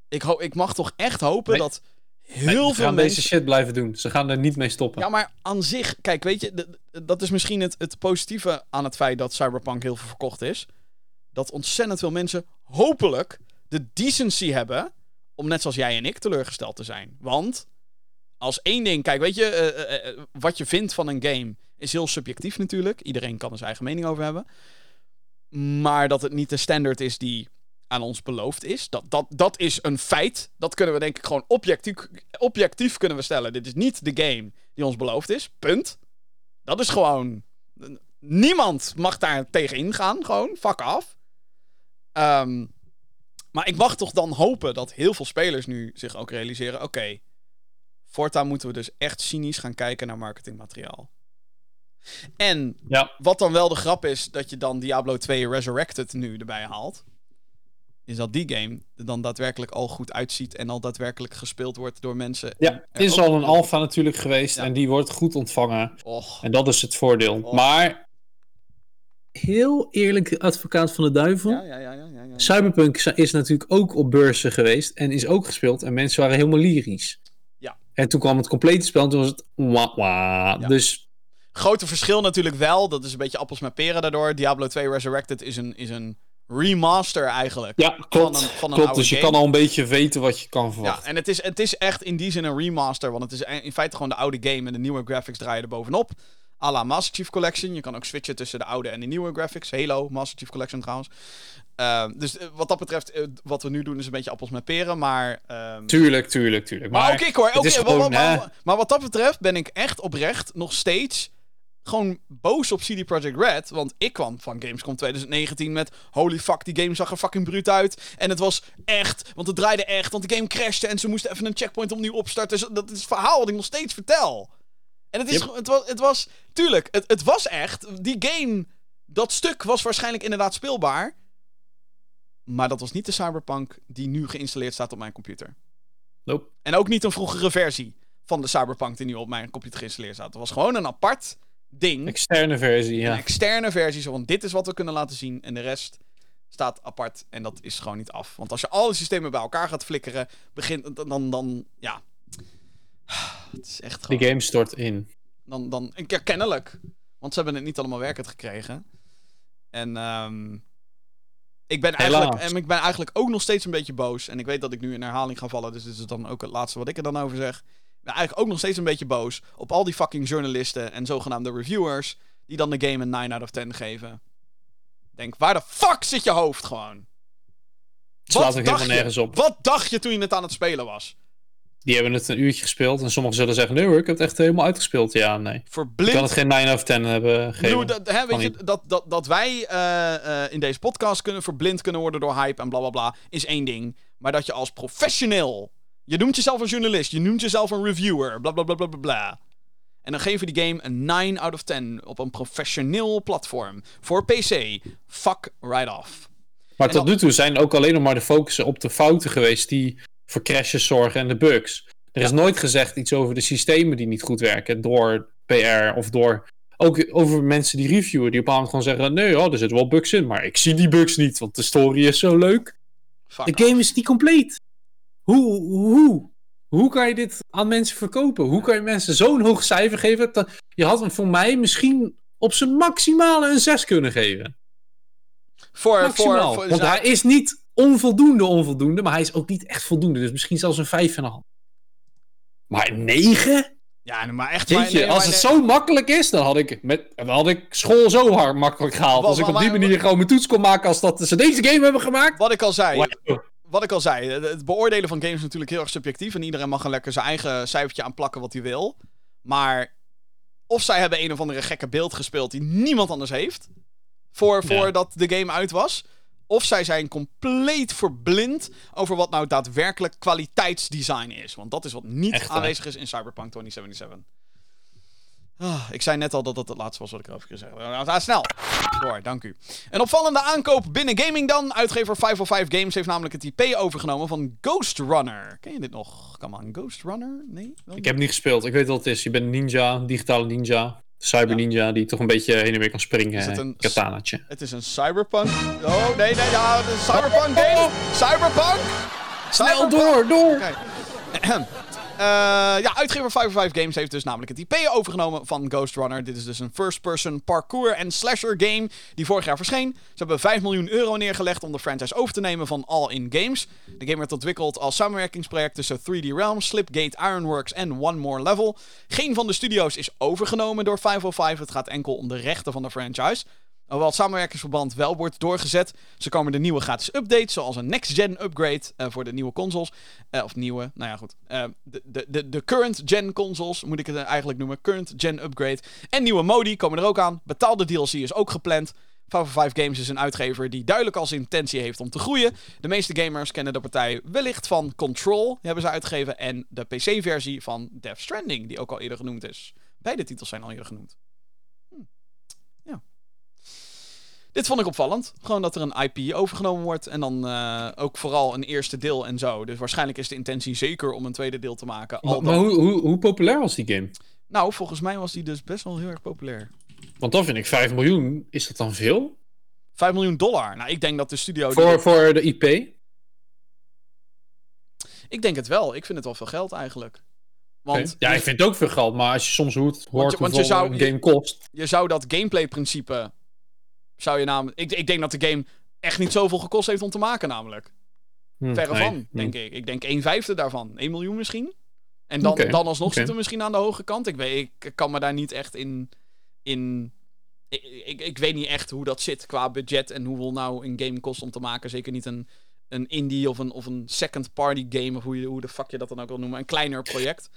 Ik, ho ik mag toch echt hopen Nee. dat heel Ze veel gaan mensen... deze shit blijven doen. Ze gaan er niet mee stoppen. Ja, maar aan zich, kijk, weet je, dat is misschien het, het positieve aan het feit dat Cyberpunk heel veel verkocht is. Dat ontzettend veel mensen hopelijk de decency hebben om net zoals jij en ik teleurgesteld te zijn. Want als één ding... Kijk, weet je, eh, eh, eh, wat je vindt van een game is heel subjectief natuurlijk. Iedereen kan er zijn eigen mening over hebben. Maar dat het niet de standaard is die aan ons beloofd is. Dat, dat, dat is een feit. Dat kunnen we denk ik gewoon objectief, objectief kunnen we stellen. Dit is niet de game die ons beloofd is. Punt. Dat is gewoon... Niemand mag daar tegen ingaan. Gewoon, fuck af. Ehm, maar ik mag toch dan hopen dat heel veel spelers nu zich ook realiseren... Oké, voortaan moeten we dus echt cynisch gaan kijken naar marketingmateriaal. En Ja. wat dan wel de grap is, dat je dan Diablo 2 Resurrected nu erbij haalt. Is dat die game er dan daadwerkelijk al goed uitziet en al daadwerkelijk gespeeld wordt door mensen. Ja, het is ook- al een alfa natuurlijk geweest Ja. en die wordt goed ontvangen. Och, En dat is het voordeel. Maar Heel eerlijk, advocaat van de duivel. ja, ja, ja, ja, ja, ja. Cyberpunk is natuurlijk ook op beurzen geweest en is ook gespeeld. En mensen waren helemaal lyrisch. Ja. En toen kwam het complete spel en toen was het wah, wah. Ja. Dus Grote verschil natuurlijk wel, dat is een beetje appels met peren daardoor. Diablo 2 Resurrected is een, is een remaster eigenlijk. ja, klopt. Van een- van een klopt. Dus je game. kan al een beetje weten wat je kan Ja, verwachten. en het is, het is echt in die zin een remaster, want het is in feite gewoon de oude game en de nieuwe graphics draaien er bovenop. A la Master Chief Collection. Je kan ook switchen tussen de oude en de nieuwe graphics. Halo, Master Chief Collection trouwens. Ehm, dus eh, wat dat betreft, eh, wat we nu doen is een beetje appels met peren, maar... ehm, Tuurlijk, tuurlijk, tuurlijk. maar ik hoor. ik- gewoon, maar, maar wat dat betreft ben ik echt oprecht nog steeds gewoon boos op CD Projekt Red. Want ik kwam van Gamescom 2019 met... Holy fuck, die game zag er fucking bruut uit. En het was echt, want het draaide echt. Want de game crashte en ze moesten even een checkpoint opnieuw opstarten. Dus dat is het verhaal wat ik nog steeds vertel. En het, is, Yep. het, was, het was... Tuurlijk, het, het was echt... Die game, dat stuk was waarschijnlijk inderdaad speelbaar. Maar dat was niet de Cyberpunk die nu geïnstalleerd staat op mijn computer. Nope. En ook niet een vroegere versie van de Cyberpunk die nu op mijn computer geïnstalleerd staat. Het was gewoon een apart ding. Externe versie, Een ja. externe versie. Zo van dit is wat we kunnen laten zien. En de rest staat apart. En dat is gewoon niet af. Want als je alle systemen bij elkaar gaat flikkeren. Begint dan, dan, dan ja. Het is echt gewoon. Die game stort in. Dan, dan, kennelijk. Want ze hebben het niet allemaal werkend gekregen. En ehm, ik, ben eigenlijk, en ik ben eigenlijk ook nog steeds een beetje boos. En ik weet dat ik nu in herhaling ga vallen. Dus dit is dan ook het laatste wat ik er dan over zeg. Ik ben eigenlijk ook nog steeds een beetje boos op al die fucking journalisten en zogenaamde reviewers. Die dan de game een 9 out of 10 geven. Denk, waar de fuck zit je hoofd gewoon? Het slaat dacht helemaal nergens op. Wat dacht je toen je het aan het spelen was? Die hebben het een uurtje gespeeld. En sommigen zullen zeggen, nee hoor, ik heb het echt helemaal uitgespeeld. Ja, nee. Ik Verblind kan het geen 9 of 10 hebben Ik gegeven. dat, hè, weet je, dat, dat, dat wij eh, eh, in deze podcast kunnen verblind kunnen worden door hype en bla bla bla, is één ding. Maar dat je als professioneel, je noemt jezelf een journalist, je noemt jezelf een reviewer, bla bla bla bla bla. En dan geven die game een 9 out of 10 op een professioneel platform. Voor PC. Fuck right off. Maar En tot dan- nu toe zijn ook alleen nog maar de focussen op de fouten geweest die voor crashes zorgen en de bugs. Er is nooit gezegd iets over de systemen die niet goed werken door PR of door. Ook over mensen die reviewen, die op een moment gewoon zeggen: nee, oh, er zitten wel bugs in, maar ik zie die bugs niet, want de story is zo leuk. Fuck de off. game is niet compleet. Hoe, hoe, hoe kan je dit aan mensen verkopen? Hoe kan je mensen zo'n hoog cijfer geven? Dat- Je had hem voor mij misschien op zijn maximale een 6 kunnen geven. Voor, Maximaal. voor, voor, Want hij is niet onvoldoende onvoldoende, maar hij is ook niet echt voldoende. Dus misschien zelfs een 5,5. Maar 9? Ja, maar echt. Jeetje, maar, nee, als maar het nee. zo makkelijk is, dan had ik, met, dan had ik school zo hard makkelijk gehaald. Als ik op die manier gewoon mijn toets kon maken als dat ze deze game hebben gemaakt. Wat ik al zei. Wat ik al zei, het- beoordelen van games is natuurlijk heel erg subjectief. En iedereen mag er lekker zijn eigen cijfertje aan plakken wat hij wil. Maar of zij hebben een of andere gekke beeld gespeeld die niemand anders heeft. Voor, Ja. voordat de game uit was. Of zij zijn compleet verblind over wat nou daadwerkelijk kwaliteitsdesign is. Want dat is wat niet Echt, aanwezig is in Cyberpunk 2077. Ah, ik zei net al dat dat het laatste was wat ik erover ging zeggen. Nou, ga snel. Door, dank u. Een opvallende aankoop binnen gaming dan. Uitgever 505 Games heeft namelijk het IP overgenomen van Ghost Runner. Ken je dit nog? Come on, Ghost Runner? Nee? Wel Ik heb niet gespeeld, ik weet wat het is. Je bent een ninja, digitale ninja, cyber ninja, die toch een beetje heen en weer kan springen. Is het een- Katanaatje. Het is een cyberpunk... Oh, nee, nee, ja, het is een cyberpunk game. Cyberpunk! Snel Cyberpunk! door, door! Oké. [clears throat] ja, uitgever 505 Games heeft dus namelijk het IP overgenomen van Ghost Runner. Dit is dus een first-person parkour en slasher game die vorig jaar verscheen. Ze hebben 5 miljoen euro neergelegd om de franchise over te nemen van All In Games. De game werd ontwikkeld als samenwerkingsproject tussen 3D Realms, Slipgate Ironworks en One More Level. Geen van de studio's is overgenomen door 505. Het gaat enkel om de rechten van de franchise. Hoewel het samenwerkingsverband wel wordt doorgezet, ze komen de nieuwe gratis updates, zoals een next-gen upgrade eh, voor de nieuwe consoles. Eh, of nieuwe, nou ja goed. Eh, de, de, de, current-gen consoles, moet ik het eigenlijk noemen. Current-gen upgrade. En nieuwe modi komen er ook aan. Betaalde DLC is ook gepland. 505 Games is een uitgever die duidelijk als intentie heeft om te groeien. De meeste gamers kennen de partij wellicht van Control, hebben ze uitgegeven. En de PC-versie van Death Stranding, die ook al eerder genoemd is. Beide titels zijn al eerder genoemd. Dit vond ik opvallend. Gewoon dat er een IP overgenomen wordt. En dan uh, ook vooral een eerste deel en zo. Dus waarschijnlijk is de intentie zeker om een tweede deel te maken. Maar, maar hoe, hoe, hoe, populair was die game? Nou, volgens mij was die dus best wel heel erg populair. Want dan vind ik 5 miljoen. Is dat dan veel? 5 miljoen dollar. Nou, ik denk dat de studio. Voor, die... voor de IP? Ik denk het wel. Ik vind het wel veel geld eigenlijk. Want, Ja, ik vind het ook veel geld. Maar als je soms hoort, hoort want je, zou, een game kost. Je zou dat gameplay-principe zou je namelijk... Ik, ik denk dat de game echt niet zoveel gekost heeft om te maken, namelijk. Hm, Verre van, hm. denk ik. Ik denk 1 vijfde daarvan. 1 miljoen misschien. En dan, dan alsnog okay. zitten we misschien aan de hoge kant. Ik, weet, ik kan me daar niet echt in... in ik, ik, ik, weet niet echt hoe dat zit qua budget en hoeveel nou een game kost om te maken. Zeker niet een, een indie of een, of een second party game, of hoe, je, hoe de fuck je dat dan ook wil noemen. Een kleiner project.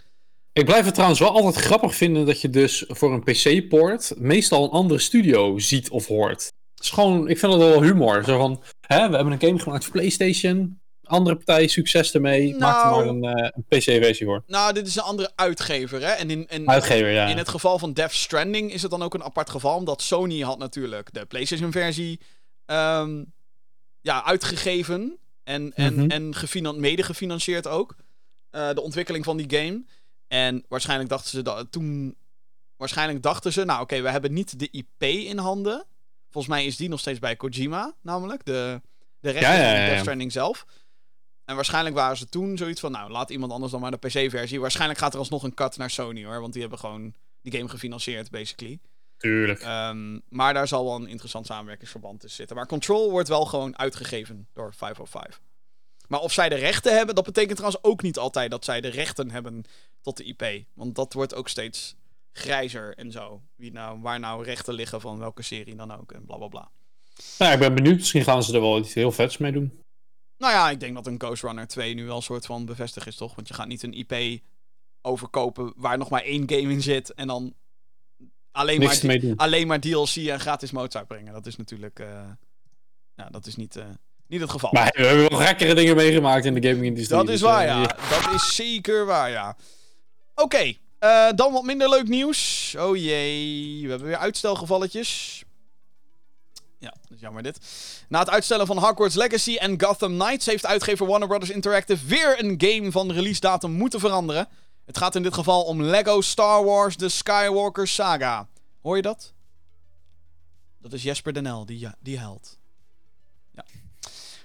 Ik blijf het trouwens wel altijd grappig vinden dat je dus voor een PC-port meestal een andere studio ziet of hoort is gewoon, ik vind het wel humor. Zo van, hè, we hebben een game gemaakt voor PlayStation. Andere partij, succes ermee. Nou, Maak er maar een, uh, een PC-versie voor. Nou, dit is een andere uitgever, hè? En in, in, uitgever, ja. In het geval van Death Stranding is het dan ook een apart geval. Omdat Sony had natuurlijk de PlayStation-versie um, ja, uitgegeven. En, en, mm -hmm. en mede gefinancierd ook. Uh, de ontwikkeling van die game. En waarschijnlijk dachten ze dat toen. Waarschijnlijk dachten ze, nou oké, okay, we hebben niet de IP in handen. Volgens mij is die nog steeds bij Kojima, namelijk. De, de rechter ja, ja, ja, Death Stranding zelf. En waarschijnlijk waren ze toen zoiets van, nou, laat iemand anders dan maar de PC-versie. Waarschijnlijk gaat er alsnog een cut naar Sony, hoor. Want die hebben gewoon die game gefinancierd, basically. Tuurlijk. Um, maar daar zal wel een interessant samenwerkingsverband tussen zitten. Maar Control wordt wel gewoon uitgegeven door 505. Maar of zij de rechten hebben, dat betekent trouwens ook niet altijd dat zij de rechten hebben tot de IP. Want dat wordt ook steeds grijzer en zo. Wie nou, waar nou rechten liggen van welke serie dan ook en bla bla bla. Nou, ik ben benieuwd. Misschien gaan ze er wel iets heel vets mee doen. Nou ja, ik denk dat een Ghost Runner 2 nu wel een soort van bevestigd is, toch? Want je gaat niet een IP overkopen waar nog maar één game in zit en dan alleen, maar, alleen maar DLC en gratis modes uitbrengen. Dat is natuurlijk. Uh, ja, dat is niet. Uh, niet het geval. Maar we hebben wel gekkere dingen meegemaakt in de gaming industrie. Dat is dus, waar, uh, ja. Dat is zeker waar, ja. Oké, okay. Uh, dan wat minder leuk nieuws. Oh jee, we hebben weer uitstelgevalletjes. Ja, dat is jammer dit. Na het uitstellen van Hogwarts Legacy en Gotham Knights heeft uitgever Warner Bros. Interactive weer een game van release datum moeten veranderen. Het gaat in dit geval om Lego Star Wars The Skywalker Saga. Hoor je dat? Dat is Jesper Denel, die, die held.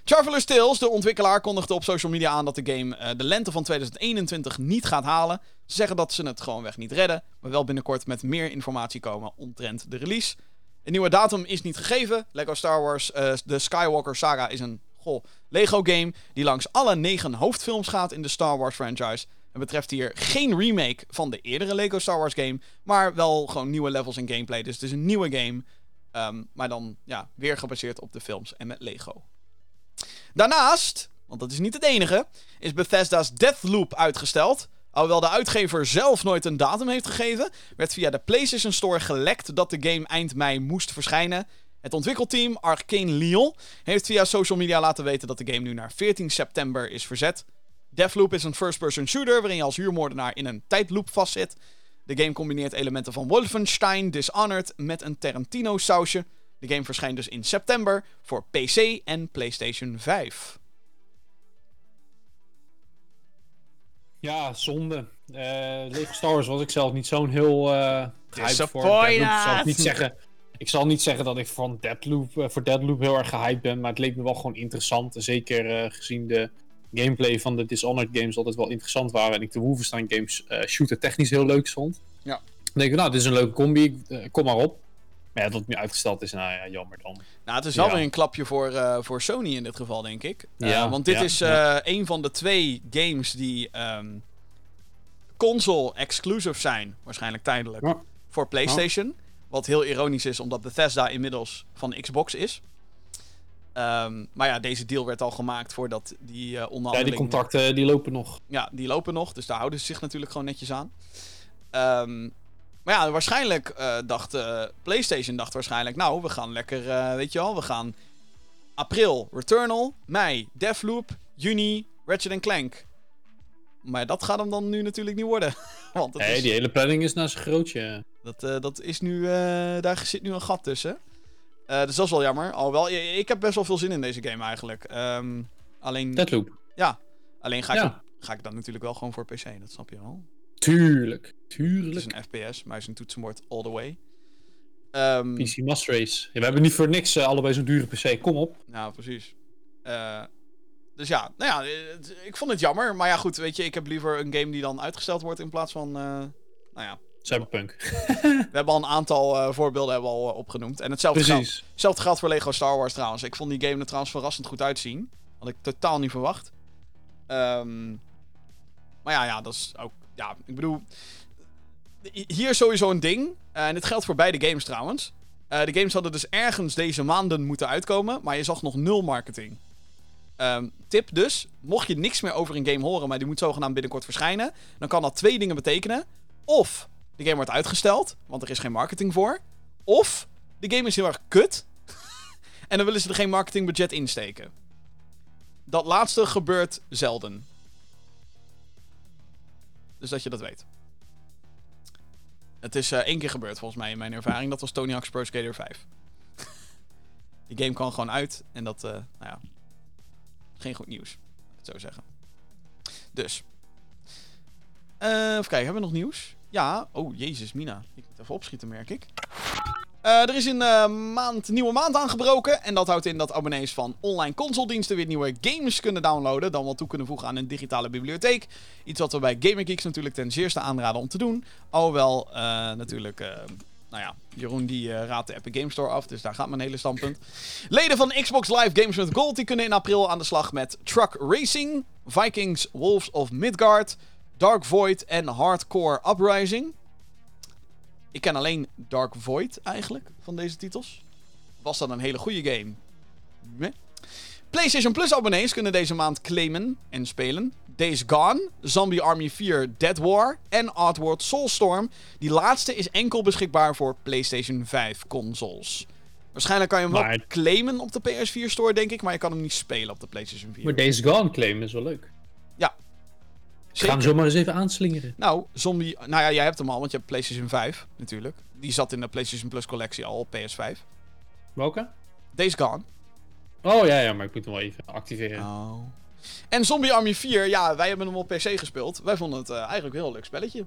Traveler's Tales, de ontwikkelaar, kondigde op social media aan dat de game uh, de lente van 2021 niet gaat halen. Ze zeggen dat ze het gewoonweg niet redden, maar wel binnenkort met meer informatie komen omtrent de release. Een nieuwe datum is niet gegeven. Lego Star Wars uh, The Skywalker Saga is een goh, Lego game die langs alle negen hoofdfilms gaat in de Star Wars franchise. Het betreft hier geen remake van de eerdere Lego Star Wars game, maar wel gewoon nieuwe levels en gameplay. Dus het is een nieuwe game, um, maar dan ja, weer gebaseerd op de films en met Lego. Daarnaast, want dat is niet het enige, is Bethesda's Deathloop uitgesteld. Alhoewel de uitgever zelf nooit een datum heeft gegeven, werd via de PlayStation Store gelekt dat de game eind mei moest verschijnen. Het ontwikkelteam Arcane Lyon heeft via social media laten weten dat de game nu naar 14 september is verzet. Deathloop is een first-person shooter waarin je als huurmoordenaar in een tijdloop vastzit. De game combineert elementen van Wolfenstein Dishonored met een Tarantino-sausje. De game verschijnt dus in september voor PC en PlayStation 5. Ja, zonde. Uh, Lego Star Wars was ik zelf niet zo'n heel uh, hype voor. Deadloop. Zal ik, niet zeggen, ik zal niet zeggen dat ik van Deadloop, uh, voor Deadloop heel erg gehyped ben, maar het leek me wel gewoon interessant. Zeker gezien de gameplay van de Dishonored games altijd wel interessant waren. En ik de Wolfenstein games eh, shooter technisch heel leuk vond. Ja. Dan denk ik, nou, dit is een leuke combi, eh, kom maar op. Maar ja, dat het nu uitgesteld is, nou ja, jammer dan. Nou, het is wel Ja. weer een klapje voor, eh, voor Sony in dit geval, denk ik. Eh, Ja, want dit ja, is eh, een van de twee games die ehm, console-exclusive zijn, waarschijnlijk tijdelijk, voor PlayStation. Wat heel ironisch is, omdat Bethesda inmiddels van Xbox is. Ehm, maar ja, deze deal werd al gemaakt voordat die eh Ja, onderhandelingen... die contacten die lopen nog. Ja, die lopen nog, dus daar houden ze zich natuurlijk gewoon netjes aan. Ehm, maar ja, waarschijnlijk eh, dacht eh, PlayStation dacht waarschijnlijk, nou, we gaan lekker, eh, weet je wel, we gaan april Returnal, mei Deathloop, juni Ratchet Clank. Maar dat gaat hem dan nu natuurlijk niet worden. [laughs] Want Nee, is, die hele planning is naar zijn grootje. dat, dat is nu, daar zit nu een gat tussen. Dus dat is wel jammer. Alhoewel, ik heb best wel veel zin in deze game eigenlijk. Ehm, alleen, Deadloop. alleen ga, ik, Ja. ga ik dan natuurlijk wel gewoon voor PC, dat snap je wel. Tuurlijk. Het is Tuurlijk. een FPS, muis en toetsenbord all the way. Ehm PC Master Race. Ja, we hebben niet voor niks eh, allebei zo'n dure PC. Kom op. nou, precies. Eh, dus ja, nou ja, het- ik vond het jammer. Maar ja, goed, weet je, ik heb liever een game die dan uitgesteld wordt in plaats van... eh, nou ja, Cyberpunk. we hebben al een aantal eh, voorbeelden hebben al eh, opgenoemd. En hetzelfde geldt, Precies. hetzelfde geldt voor Lego Star Wars trouwens. Ik vond die game er trouwens verrassend goed uitzien. Had ik totaal niet verwacht. Ehm, maar ja, ja, dat is ook... Ja, ik bedoel... Hier is sowieso een ding. eh, en dit geldt voor beide games trouwens. Eh, de games hadden dus ergens deze maanden moeten uitkomen. Maar je zag nog nul marketing. Ehm, tip dus, mocht je niks meer over een game horen, maar die moet zogenaamd binnenkort verschijnen, dan kan dat twee dingen betekenen. Of de game wordt uitgesteld, want er is geen marketing voor. Of de game is heel erg kut. [laughs] en dan willen ze er geen marketingbudget in steken. Dat laatste gebeurt zelden. Dus dat je dat weet. Het is eh, één keer gebeurd volgens mij in mijn ervaring. Dat was Tony Hawk's Pro Skater 5. [laughs] Die game kwam gewoon uit. En dat, eh, nou ja. Geen goed nieuws. het zo zeggen. Dus. Eh, even kijken, hebben we nog nieuws? Ja. Oh, jezus, Mina. Ik moet even opschieten, merk ik. Eh, er is een eh, maand, nieuwe maand aangebroken. En dat houdt in dat abonnees van online consolediensten weer nieuwe games kunnen downloaden. Dan wel toe kunnen voegen aan een digitale bibliotheek. Iets wat we bij Gamer Geeks natuurlijk ten zeerste aanraden om te doen. Alhoewel, eh, natuurlijk, nou ja, Jeroen die raadt de Epic Game Store af. Dus daar gaat mijn hele standpunt. Leden van Xbox Live Games with Gold die kunnen in april aan de slag met Truck Racing, Vikings Wolves of Midgard, Dark Void en Hardcore Uprising. Ik ken alleen Dark Void eigenlijk van deze titels. Was dat een hele goede game? Nee. PlayStation Plus abonnees kunnen deze maand claimen en spelen Days Gone, Zombie Army 4 Dead War en Oddworld Soulstorm. Die laatste is enkel beschikbaar voor PlayStation 5 consoles. Waarschijnlijk kan je hem wel claimen op de PS4 store, denk ik, maar je kan hem niet spelen op de PlayStation 4. Maar Days Gone claim is wel leuk. Ik ga hem Zeker. zo maar eens even aanslingeren. Nou, Zombie... Nou ja, jij hebt hem al, want je hebt PlayStation 5 natuurlijk. Die zat in de PlayStation Plus collectie al op PS5. Welke? Days Gone. Oh ja, ja, maar ik moet hem wel even activeren. Oh. En Zombie Army 4, ja, wij hebben hem op PC gespeeld. Wij vonden het eh, eigenlijk een heel leuk spelletje.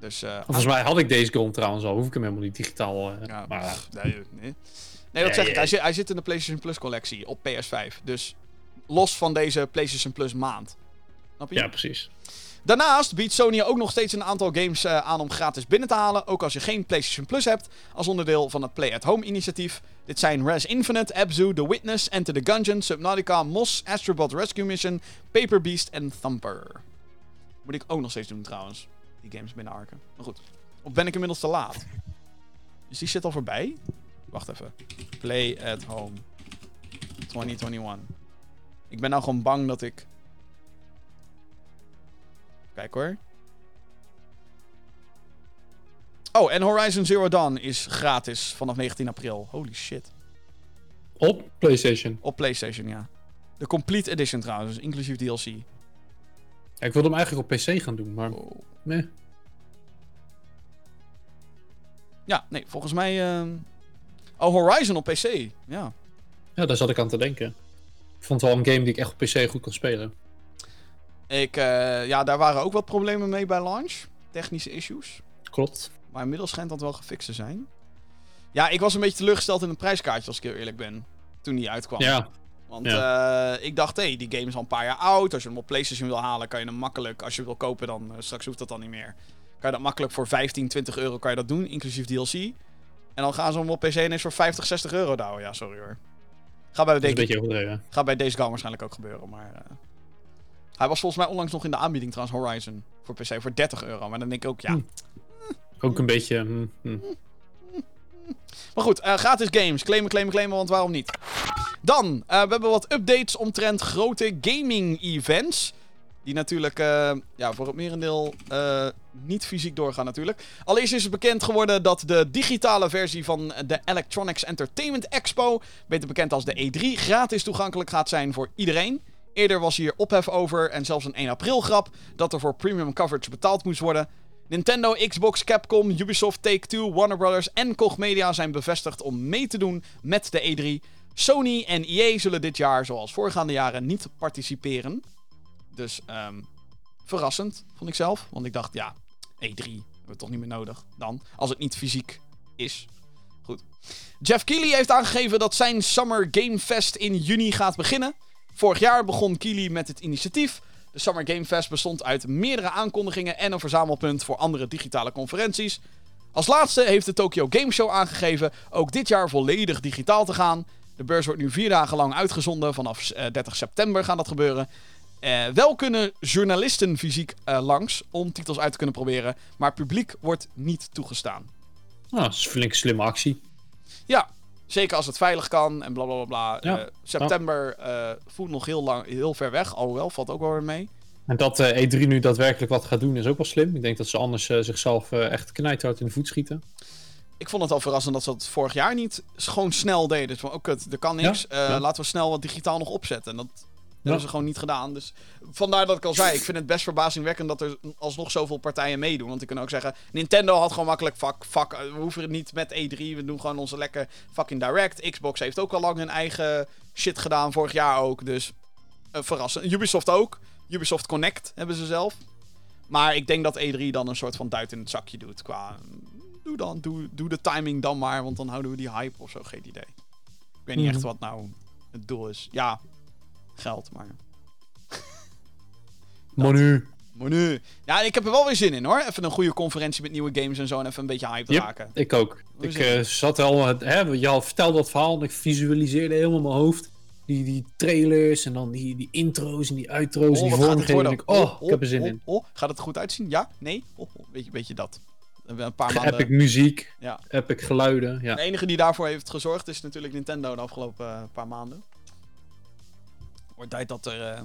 Dus, eh, Volgens mij had ik Days Gone trouwens al. Hoef ik hem helemaal niet digitaal. ja, maar pff, nee, nee. Nee, dat zeg ik. Hij zit, hij zit in de PlayStation Plus collectie op PS5. Dus los van deze PlayStation Plus maand. Snap je? ja, precies. Daarnaast biedt Sony ook nog steeds een aantal games eh, aan om gratis binnen te halen. Ook als je geen PlayStation Plus hebt. Als onderdeel van het Play at Home initiatief. Dit zijn Res Infinite, Abzu, The Witness, Enter the Gungeon, Subnautica, Moss, Astrobot Rescue Mission, Paper Beast en Thumper. Moet ik ook nog steeds doen trouwens. Die games binnenharken. Maar goed. Of ben ik inmiddels te laat? [laughs] Dus die zit al voorbij? Wacht even. Play at Home 2021. Ik ben nou gewoon bang dat ik Kijk hoor. Oh, en Horizon Zero Dawn is gratis vanaf 19 april. Holy shit. Op PlayStation. Op PlayStation, ja. De Complete Edition trouwens, dus inclusief DLC. Ja, ik wilde hem eigenlijk op PC gaan doen, maar Oh. nee. Ja, nee, volgens mij... ehm, Oh, Horizon op PC. Ja. Ja, daar zat ik aan te denken. Ik vond het wel een game die ik echt op PC goed kon spelen. Ik, eh, ja, daar waren ook wat problemen mee bij launch. Technische issues. Klopt. Maar inmiddels schijnt dat wel gefixt te zijn. Ja, ik was een beetje teleurgesteld in het prijskaartje, als ik heel eerlijk ben. Toen die uitkwam. Ja, Want eh, ik dacht, hé, hey, die game is al een paar jaar oud. Als je hem op PlayStation wil halen, kan je hem makkelijk. Als je hem wil kopen, dan eh, straks hoeft dat dan niet meer. Kan je dat makkelijk voor 15, 20 euro kan je dat doen, inclusief DLC. En dan gaan ze hem op PC ineens voor 50, 60 euro douwen. Ja, sorry hoor. Gaat bij, overdreven. gaat bij deze game waarschijnlijk ook gebeuren, maar... hij was volgens mij onlangs nog in de aanbieding trouwens, Horizon. Voor PC, voor 30 euro. Maar dan denk ik ook, ja... Hm. Ook een beetje... hm, hm. Maar goed, eh, gratis games. Claimen, claimen, claimen, want waarom niet? Dan, eh, we hebben wat updates omtrent grote gaming events. Die natuurlijk eh, ja, voor het merendeel niet fysiek doorgaan natuurlijk. Allereerst is het bekend geworden dat de digitale versie van de Electronics Entertainment Expo, beter bekend als de E3, gratis toegankelijk gaat zijn voor iedereen. Eerder was hier ophef over en zelfs een 1 april grap dat er voor premium coverage betaald moest worden. Nintendo, Xbox, Capcom, Ubisoft, Take-Two, Warner Brothers en Koch Media zijn bevestigd om mee te doen met de E3. Sony en EA zullen dit jaar, zoals voorgaande jaren, niet participeren. Dus ehm, verrassend, vond ik zelf. Want ik dacht, ja, E3 hebben we toch niet meer nodig dan. Als het niet fysiek is. Goed. Jeff Keighley heeft aangegeven dat zijn Summer Game Fest in juni gaat beginnen. Vorig jaar begon Keighley met het initiatief. De Summer Game Fest bestond uit meerdere aankondigingen en een verzamelpunt voor andere digitale conferenties. Als laatste heeft de Tokyo Game Show aangegeven ook dit jaar volledig digitaal te gaan. De beurs wordt nu vier dagen lang uitgezonden. Vanaf eh, 30 september gaat dat gebeuren. Eh, wel kunnen journalisten fysiek eh, langs om titels uit te kunnen proberen, maar publiek wordt niet toegestaan. Nou, dat is een flinke slimme actie. Ja, zeker als het veilig kan en bla bla bla. bla. Ja. Eh, september eh, voelt nog heel, lang, heel ver weg, alhoewel, valt ook wel weer mee. En dat eh, E3 nu daadwerkelijk wat gaat doen is ook wel slim. Ik denk dat ze anders zichzelf echt knijthard in de voet schieten. Ik vond het al verrassend dat ze dat vorig jaar niet gewoon snel deden. Dus van, oh kut, er kan niks. Ja, ja. Laten we snel wat digitaal nog opzetten. En dat hebben ze gewoon niet gedaan. Dus vandaar dat ik al zei, ik vind het best verbazingwekkend dat er alsnog zoveel partijen meedoen. Want ik kan ook zeggen, Nintendo had gewoon makkelijk, fuck, fuck, eh, we hoeven het niet met E3. We doen gewoon onze lekker fucking direct. Xbox heeft ook al lang hun eigen shit gedaan, vorig jaar ook. Dus eh, verrassend. Ubisoft ook. Ubisoft Connect hebben ze zelf. Maar ik denk dat E3 dan een soort van duit in het zakje doet. Qua, doe dan, doe, doe de timing dan maar, want dan houden we die hype of zo, geen idee. Ik weet niet Mhm. echt wat nou het doel is. Ja, geld, maar... Manu. Maar nu... Ja, ik heb er wel weer zin in hoor. Even een goede conferentie met nieuwe games en zo en even een beetje hype Yep. raken. Ik ook. Hoe Ik eh, zat al, hè, je al vertelde dat verhaal en ik visualiseerde helemaal mijn hoofd. Die, die trailers en dan die, die intro's en die utro's en die vormgeving. ik, oh, ik heb er zin oh, in. Oh, gaat het goed uitzien? Ja? Nee? Oh, oh, weet, je, weet je dat? Een paar maanden... Epic muziek, Ja. epic geluiden. Ja. De enige die daarvoor heeft gezorgd is natuurlijk Nintendo de afgelopen eh, paar maanden. Wordt tijd dat er, eh,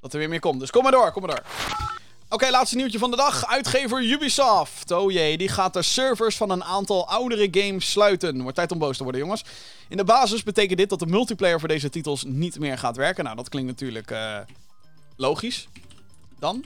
dat er weer meer komt. Dus kom maar door, kom maar door. Oké, laatste nieuwtje van de dag. Uitgever Ubisoft. Oh jee, die gaat de servers van een aantal oudere games sluiten. Wordt tijd om boos te worden, jongens. In de basis betekent dit dat de multiplayer voor deze titels niet meer gaat werken. Nou, dat klinkt natuurlijk eh, logisch. Dan.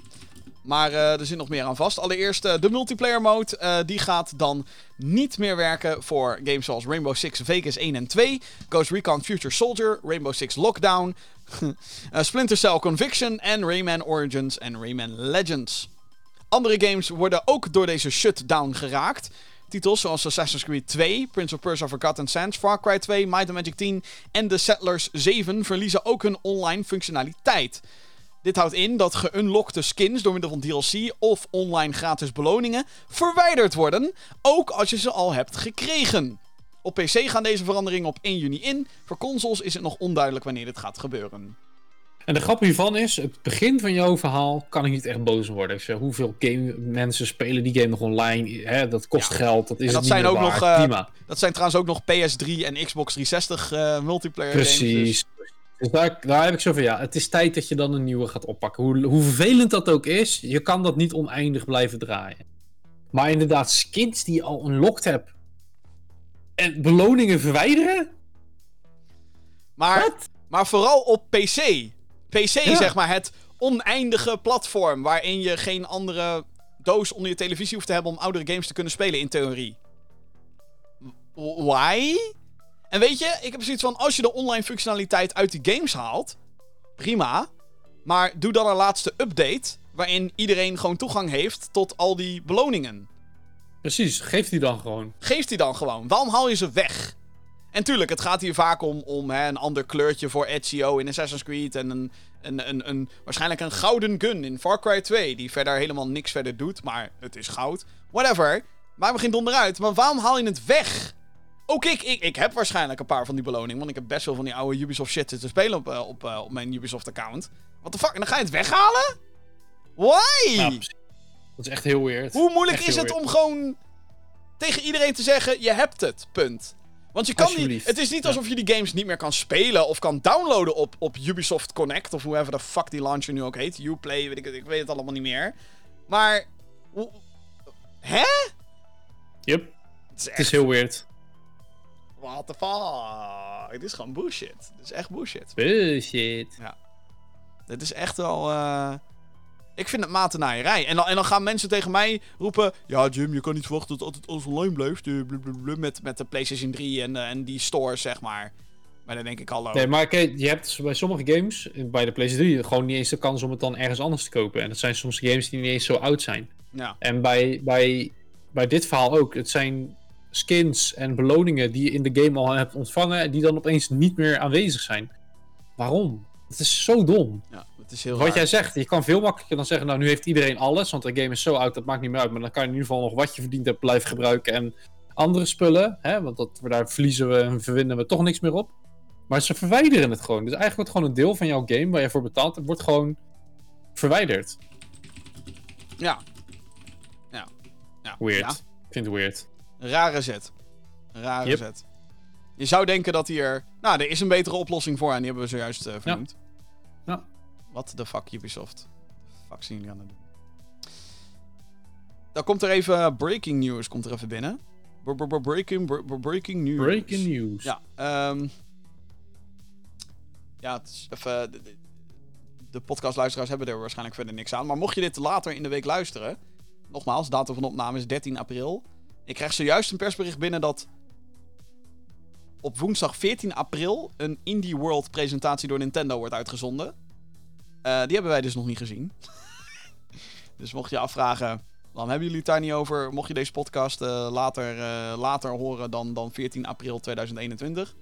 Maar eh, er zit nog meer aan vast. Allereerst eh, de multiplayer mode. eh, die gaat dan niet meer werken voor games zoals Rainbow Six Vegas 1 en 2, Ghost Recon Future Soldier, Rainbow Six Lockdown, [laughs] Splinter Cell Conviction en Rayman Origins en Rayman Legends. Andere games worden ook door deze shutdown geraakt. Titels zoals Assassin's Creed 2, Prince of Persia Forgotten Sands, Far Cry 2, Might and Magic 10 en The Settlers 7 verliezen ook hun online functionaliteit. Dit houdt in dat geunlockte skins door middel van DLC of online gratis beloningen verwijderd worden, ook als je ze al hebt gekregen. Op PC gaan deze veranderingen op 1 juni in. Voor consoles is het nog onduidelijk wanneer dit gaat gebeuren. En de grap hiervan is, het begin van jouw verhaal kan ik niet echt boos worden. Ik zeg, hoeveel game mensen spelen die game nog online? Hè, dat kost Ja. geld, dat is En dat het niet zijn ook waard. nog, Prima. Dat zijn trouwens ook nog PS3 en Xbox 360 eh, multiplayer games. Precies. Dus daar, daar heb ik zo van, ja, het is tijd dat je dan een nieuwe gaat oppakken. Hoe, hoe vervelend dat ook is, je kan dat niet oneindig blijven draaien. Maar inderdaad, skins die je al unlocked hebt en beloningen verwijderen? Maar, maar vooral op PC. PC Ja. zeg maar het oneindige platform waarin je geen andere doos onder je televisie hoeft te hebben om oudere games te kunnen spelen in theorie. Why? En weet je, ik heb zoiets van als je de online functionaliteit uit die games haalt, prima. Maar doe dan een laatste update waarin iedereen gewoon toegang heeft tot al die beloningen. Precies, geef die dan gewoon. Geef die dan gewoon. Waarom haal je ze weg? En tuurlijk, het gaat hier vaak om, om hè, een ander kleurtje voor Ezio in Assassin's Creed. En een, een, een, een, waarschijnlijk een gouden gun in Far Cry 2. Die verder helemaal niks verder doet, maar het is goud. Whatever. Maak me geen donder uit. Maar waarom haal je het weg? Ook ik, ik, ik heb waarschijnlijk een paar van die beloningen. Want ik heb best veel van die oude Ubisoft shit te spelen op, eh, op, eh, op mijn Ubisoft account. What the fuck? En dan ga je het weghalen? Why? Ja, dat is echt heel weird. Hoe moeilijk Echt is het weird. om gewoon tegen iedereen te zeggen: je hebt het, punt. Want je kan niet. Het is niet alsof je die games niet meer kan spelen of kan downloaden op, op Ubisoft Connect of hoever de fuck die launcher nu ook heet. Uplay, weet ik, het- ik weet het allemaal niet meer. Maar. Hè? Yep, Het is het echt. is heel weird. What the fuck? Het is gewoon bullshit. Het is echt bullshit. Bullshit. Dit is echt wel. eh, Ik vind het matenaaierij. En dan, en dan gaan mensen tegen mij roepen: Ja, Jim, je kan niet verwachten dat altijd alles online blijft. eh, blablabla, Met, met de PlayStation 3 en, eh, en die stores, zeg maar. Maar dan denk ik: Hallo. Nee, maar kijk, je hebt bij sommige games, bij de PlayStation 3, gewoon niet eens de kans om het dan ergens anders te kopen. En dat zijn soms games die niet eens zo oud zijn. Ja. En bij, bij, bij dit verhaal ook. Het zijn skins en beloningen die je in de game al hebt ontvangen, en die dan opeens niet meer aanwezig zijn. Waarom? Het is zo dom. ja, het is heel Wat raar. jij zegt, je kan veel makkelijker dan zeggen, nou nu heeft iedereen alles, want de game is zo oud, dat maakt niet meer uit. Maar dan kan je in ieder geval nog wat je verdiend hebt blijven gebruiken en andere spullen. Hè, want dat, daar verliezen we en verwinnen we toch niks meer op. Maar ze verwijderen het gewoon. Dus eigenlijk wordt gewoon een deel van jouw game waar je voor betaald hebt, wordt gewoon verwijderd. Ja. Ja. ja. Weird. Ja. Ik vind het weird. Rare zet. Rare Yep. zet. Je zou denken dat hier. Nou, er is een betere oplossing voor en die hebben we zojuist eh vernoemd. Ja. Wat de fuck, Ubisoft? Fuck zien jullie aan het doen? Dan komt er even breaking news komt er even binnen. Br- br- br- Breaking, br- br- breaking news. Breaking news. Ja, ehm ja, het is even. De, de- de podcastluisteraars hebben er waarschijnlijk verder niks aan. Maar mocht je dit later in de week luisteren. Nogmaals, datum van opname is 13 april. Ik krijg zojuist een persbericht binnen dat. Op woensdag 14 april een Indie World presentatie door Nintendo wordt uitgezonden. Eh, die hebben wij dus nog niet gezien. [laughs] dus mocht je afvragen. Waarom hebben jullie het daar niet over? Mocht je deze podcast eh, later, eh, later horen dan, dan 14 april 2021.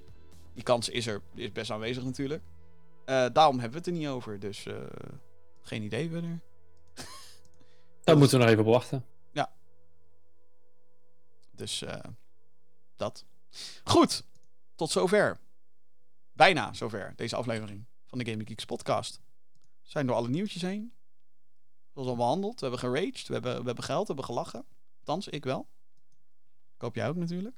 Die kans is er, is best aanwezig natuurlijk. Daarom hebben we het er niet over. Dus geen idee verder. Daar moeten we nog even op wachten. Dus eh, dat. Goed, tot zover. Bijna zover, deze aflevering van de Gaming Geeks podcast. We zijn door alle nieuwtjes heen. Dat is al behandeld. We hebben geraged, we hebben, we hebben geld, we hebben gelachen. Althans, ik wel. Ik hoop jij ook natuurlijk.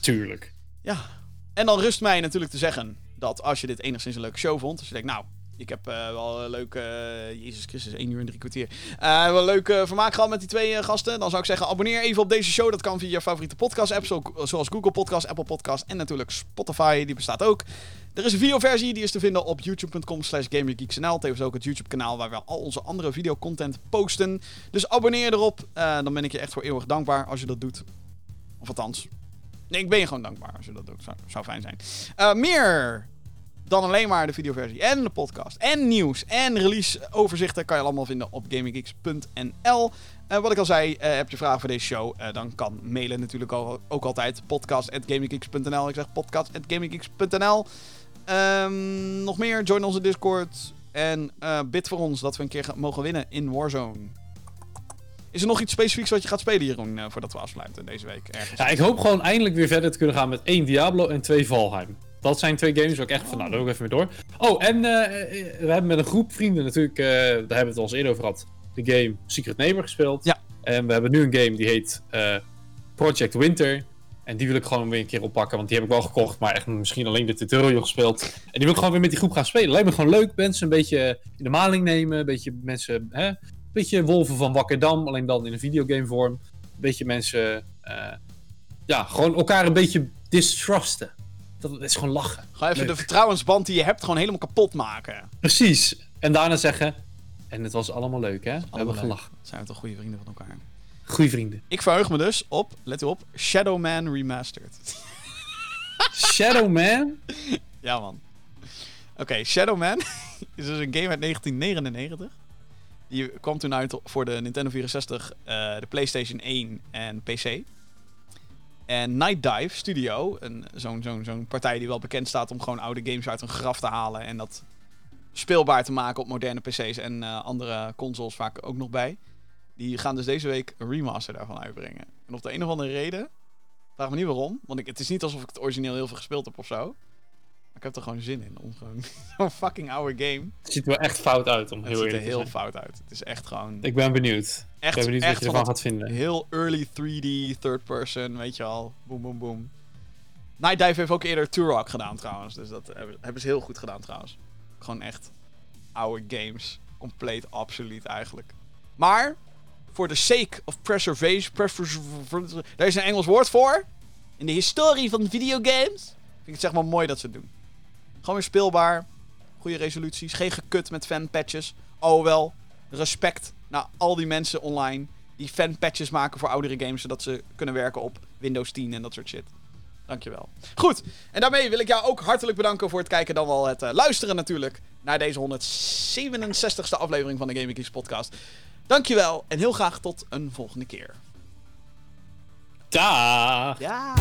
Tuurlijk. Ja. En dan rust mij natuurlijk te zeggen dat als je dit enigszins een leuke show vond, als je denkt, nou, ik heb eh, wel een leuke, eh, Jezus Christus, 1 uur en drie kwartier, eh, wel een leuk vermaak gehad met die twee gasten. Dan zou ik zeggen, abonneer even op deze show. Dat kan via je favoriete podcast-app, zo- zoals Google Podcast, Apple Podcast en natuurlijk Spotify, die bestaat ook. Er is een videoversie, die is te vinden op youtube.com slash gamergeeksnl. Tevens ook het YouTube-kanaal waar we al onze andere videocontent posten. Dus abonneer erop, dan ben ik je echt voor eeuwig dankbaar als je dat doet. Of althans, Nee, ik ben je gewoon dankbaar als je dat doet. Zou, fijn zijn. Meer dan alleen maar de videoversie en de podcast en nieuws en release-overzichten kan je allemaal vinden op gaminggeeks.nl. Eh wat ik al zei, eh, heb je vragen voor deze show, eh, dan kan mailen natuurlijk ook, altijd podcast.gaminggeeks.nl. Ik zeg podcast.gaminggeeks.nl. Ehm, nog meer, join onze Discord en eh, bid voor ons dat we een keer mogen winnen in Warzone. Is er nog iets specifieks wat je gaat spelen, Jeroen, voordat we afsluiten deze week? Ja, ik hoop gewoon eindelijk weer verder te kunnen gaan met één Diablo en twee Valheim. Dat zijn twee games waar ik echt van, nou, daar ik even mee door. Oh, en eh, eh, we hebben met een groep vrienden natuurlijk, eh, daar hebben we het al eens eerder over gehad, de game Secret Neighbor gespeeld. Ja. En we hebben nu een game die heet Project Winter. En die wil ik gewoon weer een keer oppakken, want die heb ik wel gekocht, maar echt misschien alleen de tutorial gespeeld. En die wil ik gewoon weer met die groep gaan spelen. Lijkt me gewoon leuk, mensen een beetje in de maling nemen, een beetje mensen, hè, een beetje wolven van Wakkerdam, alleen dan in een videogame vorm. Een beetje mensen, ja, gewoon elkaar een beetje distrusten. Dat is gewoon lachen. Ga even Leuk. de vertrouwensband die je hebt gewoon helemaal kapot maken. Precies. En daarna zeggen, en het was allemaal leuk hè, we hebben Allemaal leuk. gelachen. Zijn we toch goede vrienden van elkaar? Goeie vrienden. Ik verheug me dus op, let u op, Shadow Man Remastered. [laughs] Shadow Man? ja, man. Oké, Shadow Man [laughs] is dus een game uit 1999. Die kwam toen uit voor de Nintendo 64, eh, de PlayStation 1 en PC. En Night Dive Studio, zo'n zo'n zo'n partij die wel bekend staat om gewoon oude games uit een graf te halen en dat speelbaar te maken op moderne PC's en eh, andere consoles vaak ook nog bij. Die gaan dus deze week een remaster daarvan uitbrengen. En op de een of andere reden, vraag me niet waarom, want ik, het is niet alsof ik het origineel heel veel gespeeld heb of zo. Ik heb er gewoon zin in om gewoon [laughs] zo'n fucking oude game. Het ziet er wel echt fout uit, om Het heel ziet er eerlijk te heel zijn. fout uit. Het is echt gewoon Ik ben benieuwd. echt, ik ben benieuwd echt wat je van ervan dat gaat vinden. heel early 3D, third person, weet je al. Boom, boom, boom. Night Dive heeft ook eerder Turok gedaan trouwens. Dus dat hebben, ze heel goed gedaan trouwens. Gewoon echt oude games. Compleet absoluut eigenlijk. Maar, for the sake of preservation... preser- daar is een Engels woord voor. In de historie van videogames. Vind ik het zeg maar mooi dat ze het doen. Gewoon weer speelbaar. Goede resoluties. Geen gekut met fanpatches. Oh wel. Respect naar al die mensen online die fanpatches maken voor oudere games, zodat ze kunnen werken op Windows 10 en dat soort shit. Dankjewel. Goed, en daarmee wil ik jou ook hartelijk bedanken voor het kijken, dan wel het eh, luisteren natuurlijk, naar deze 167ste aflevering van de Gaming Geeks podcast. Dankjewel en heel graag tot een volgende keer. Daag! Ja.